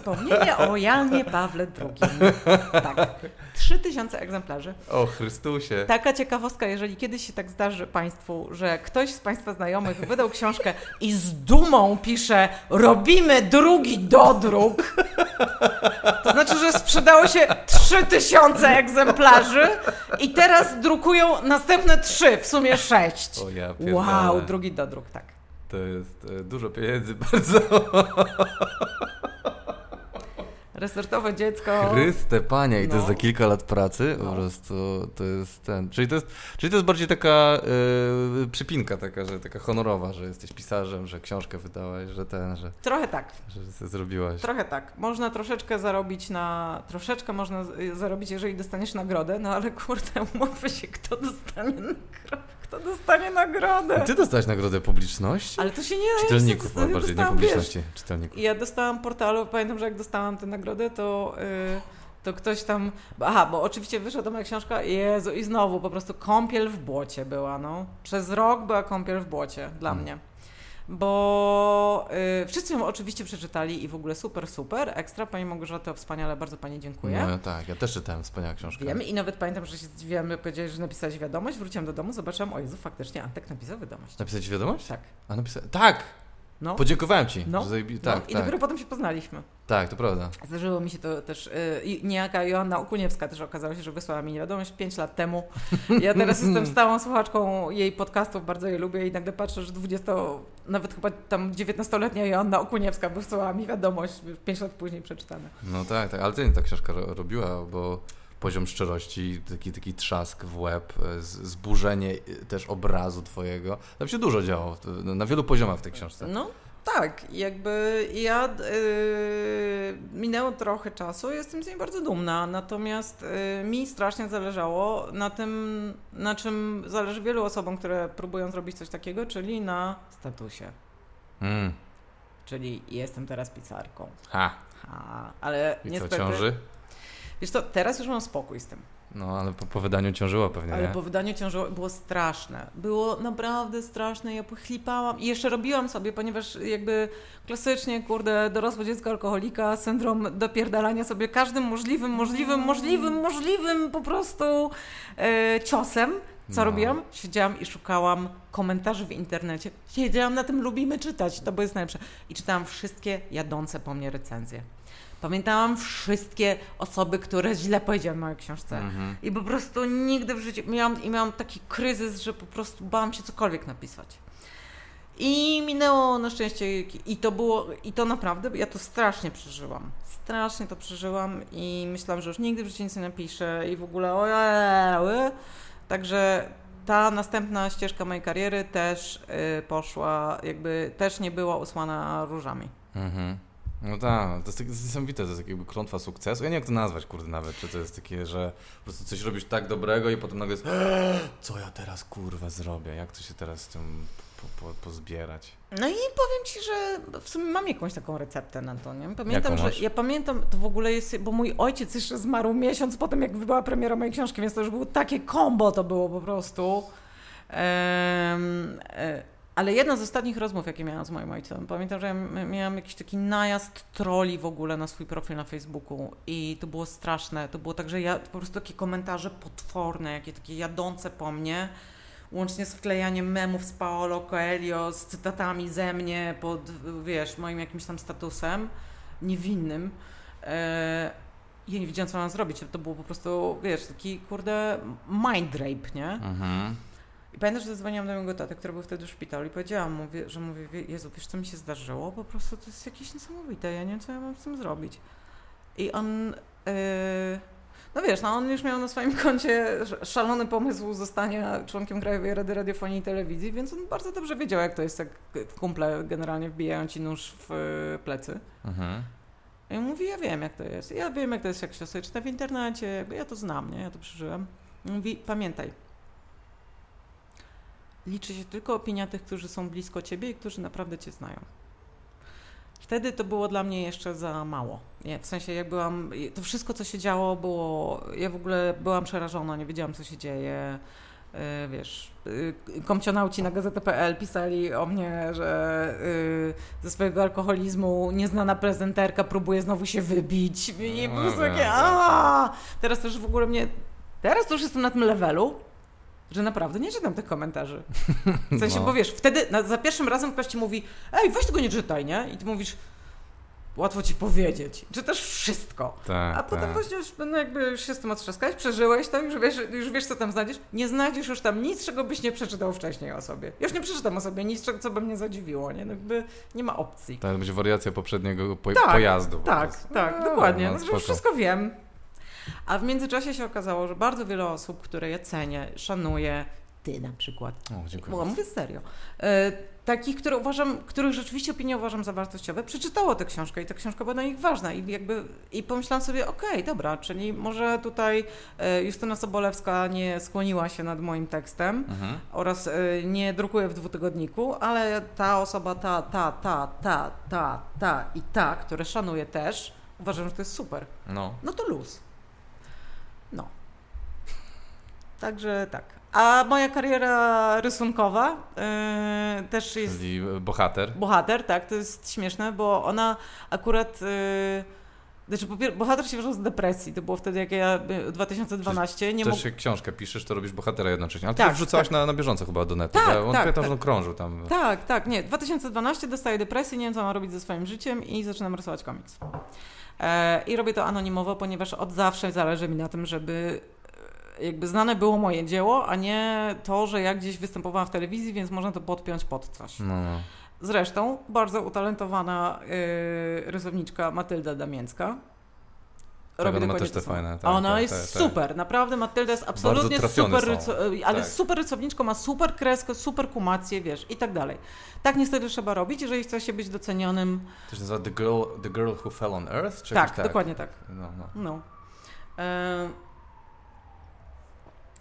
Wspomnienie o Janie Pawle II. Tak. 3000 egzemplarzy. O Chrystusie. Taka ciekawostka, jeżeli kiedyś się tak zdarzy Państwu, że ktoś z Państwa znajomych wydał książkę i z dumą pisze robimy drugi dodruk, to znaczy, że sprzedało się 3000 egzemplarzy i teraz drukują następne trzy, w sumie sześć. O ja pierdolę. Wow, drugi dodruk, tak. To jest e, dużo pieniędzy, bardzo. Resortowe dziecko. Chryste, panie, i to No. jest za kilka lat pracy, No. po prostu to jest ten, czyli to jest, czyli to jest bardziej taka y, przypinka taka, że taka honorowa, że jesteś pisarzem, że książkę wydałaś, że ten, że, Trochę tak, że zrobiłaś. trochę tak. Można troszeczkę zarobić na... Troszeczkę można zarobić, jeżeli dostaniesz nagrodę, no ale kurde, umówmy się, kto dostanie nagrodę. Kto dostanie nagrodę? Ty dostałeś nagrodę publiczności? Ale to się nie... Czytelników, ja bardziej nie dostałam, wiesz, publiczności, czytelników. Ja dostałam portalu, pamiętam, że jak dostałam tę nagrodę, to, y, to ktoś tam. Aha, bo oczywiście wyszła do moja książka. Jezu, i znowu po prostu kąpiel w błocie była, no. Przez rok była kąpiel w błocie dla Mm. mnie. Bo y, wszyscy ją oczywiście przeczytali i w ogóle super, super, ekstra. Pani Małgorzata, wspaniale, bardzo Pani dziękuję. No tak, ja też czytałem wspaniała książka. Wiem i nawet pamiętam, że się zdziwiłam, powiedziałeś, że napisałeś wiadomość. Wróciłam do domu, zobaczyłam, o Jezu, faktycznie Antek napisał wiadomość. Napisać wiadomość? Tak. A napisałem, tak! No. Podziękowałem ci. No. że zajebi- no. tak, I tak, dopiero potem się poznaliśmy. tak, to prawda. Zdarzyło mi się to też, y, i niejaka Joanna Okuniewska też okazało się, że wysłała mi wiadomość 5 lat temu. Ja teraz jestem stałą słuchaczką jej podcastów, bardzo je lubię i nagle patrzę, że 20, nawet chyba tam 19-letnia Joanna Okuniewska wysłała mi wiadomość 5 lat później przeczytane. No tak, tak, ale ty ta książka ro- robiła, bo poziom szczerości, taki, taki trzask w łeb, e, zburzenie e, też obrazu twojego. Tam się dużo działo, na wielu poziomach w tej książce. No tak, jakby ja y, minęło trochę czasu, jestem z niej bardzo dumna, natomiast y, mi strasznie zależało na tym, na czym zależy wielu osobom, które próbują zrobić coś takiego, czyli na statusie. Mm. Czyli jestem teraz pisarką. Ha, Ha, ale i niestety. co, ciąży? Wiesz co, teraz już mam spokój z tym. No, ale po, po wydaniu ciążyło pewnie, Ale nie? po wydaniu ciążyło, było straszne. Było naprawdę straszne. Ja pochlipałam i jeszcze robiłam sobie, ponieważ jakby klasycznie, kurde, dorosłe dziecko alkoholika, syndrom dopierdalania sobie każdym możliwym, możliwym, możliwym, możliwym po prostu e, ciosem. Co No. robiłam? Siedziałam i szukałam komentarzy w internecie. Siedziałam na tym, lubimy czytać, to było jest najlepsze. I czytałam wszystkie jadące po mnie recenzje. Pamiętałam wszystkie osoby, które źle powiedziały o mojej książce. Mhm. I po prostu nigdy w życiu miałam, i miałam taki kryzys, że po prostu bałam się cokolwiek napisać. I minęło na szczęście, i to było, i to naprawdę, ja to strasznie przeżyłam. Strasznie to przeżyłam i myślałam, że już nigdy w życiu nic nie napiszę i w ogóle ojej. Także ta następna ścieżka mojej kariery też y, poszła, jakby też nie była usłana różami. Mhm. No tak, to jest, tak, to jest niesamowite, to jest jakby klątwa sukcesu. Ja nie wiem jak to nazwać, kurde, nawet, czy to jest takie, że po prostu coś robisz tak dobrego i potem nagle jest co ja teraz, kurwa, zrobię? Jak to się teraz z tym po, po, pozbierać? No i powiem Ci, że w sumie mam jakąś taką receptę na to, nie? Pamiętam, że ja pamiętam, to w ogóle jest, bo mój ojciec jeszcze zmarł miesiąc po tym, jak była premiera mojej książki, więc to już było takie kombo to było po prostu. E, ale jedna z ostatnich rozmów, jakie miałam z moim ojcem, pamiętam, że miałam jakiś taki najazd troli w ogóle na swój profil na Facebooku i to było straszne. To było tak, że ja po prostu takie komentarze potworne, jakie takie jadące po mnie. łącznie z wklejaniem memów z Paolo Coelho, z cytatami ze mnie pod, wiesz, moim jakimś tam statusem niewinnym. E, ja nie wiedziałam, co mam zrobić. To było po prostu, wiesz, taki, kurde, mind rape, nie? Mhm. I pamiętam, że zadzwoniłam do mojego taty, który był wtedy w szpitalu i powiedziałam mu, że mówię, Jezu, wiesz co mi się zdarzyło? Po prostu to jest jakieś niesamowite, ja nie wiem, co ja mam z tym zrobić. I on, yy, no wiesz, no on już miał na swoim koncie sz- szalony pomysł zostania członkiem Krajowej Rady Radiofonii i Telewizji, więc on bardzo dobrze wiedział, jak to jest, jak kumple generalnie wbijają ci nóż w yy, plecy. Mhm. I on mówi, ja wiem, jak to jest. Ja wiem, jak to jest, jak się czyta w internecie, ja to znam, nie? Ja to przeżyłem. I Mówi, pamiętaj, liczy się tylko opinia tych, którzy są blisko ciebie i którzy naprawdę cię znają. Wtedy to było dla mnie jeszcze za mało. W sensie, jak byłam, to wszystko, co się działo, było, ja w ogóle byłam przerażona, nie wiedziałam, co się dzieje. Yy, wiesz, yy, komcionauci na gazetę.pl pisali o mnie, że yy, ze swojego alkoholizmu nieznana prezenterka próbuje znowu się wybić. I po No prostu wiem, takie, tak. a Teraz też w ogóle mnie, teraz to już jestem na tym levelu, że naprawdę nie czytam tych komentarzy. W sensie, No. bo wiesz, wtedy na, za pierwszym razem ktoś ci mówi, ej, weź tego nie czytaj, nie? I ty mówisz, łatwo ci powiedzieć. Czytasz wszystko. Tak, A potem tak. właśnie już, no jakby już się z tym otrzaskałeś, przeżyłeś to, już wiesz, już wiesz, co tam znajdziesz. Nie znajdziesz już tam nic, czego byś nie przeczytał wcześniej o sobie. Już nie przeczytam o sobie nic, co by mnie zadziwiło, nie? No jakby nie ma opcji. To będzie wariacja poprzedniego po Tak, pojazdu. po Tak, tak, No, dokładnie. no, No, już wszystko wiem. A w międzyczasie się okazało, że bardzo wiele osób, które ja cenię, szanuję, ty na przykład, O, dziękuję. bo mówię serio, e, takich, które uważam, których rzeczywiście opinie uważam za wartościowe, przeczytało tę książkę i ta książka była dla nich ważna i jakby i pomyślałam sobie, okej, dobra, czyli może tutaj e, Justyna Sobolewska nie skłoniła się nad moim tekstem Mhm. oraz e, nie drukuje w dwutygodniku, ale ta osoba, ta, ta, ta, ta, ta, ta i ta, które szanuję też, uważam, że to jest super. No. No to luz. No. Także tak. A moja kariera rysunkowa yy, też jest Czyli bohater. bohater, tak, to jest śmieszne, bo ona akurat. Yy, znaczy, bohater się wziął z depresji. To było wtedy, jak ja y, 2012 nie Też mógł. się książkę piszesz, to robisz bohatera jednocześnie. Ale ty Tak, to wrzucałaś tak. na, na bieżąco chyba do netu. Tak, on tak, pamiętam, że tak. on krążył tam. Tak, tak, nie. 2012 dostaję depresję, nie wiem, co mam robić ze swoim życiem i zaczynam rysować komiks. E, I robię to anonimowo, ponieważ od zawsze zależy mi na tym, żeby jakby znane było moje dzieło, a nie to, że ja gdzieś występowałam w telewizji, więc można to podpiąć pod coś. No, no. Zresztą bardzo utalentowana y, rysowniczka Matylda Damięcka. Tak, ona ma dokładnie też te fajne, A tak, ona tak, jest tak, tak. super, naprawdę Matylda jest absolutnie super, ryco- y, ale Tak. super rysowniczką, ma super kreskę, super kumację, wiesz, i tak dalej. Tak niestety trzeba robić, jeżeli chce się być docenionym. To się nazywa The Girl, The Girl Who Fell on Earth? Czy Tak, dokładnie tak. No, no. No. E,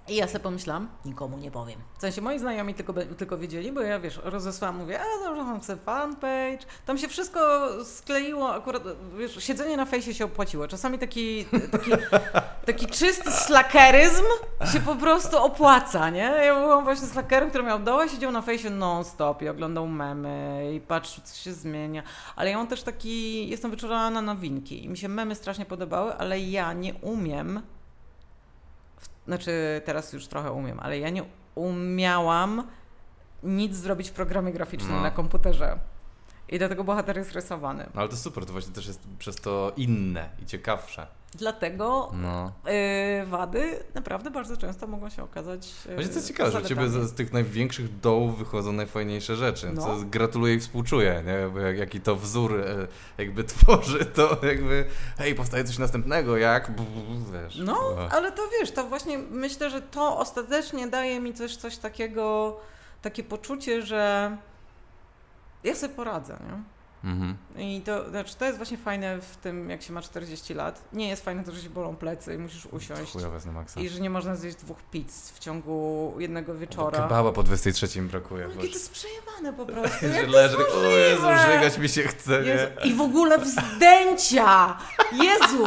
I ja sobie pomyślałam, nikomu nie powiem. W sensie moi znajomi tylko, tylko wiedzieli, bo ja wiesz, rozesłałam, mówię, a dobrze, mam sobie fanpage. Tam się wszystko skleiło, akurat wiesz, siedzenie na fejsie się opłaciło. Czasami taki, taki, taki czysty slakeryzm się po prostu opłaca, nie? Ja byłam właśnie slakerem, który miał dołę, siedział na fejsie non-stop i oglądał memy i patrzył, co się zmienia. Ale ja mam też taki, jestem wyczulona na nowinki i mi się memy strasznie podobały, ale ja nie umiem, znaczy teraz już trochę umiem, ale ja nie umiałam nic zrobić w programie graficznym No. na komputerze. I dlatego bohater jest rysowany. No ale to super, to właśnie też jest przez to inne i ciekawsze. Dlatego No. yy, wady naprawdę bardzo często mogą się okazać. Yy, Właśnie to jest ciekawe, że u Ciebie z, z tych największych dołów wychodzą najfajniejsze rzeczy. No. Co gratuluję i współczuję, nie? Bo jak, jaki to wzór e, jakby tworzy, to jakby hej, powstaje coś następnego, jak? Wiesz. No, O. ale to wiesz, to właśnie myślę, że to ostatecznie daje mi też coś takiego, takie poczucie, że ja sobie poradzę, nie? Mhm. I to, znaczy, to jest właśnie fajne w tym, jak się ma 40 lat. Nie jest fajne to, że się bolą plecy i musisz usiąść. Chujowe na maksa. I że nie można zjeść dwóch pizz w ciągu jednego wieczora. Kebaba po 23 brakuje. No, to jest przejebane po prostu. że leży, o Jezu, żygać mi się chce, Jezu, nie? I w ogóle wzdęcia! Jezu!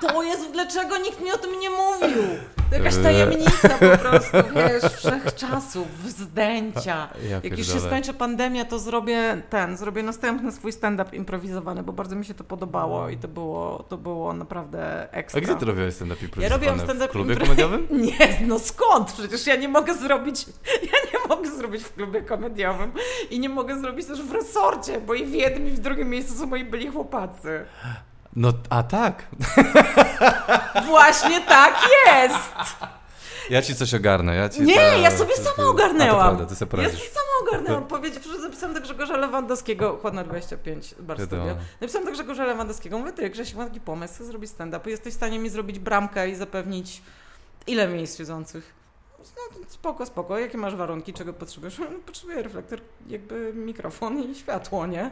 To jest, dlaczego nikt mi o tym nie mówił? Jakaś tajemnica po prostu, wiesz, wszechczasów, zdęcia. Ja Jak już się skończy pandemia, to zrobię ten, zrobię następny swój stand-up improwizowany, bo bardzo mi się to podobało i to było, to było naprawdę A ekstra. gdzie ty robiłeś stand-up Ja improwizowany? robiłam stand-up W klubie impro- komediowym? Nie, no skąd? Przecież ja nie mogę zrobić, ja nie mogę zrobić w klubie komediowym i nie mogę zrobić też w resorcie, bo i w jednym i w drugim miejscu są moi byli chłopacy. No, a tak. Właśnie tak jest! Ja ci coś ogarnę. Ja ci Nie, to- ja sobie sama to- A to ogarnęłam. prawda, ty sobie Ja sobie sama ogarnęłam. Powiedział, że zapisałam do Grzegorza Lewandowskiego, chłodna 25, bar studio. Napisałam do Grzegorza Lewandowskiego, mówię, ty Grzesiek, mam taki pomysł, chcę zrobić stand-up. Jesteś w stanie mi zrobić bramkę i zapewnić ile miejsc siedzących? No spoko, spoko. Jakie masz warunki? Czego potrzebujesz? No, Potrzebuję reflektor, jakby mikrofon i światło, nie?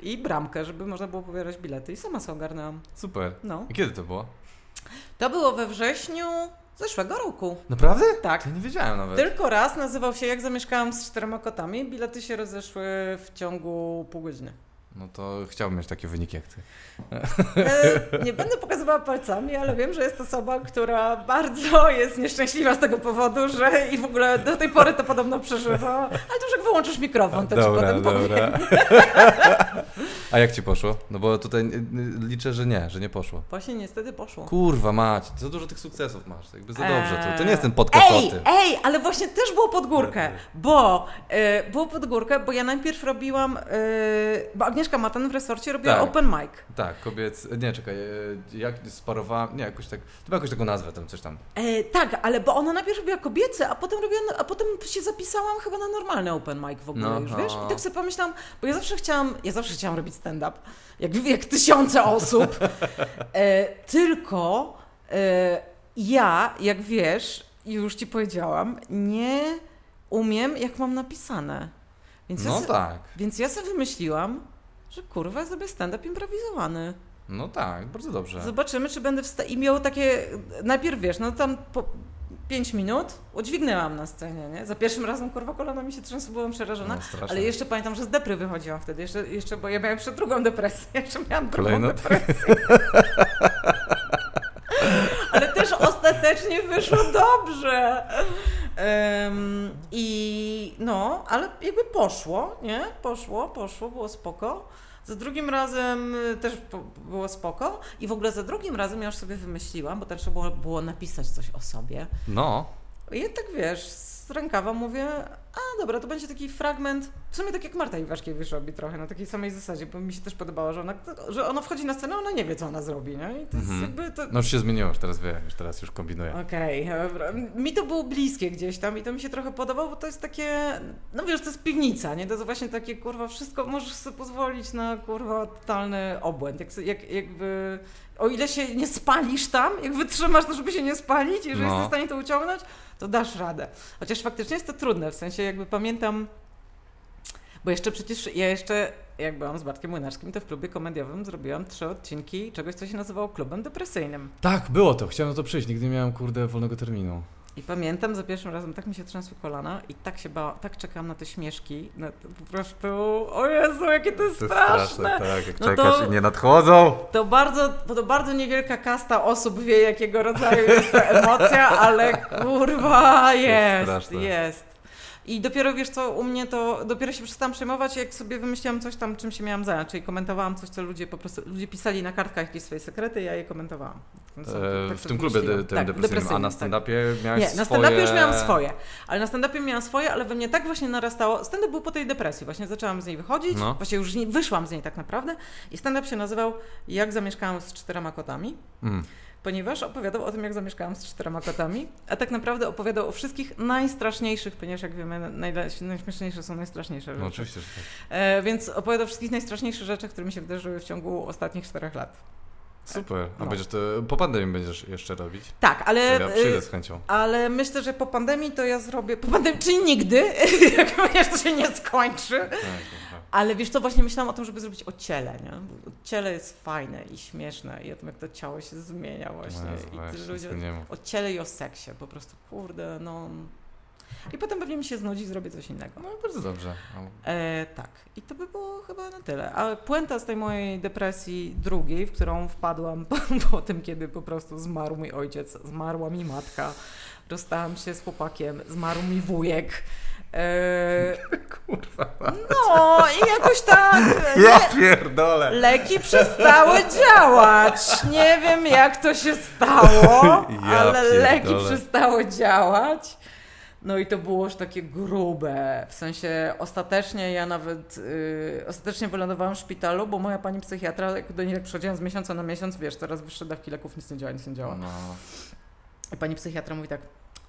I bramkę, żeby można było pobierać bilety. I sama sobie ogarnęłam. Super. No. I kiedy to było? To było we wrześniu zeszłego roku. Naprawdę? Tak. To nie wiedziałem nawet. Tylko raz nazywał się Jak zamieszkałam z czterema kotami. Bilety się rozeszły w ciągu pół godziny. No to chciałbym mieć takie wyniki jak ty. E, nie będę pokazywała palcami, ale wiem, że jest osoba, która bardzo jest nieszczęśliwa z tego powodu, że i w ogóle do tej pory to podobno przeżywa. Ale to już jak wyłączysz mikrofon, to ci dobra, potem powiem. dobra. A jak ci poszło? No bo tutaj y, y, liczę, że nie, że nie poszło. Właśnie niestety poszło. Kurwa mać, za dużo tych sukcesów masz. Jakby za dobrze. To, to Eee. nie jest ten podcast o Ej, tym. ej, ale właśnie też było pod górkę, bo e, było pod górkę, bo ja najpierw robiłam, e, bo Agnieszka Matan w resorcie robiła Tak. open mic. Tak, kobiec. Nie, czekaj, y, jak sparowałem. Nie, jakoś tak. To ma jakąś taką nazwę tam coś tam. E, tak, ale bo ona najpierw robiła kobiece, a potem robiła, a potem się zapisałam chyba na normalny open mic w ogóle No, już, no. wiesz? I tak sobie pomyślałam, bo ja zawsze chciałam, ja zawsze chciałam robić stand-up, jak, jak tysiące osób, e, tylko e, ja, jak wiesz, już ci powiedziałam, nie umiem, jak mam napisane. Więc, ja, No se, tak. więc ja sobie wymyśliłam, że kurwa, zrobię stand-up improwizowany. No tak, bardzo dobrze. Zobaczymy, czy będę wsta- I miał takie. Najpierw wiesz, no tam po 5 minut udźwignęłam na scenie, nie? Za pierwszym razem kurwa kolana mi się trzęsły, byłam przerażona. No, ale jeszcze pamiętam, że z depry wychodziłam wtedy, jeszcze, jeszcze bo ja miałam jeszcze drugą depresję, jeszcze miałam drugą depresję. ale też ostatecznie wyszło dobrze. Em, I no, ale jakby poszło, nie? Poszło, poszło, było spoko. Za drugim razem y, też było spoko i w ogóle za drugim razem ja już sobie wymyśliłam, bo też trzeba było, było napisać coś o sobie. No, I tak wiesz, z rękawa mówię, a dobra, to będzie taki fragment, w sumie tak jak Marta Iwaszkiewicz robi trochę, na takiej samej zasadzie, bo mi się też podobało, że ona, że ona wchodzi na scenę, ona nie wie, co ona zrobi, nie? I to jest Mhm. jakby to... no już się zmieniło, już teraz wie, już teraz już kombinuję. Okej, dobra. Mi to było bliskie gdzieś tam i to mi się trochę podobało, bo to jest takie, no wiesz, to jest piwnica, nie? To jest właśnie takie, kurwa, wszystko możesz sobie pozwolić na, kurwa, totalny obłęd. Jak, jak, jakby, o ile się nie spalisz tam, jak wytrzymasz to, żeby się nie spalić, jeżeli No. jesteś w stanie to uciągnąć, to dasz radę. Chociaż faktycznie jest to trudne, w sensie jakby pamiętam, bo jeszcze przecież, ja jeszcze, jak byłam z Bartkiem Młynarskim, to w klubie komediowym zrobiłam trzy odcinki czegoś, co się nazywało klubem depresyjnym. Tak, było to, chciałem na to przyjść, nigdy nie miałem, kurde, wolnego terminu. I pamiętam za pierwszym razem, tak mi się trzęsły kolana i tak się bałam, tak czekałam na te śmieszki, na to po prostu, o Jezu, jakie to jest straszne. tak, jak No czekasz to- i nie nadchodzą. To bardzo, to bardzo niewielka kasta osób wie, jakiego rodzaju jest ta emocja, ale kurwa jest, straszne. jest. I dopiero wiesz co, u mnie to, dopiero się przestałam przejmować, jak sobie wymyśliłam coś tam, czym się miałam zająć, czyli komentowałam coś, co ludzie po prostu, ludzie pisali na kartkach jakieś swoje sekrety, ja je komentowałam. Tak E, sobie w tym klubie de, tym Tak, depresyjnym, a na tak. stand-upie miałeś Nie, na swoje... stand-upie już miałam swoje, ale na stand-upie miałam swoje, ale we mnie tak właśnie narastało. Stand-up był po tej depresji, właśnie zaczęłam z niej wychodzić, No. właśnie już nie, wyszłam z niej tak naprawdę i stand-up się nazywał Jak zamieszkałam z czterema kotami, Mm. Ponieważ opowiadał o tym, jak zamieszkałam z czterema kotami, a tak naprawdę opowiadał o wszystkich najstraszniejszych, ponieważ jak wiemy, najśmieszniejsze są najstraszniejsze rzeczy. No oczywiście, że tak. E, więc opowiadał o wszystkich najstraszniejszych rzeczach, które mi się wydarzyły w ciągu ostatnich czterech lat. Super. A No. będziesz to, po pandemii będziesz jeszcze robić? Tak, ale... Ja przyjdę e, z chęcią. Ale myślę, że po pandemii to ja zrobię. Po pandemii, czyli nigdy, jak ponieważ to się nie skończy. Tak, dobra. Ale wiesz, to właśnie myślałam o tym, żeby zrobić o ciele, nie? Bo Ciele jest fajne i śmieszne i o tym, jak to ciało się zmienia właśnie. Jezu, I właśnie, ludzie... O ciele i o seksie, po prostu, kurde, no... I potem pewnie mi się znudzi, zrobię coś innego. No bardzo dobrze. E, tak. I to by było chyba na tyle. A puenta z tej mojej depresji drugiej, w którą wpadłam po, po tym, kiedy po prostu zmarł mój ojciec, zmarła mi matka, rozstałam się z chłopakiem, zmarł mi wujek. E, Kurwa. no i jakoś tak. Ja pierdolę. Leki przestały działać. Nie wiem, jak to się stało, Ja ale leki pierdolę. przestały działać. No i to było już takie grube. W sensie ostatecznie ja nawet yy, ostatecznie wylądowałam w szpitalu, bo moja pani psychiatra, jak do niej tak przychodziłam z miesiąca na miesiąc, wiesz, teraz wyższe dawki leków nic nie działa, nic nie działa. No. I pani psychiatra mówi tak,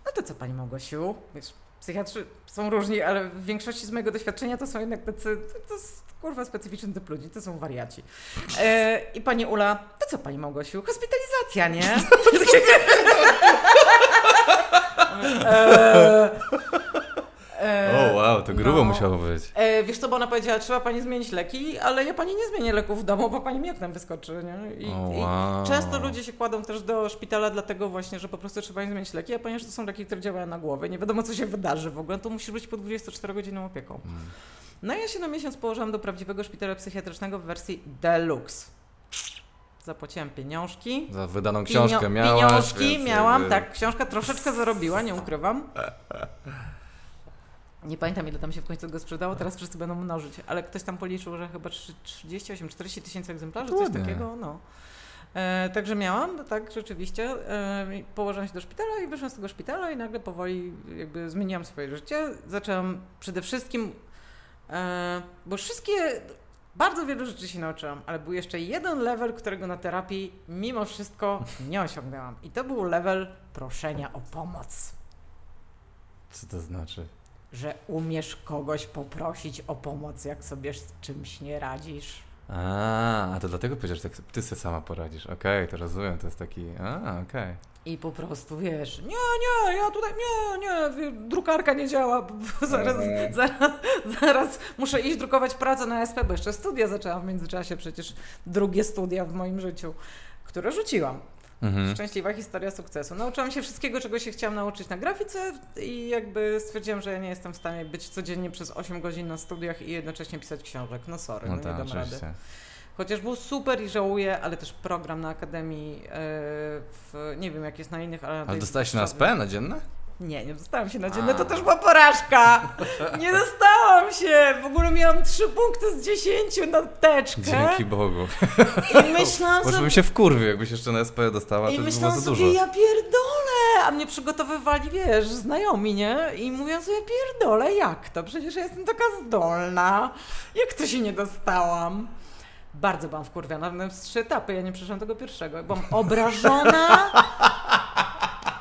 no to co pani Małgosiu? Wiesz, psychiatrzy są różni, ale w większości z mojego doświadczenia to są jednak tacy, to jest kurwa specyficzny typ ludzi, to są wariaci. E, I pani Ula, to co pani Małgosiu? Hospitalizacja, nie? e, e, O wow, to grubo no. musiało być. E, wiesz co, bo ona powiedziała, trzeba pani zmienić leki, ale ja pani nie zmienię leków w domu, bo pani mi oknem wyskoczy, nie? I, O, wow. I często ludzie się kładą też do szpitala dlatego właśnie, że po prostu trzeba im zmienić leki, a ponieważ to są leki, które działają na głowę, nie wiadomo co się wydarzy w ogóle, to musisz być pod 24-godzinną opieką. Mm. No i ja się na miesiąc położyłam do prawdziwego szpitala psychiatrycznego w wersji deluxe. Zapłaciłam pieniążki. Za wydaną książkę Pienio- miałaś. Pieniążki miałam, tak. Książka troszeczkę zarobiła, nie ukrywam. Nie pamiętam, ile tam się w końcu go sprzedało, teraz wszyscy będą mnożyć, ale ktoś tam policzył, że chyba 38-40 tysięcy egzemplarzy, coś Ładnie. takiego, no. E, także miałam, no tak, rzeczywiście. E, położyłam się do szpitala i wyszłam z tego szpitala i nagle powoli jakby zmieniłam swoje życie. Zaczęłam przede wszystkim, e, bo wszystkie, bardzo wielu rzeczy się nauczyłam, ale był jeszcze jeden level, którego na terapii mimo wszystko nie osiągnęłam. I to był level proszenia o pomoc. Co to znaczy? Że umiesz kogoś poprosić o pomoc, jak sobie z czymś nie radzisz. A, a to dlatego powiedziałeś, że tak ty sobie sama poradzisz. Okej, to rozumiem, to jest taki. A, okej. I po prostu wiesz, nie, nie, ja tutaj, nie, nie, drukarka nie działa, b- zaraz, Mm. zaraz, zaraz muszę iść drukować pracę na SP, bo jeszcze studia zaczęłam w międzyczasie, przecież drugie studia w moim życiu, które rzuciłam. Mhm. Szczęśliwa historia sukcesu. Nauczyłam się wszystkiego, czego się chciałam nauczyć na grafice i jakby stwierdziłam, że ja nie jestem w stanie być codziennie przez 8 godzin na studiach i jednocześnie pisać książek. No sorry, no, No nie tak, dam rady. oczywiście. Chociaż był super i żałuję, ale też program na Akademii, e, w, nie wiem jak jest na innych, ale... Ale na. SP na dzienne? Nie, nie dostałam się na dzienne, A. to też była porażka! Nie dostałam się! W ogóle miałam 3 punkty z 10 na teczkę Dzięki Bogu. i myślałam Może sobie... bym się wkurwił, jakbyś jeszcze na SP dostała, I to by było myślałam za dużo. sobie, ja pierdolę! A mnie przygotowywali, wiesz, znajomi, nie? I mówiłam sobie, pierdolę, jak to? Przecież ja jestem taka zdolna. Jak to się nie dostałam? Bardzo byłam wkurwiona, z trzy etapy, ja nie przeszłam tego pierwszego. Byłam obrażona.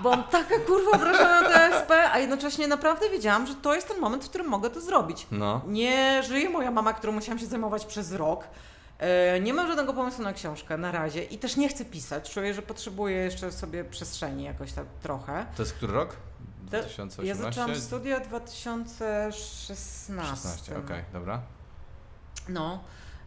Byłam taka kurwa obrażona na TSP, a jednocześnie naprawdę wiedziałam, że to jest ten moment, w którym mogę to zrobić. No. Nie żyje moja mama, którą musiałam się zajmować przez rok. E, Nie mam żadnego pomysłu na książkę na razie i też nie chcę pisać. Czuję, że potrzebuję jeszcze sobie przestrzeni jakoś tak trochę. To jest który rok? 2018? Ja zaczęłam studia w 2016. 16, okej, dobra. No.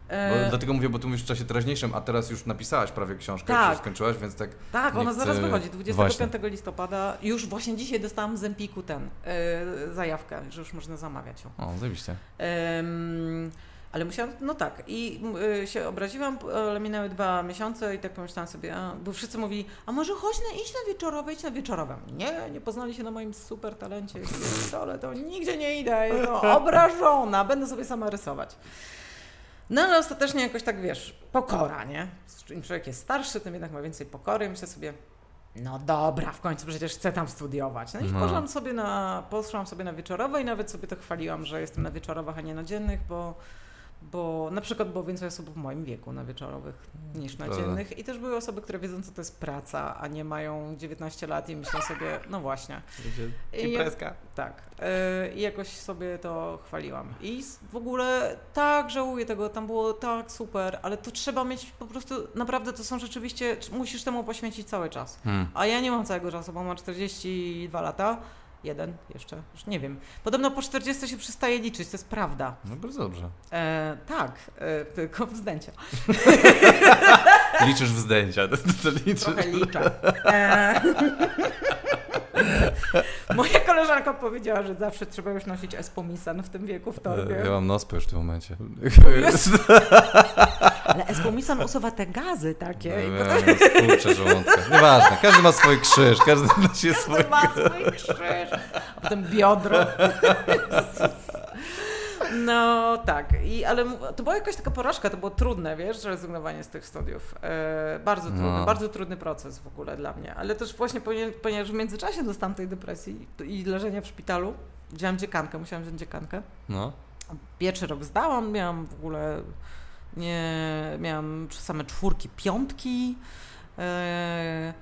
Bo, E, dlatego mówię, bo tu mówisz w czasie teraźniejszym, a teraz już napisałaś prawie książkę, Tak. już skończyłaś, więc tak... tak, ona chcę- zaraz wychodzi. 25 Właśnie. listopada. Już właśnie dzisiaj dostałam z Empiku ten e, zajawkę, że już można zamawiać ją. O, zajebiście. Ale musiałam, no tak, i się obraziłam, ale minęły dwa miesiące i tak pomyślałam sobie, a, bo wszyscy mówili, a może chodź na, idź na wieczorowe, idź na wieczorowe. Nie, nie poznali się na moim super talencie, ale to nigdzie nie idę, jestem obrażona, będę sobie sama rysować. No ale ostatecznie jakoś tak, wiesz, pokora, nie? Im człowiek jest starszy, tym jednak ma więcej pokory i myślę sobie, no dobra, w końcu przecież chcę tam studiować. No i No. poszłam sobie na, poszłam sobie na wieczorowe i nawet sobie to chwaliłam, że jestem na wieczorowych, a nie na dziennych, bo, bo na przykład było więcej osób w moim wieku na wieczorowych niż na dziennych i też były osoby, które wiedzą, co to jest praca, a nie mają 19 lat i myślą sobie, no właśnie. I tak. Yy, I jakoś sobie to chwaliłam. I w ogóle tak żałuję tego, tam było tak super, ale to trzeba mieć po prostu, naprawdę to są rzeczywiście, musisz temu poświęcić cały czas. Hmm. A ja nie mam całego czasu, bo mam 42 lata. Jeden jeszcze, już nie wiem. Podobno po 40 się przestaje liczyć, to jest prawda. No bardzo dobrze. E, tak, e, tylko wzdęcia. Liczysz wzdęcia, to, to, to liczysz. Trochę liczę. E, Moja koleżanka powiedziała, że zawsze trzeba już nosić espumisan w tym wieku w torbie. Ja mam nospę już w tym momencie. Ale espumisan usuwa te gazy takie. Ja potem Skurczę żołądka. Nieważne, każdy ma swój krzyż, każdy nosi swój... ma swój krzyż. A potem biodro. No tak, I, ale to była jakaś taka porażka, to było trudne, wiesz, rezygnowanie z tych studiów. E, bardzo trudny, No. bardzo trudny proces w ogóle dla mnie. Ale też właśnie ponie- ponieważ w międzyczasie dostałam tej depresji i leżenia w szpitalu, wziąłam dziekankę, musiałam wziąć dziekankę. No. Pierwszy rok zdałam, miałam w ogóle nie, miałam same czwórki, piątki. e,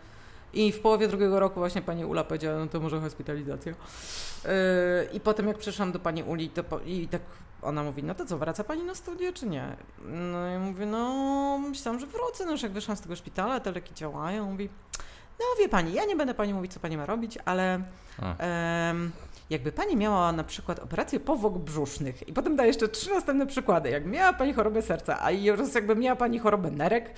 I w połowie drugiego roku właśnie pani Ula powiedziała, no to może hospitalizacja. E, I potem jak przyszłam do pani Uli to po, i tak ona mówi, no to co, wraca pani na studia czy nie? No ja mówię, no myślałam, że wrócę, no już jak wyszłam z tego szpitala, te leki działają. Mówi, no wie pani, ja nie będę pani mówić, co pani ma robić, ale jakby pani miała na przykład operację powłok brzusznych i potem daje jeszcze trzy następne przykłady. Jak miała pani chorobę serca, a i oraz jakby miała pani chorobę nerek,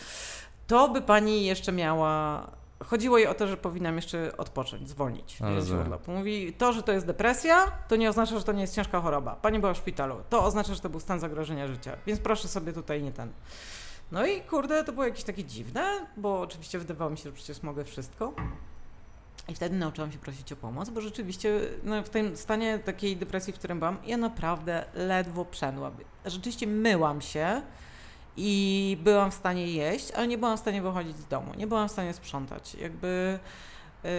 to by pani jeszcze miała. Chodziło jej o to, że powinnam jeszcze odpocząć, zwolnić. Urlop. Mówi, to, że to jest depresja, to nie oznacza, że to nie jest ciężka choroba. Pani była w szpitalu. To oznacza, że to był stan zagrożenia życia. Więc proszę sobie tutaj nie ten. No i kurde, to było jakieś takie dziwne, bo oczywiście wydawało mi się, że przecież mogę wszystko. I wtedy nauczyłam się prosić o pomoc, bo rzeczywiście no, w tym stanie takiej depresji, w którym byłam, ja naprawdę ledwo przędłam. Rzeczywiście myłam się i byłam w stanie jeść, ale nie byłam w stanie wychodzić z domu, nie byłam w stanie sprzątać. Jakby. Yy,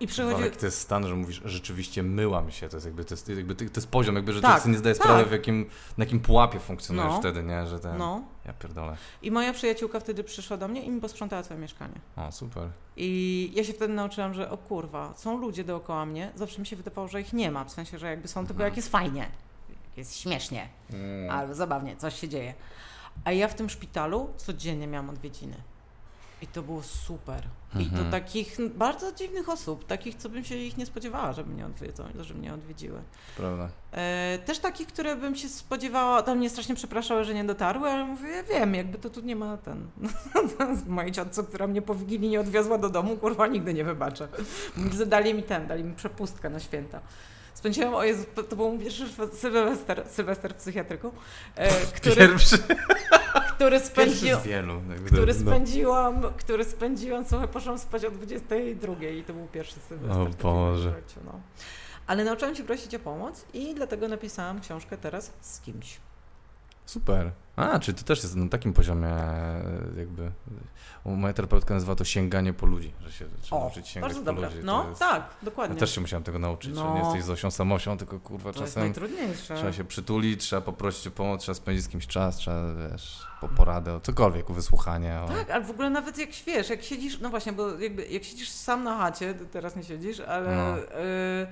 I przychodzi. Ale to jest stan, że mówisz, rzeczywiście myłam się, to jest jakby, to jest, jakby, to jest poziom, jakby, że Tak, sobie nie zdaje tak. sprawy, w jakim, na jakim pułapie funkcjonujesz No. wtedy, nie, że ten, No. ja pierdolę. I moja przyjaciółka wtedy przyszła do mnie i mi posprzątała całe mieszkanie. O, super. I ja się wtedy nauczyłam, że o kurwa, są ludzie dookoła mnie. Zawsze mi się wydawało, że ich nie ma. W sensie, że jakby są tylko Mhm. jak jest fajnie, jak jest śmiesznie, albo zabawnie, coś się dzieje. A ja w tym szpitalu codziennie miałam odwiedziny. I to było super. I to Mhm. takich bardzo dziwnych osób, takich, co bym się ich nie spodziewała, żeby mnie, odwiedzą, żeby mnie odwiedziły. Prawda. E, też takich, które bym się spodziewała, tam mnie strasznie przepraszały, że nie dotarły, ale mówię, wiem, jakby to tu nie ma ten... Mojej ciotce, która mnie po Wigilii nie odwiozła do domu, kurwa, nigdy nie wybaczę. Dali mi ten, dali mi przepustkę na święta. Spędziłam, o Jezu, to był mój pierwszy sylwester, sylwester w psychiatryku, e, który, Pierwszy, który z wielu. Który no. spędziłam, który spędziłam, słuchaj, poszłam spać o 22 i to był pierwszy sylwester. O Boże. życiu, no. Ale nauczyłam się prosić o pomoc i dlatego napisałam książkę teraz z kimś. Super. A, czyli to też jest na takim poziomie e, jakby... Moja terapeutka nazywa to sięganie po ludzi, że się trzeba O, nauczyć sięgać po dobre. ludzi. No, jest... tak, Ja dokładnie. też się musiałem tego nauczyć, że No. nie jesteś Zosią samosią, tylko kurwa to jest czasem najtrudniejsze. trzeba się przytulić, trzeba poprosić o pomoc, trzeba spędzić z kimś czas, trzeba, wiesz, po poradę, o cokolwiek, o wysłuchanie. O... Tak, ale w ogóle nawet jak wiesz, jak siedzisz, no właśnie, bo jakby jak siedzisz sam na chacie, ty teraz nie siedzisz, ale No. y,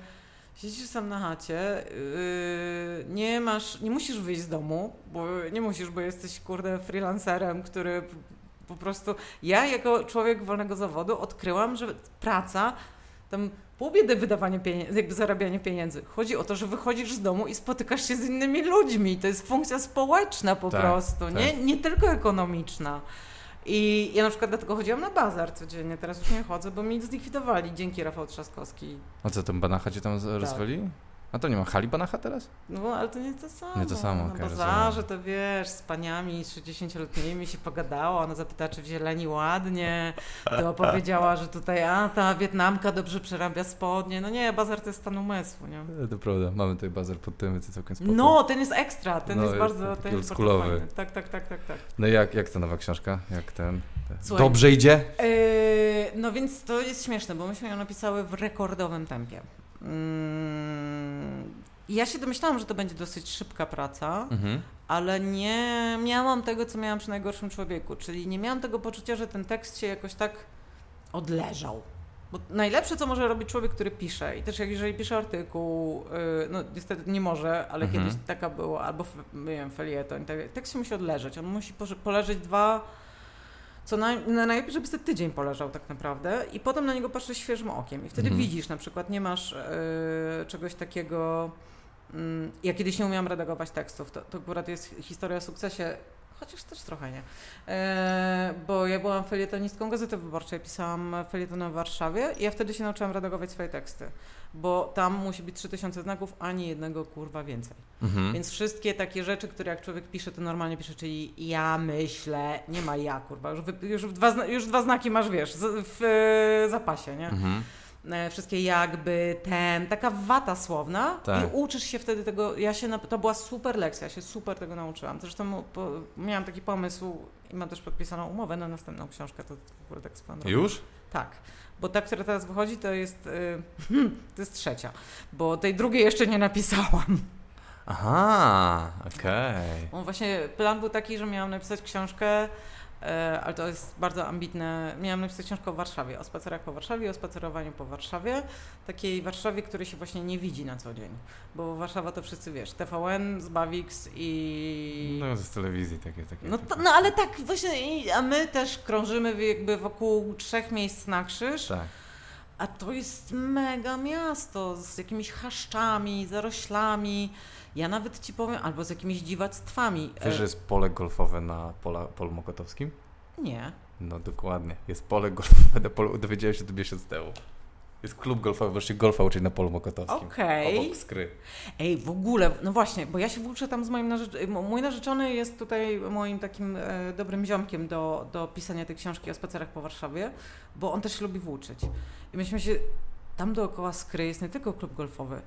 siedzisz sam na chacie, y, nie masz, nie musisz wyjść z domu, bo nie musisz, bo jesteś kurde freelancerem, który po prostu, ja jako człowiek wolnego zawodu odkryłam, że praca, tam pół biedy wydawanie pieniędzy, jakby zarabianie pieniędzy. Chodzi o to, że wychodzisz z domu i spotykasz się z innymi ludźmi. To jest funkcja społeczna po Tak, prostu, tak. nie, nie tylko ekonomiczna. I ja na przykład dlatego chodziłam na bazar codziennie, teraz już nie chodzę, bo mi zlikwidowali dzięki Rafał Trzaskowski. A co, ten Banacha cię tam Tak. rozwali? A to nie ma hali Banacha teraz? No ale to nie to samo. Nie to samo, Na okej, bazarze to wiesz, z paniami 60-letnimi się pogadało, ona zapytała, czy w zieleni ładnie, to opowiedziała, że tutaj, a ta Wietnamka dobrze przerabia spodnie. No nie, bazar to jest stan umysłu, nie? E, To prawda, mamy tutaj bazar pod tym, więc całkiem spoko. No, ten jest ekstra, ten No, jest jest bardzo, ten jest bardzo fajny. Tak, tak, tak, tak, tak. No i jak, jak ta nowa książka? Jak ten? Słuchaj. Dobrze idzie? Yy, no więc to jest śmieszne, bo myśmy ją napisały w rekordowym tempie. Mm, ja się domyślałam, że to będzie dosyć szybka praca, Mhm. ale nie miałam tego, co miałam przy najgorszym człowieku, czyli nie miałam tego poczucia, że ten tekst się jakoś tak odleżał. Bo najlepsze, co może robić człowiek, który pisze, i też jak jeżeli pisze artykuł, yy, no niestety nie może, ale Mhm. kiedyś taka było, albo nie wiem, felieton, tak, tekst się musi odleżeć. On musi poleżeć dwa, co na najlepiej, żeby sobie tydzień poleżał tak naprawdę i potem na niego patrzysz świeżym okiem i wtedy Mhm. widzisz, na przykład nie masz yy, czegoś takiego, mm, ja kiedyś nie umiałam redagować tekstów, to, to akurat jest historia o sukcesie chociaż też trochę nie. E, bo ja byłam felietonistką Gazety Wyborczej, pisałam felietony w Warszawie i ja wtedy się nauczyłam redagować swoje teksty, bo tam musi być 3000 znaków, ani jednego kurwa więcej. Mhm. Więc wszystkie takie rzeczy, które jak człowiek pisze, to normalnie pisze, czyli ja myślę, nie ma ja, kurwa, już, już, dwa, już dwa znaki masz, wiesz, w zapasie, nie? Mhm. E, Wszystkie jakby, ten, taka wata słowna Tak. i uczysz się wtedy tego, ja się, to była super lekcja, ja się super tego nauczyłam. Zresztą po, miałam taki pomysł i mam też podpisaną umowę na następną książkę, to w ogóle tak swoją. Już? Tak, bo ta, która teraz wychodzi, to jest, y, to jest trzecia, bo tej drugiej jeszcze nie napisałam. Aha, okej. No właśnie plan był taki, że miałam napisać książkę, ale to jest bardzo ambitne. Miałam napisać książkę o Warszawie, o spacerach po Warszawie, o spacerowaniu po Warszawie. Takiej Warszawie, której się właśnie nie widzi na co dzień. Bo Warszawa to wszyscy wiesz, TVN, Zbawix i... No z telewizji takie, takie. No, to, no ale tak właśnie, a my też krążymy jakby wokół trzech miejsc na krzyż. Tak. A to jest mega miasto z jakimiś chaszczami, zaroślami. Ja nawet ci powiem, albo z jakimiś dziwactwami. Wiesz, że E, jest pole golfowe na pola, polu mokotowskim? Nie. No dokładnie. Jest pole golfowe na polu, dowiedziałem się to miesiąc temu. Jest klub golfowy, wreszcie golfa uczyć na polu mokotowskim. Okej. Obok skry. Ej, w ogóle, no właśnie, bo ja się włóczę tam z moim narzeczonym. Mój narzeczony jest tutaj moim takim e, dobrym ziomkiem do, do pisania tej książki o spacerach po Warszawie, bo on też się lubi włóczyć. I myśmy się, tam dookoła skry jest nie tylko klub golfowy,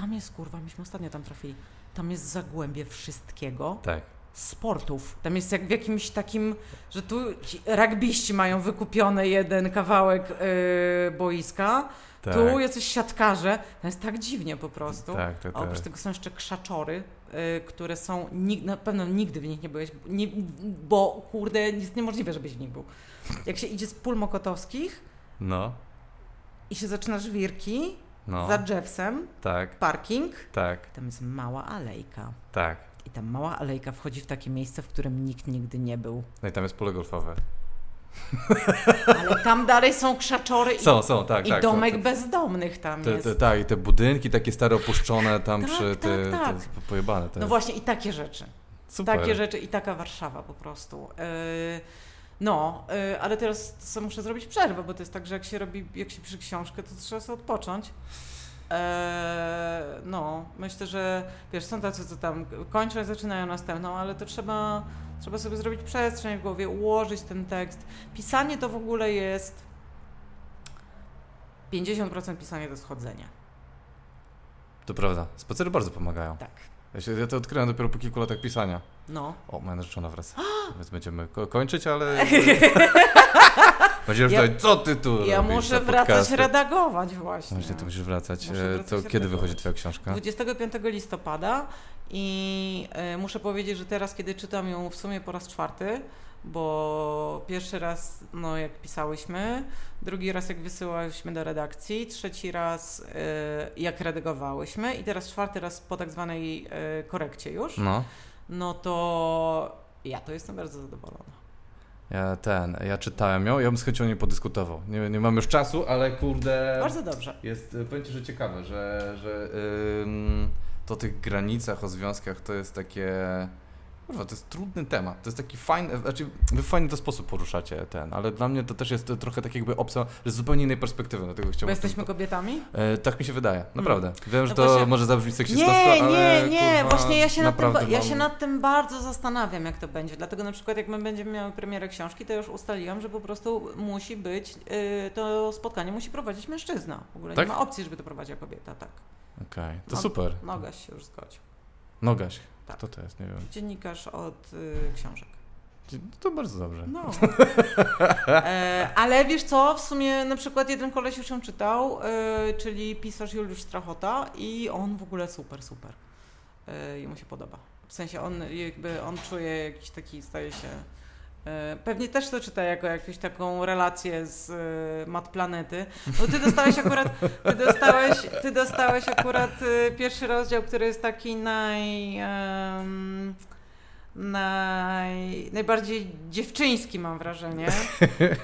tam jest, kurwa, myśmy ostatnio tam trafili, tam jest zagłębie wszystkiego. Tak. sportów. Tam jest jak w jakimś takim, że tu ci rugbyści mają wykupiony jeden kawałek yy, boiska, Tak. tu jacyś siatkarze. To jest tak dziwnie po prostu. Tak, tak, A oprócz tak. tego są jeszcze krzaczory, yy, które są, nig- na pewno nigdy w nich nie byłeś, nie, bo kurde, jest niemożliwe, żebyś w nich był. Jak się idzie z pól mokotowskich No, i się zaczyna żwirki no. za Jeffsem, Tak, parking, tak, tam jest mała alejka. tak. I ta mała alejka wchodzi w takie miejsce, w którym nikt nigdy nie był. No i tam jest pole golfowe. Ale tam dalej są krzaczory i, Są, są, tak, i tak. domek są, te- bezdomnych tam Te, jest. te, tak, i te budynki takie stare opuszczone tam Tak, przy tak, te, tak. to jest pojebane. To No właśnie i takie rzeczy. Super. Takie rzeczy i taka Warszawa po prostu. Yy, no, yy, ale teraz muszę zrobić przerwę, bo to jest tak, że jak się robi, jak się pisze książkę, to trzeba sobie odpocząć. Eee, no, myślę, że wiesz, są tacy, co tam kończą i zaczynają następną, ale to trzeba, trzeba sobie zrobić przestrzeń w głowie, ułożyć ten tekst. Pisanie to w ogóle jest 50% pisania to jest chodzenie. To prawda. Spacery bardzo pomagają. Tak. Ja, się, ja to odkryłem dopiero po kilku latach pisania. No. O, moja narzeczona wraca. Więc będziemy ko- kończyć, ale... Będziemy Ja- ja, co ty tu Ja muszę wracać redagować właśnie. Właśnie, ty musisz wracać. Muszę E, wracać to kiedy redagować. wychodzi twoja książka? 25 listopada i e, muszę powiedzieć, że teraz, kiedy czytam ją w sumie po raz czwarty, bo pierwszy raz, no jak pisałyśmy, drugi raz jak wysyłałyśmy do redakcji, trzeci raz e, jak redagowałyśmy i teraz czwarty raz po tak zwanej e, korekcie już, No. no to ja to jestem bardzo zadowolona. Ja ten, ja czytałem ją, ja bym z chęcią nie podyskutował. Nie, nie mam już czasu, ale kurde... Bardzo dobrze. Jest, y, powiem Ci, że ciekawe, że, że to tych granicach, o związkach to jest takie... Kurwa, to jest trudny temat. To jest taki fajny, znaczy wy w fajny to sposób poruszacie ten, ale dla mnie to też jest trochę tak jakby obca, że z zupełnie innej perspektywy, dlatego Bo chciałbym... jesteśmy kobietami? E, tak mi się wydaje, naprawdę. Wiem, że No to właśnie- może zabrzmieć seksistowsko, Nie, ale nie, nie, kurwa, właśnie ja się, nad tym, ja się nad tym bardzo zastanawiam, jak to będzie. Dlatego na przykład jak my będziemy miały premierę książki, to już ustaliłam, że po prostu musi być, y, to spotkanie musi prowadzić mężczyzna. W ogóle Tak? nie ma opcji, żeby to prowadziła kobieta, tak. Okej, to No- super. Nogaś się już zgodził. Nogaś. Tak. Kto to jest? Nie wiem. Dziennikarz od y, książek. To bardzo dobrze. No. e, ale wiesz co, w sumie na przykład jeden koleś już ją czytał, e, czyli pisarz Juliusz Strachota i on w ogóle super, super. E, Jemu się podoba. W sensie on jakby, on czuje jakiś taki, staje się... e, Pewnie też to czyta jako jakąś taką relację z e, Mat Planety. Bo ty dostałeś akurat, ty dostałeś, ty dostałeś akurat e, pierwszy rozdział, który jest taki naj... em, naj, najbardziej dziewczyński, mam wrażenie.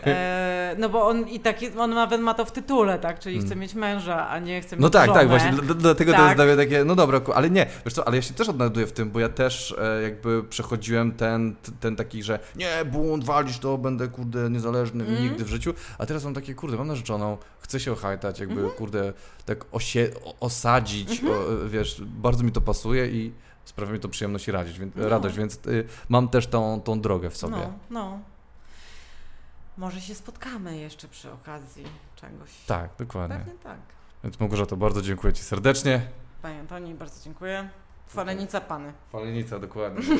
E, no bo on i taki, on nawet ma to w tytule, tak? Czyli chce mieć męża, a nie chce mieć No tak, żonę. tak, właśnie, dl- dlatego to Tak. jest dla mnie takie, no dobra, ale nie, wiesz co, ale ja się też odnajduję w tym, bo ja też e, jakby przechodziłem ten, ten taki, że nie, bunt, walisz to, będę, kurde, niezależny Mhm. nigdy w życiu, a teraz mam takie, kurde, mam narzeczoną, chcę się ochajtać, jakby, Mhm. kurde, tak osie, osadzić, o, wiesz, bardzo mi to pasuje i sprawia mi to przyjemność i radość, więc, No. radość, więc y, mam też tą, tą drogę w sobie. No, no. Może się spotkamy jeszcze przy okazji czegoś. Tak, dokładnie. Pewnie tak. Więc Małgorzato, bardzo dziękuję Ci serdecznie. Panie Antoni, bardzo dziękuję. Falenica Pany. Falenica, dokładnie.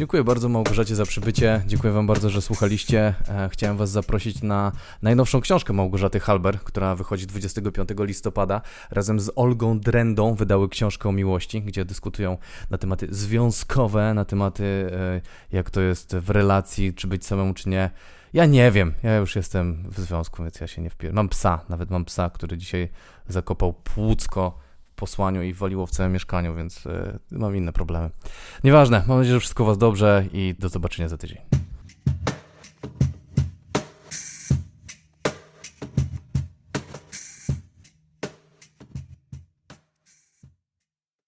Dziękuję bardzo Małgorzacie za przybycie. Dziękuję Wam bardzo, że słuchaliście. E, Chciałem Was zaprosić na najnowszą książkę Małgorzaty Halber, która wychodzi 25 listopada. Razem z Olgą Drendą wydały książkę o miłości, gdzie dyskutują na tematy związkowe, na tematy e, jak to jest w relacji, czy być samemu, czy nie. Ja nie wiem, ja już jestem w związku, więc ja się nie wpiję. Mam psa, nawet mam psa, który dzisiaj zakopał płucko posłaniu i waliło w całym mieszkaniu, więc e, mam inne problemy. Nieważne, mam nadzieję, że wszystko u Was dobrze i do zobaczenia za tydzień.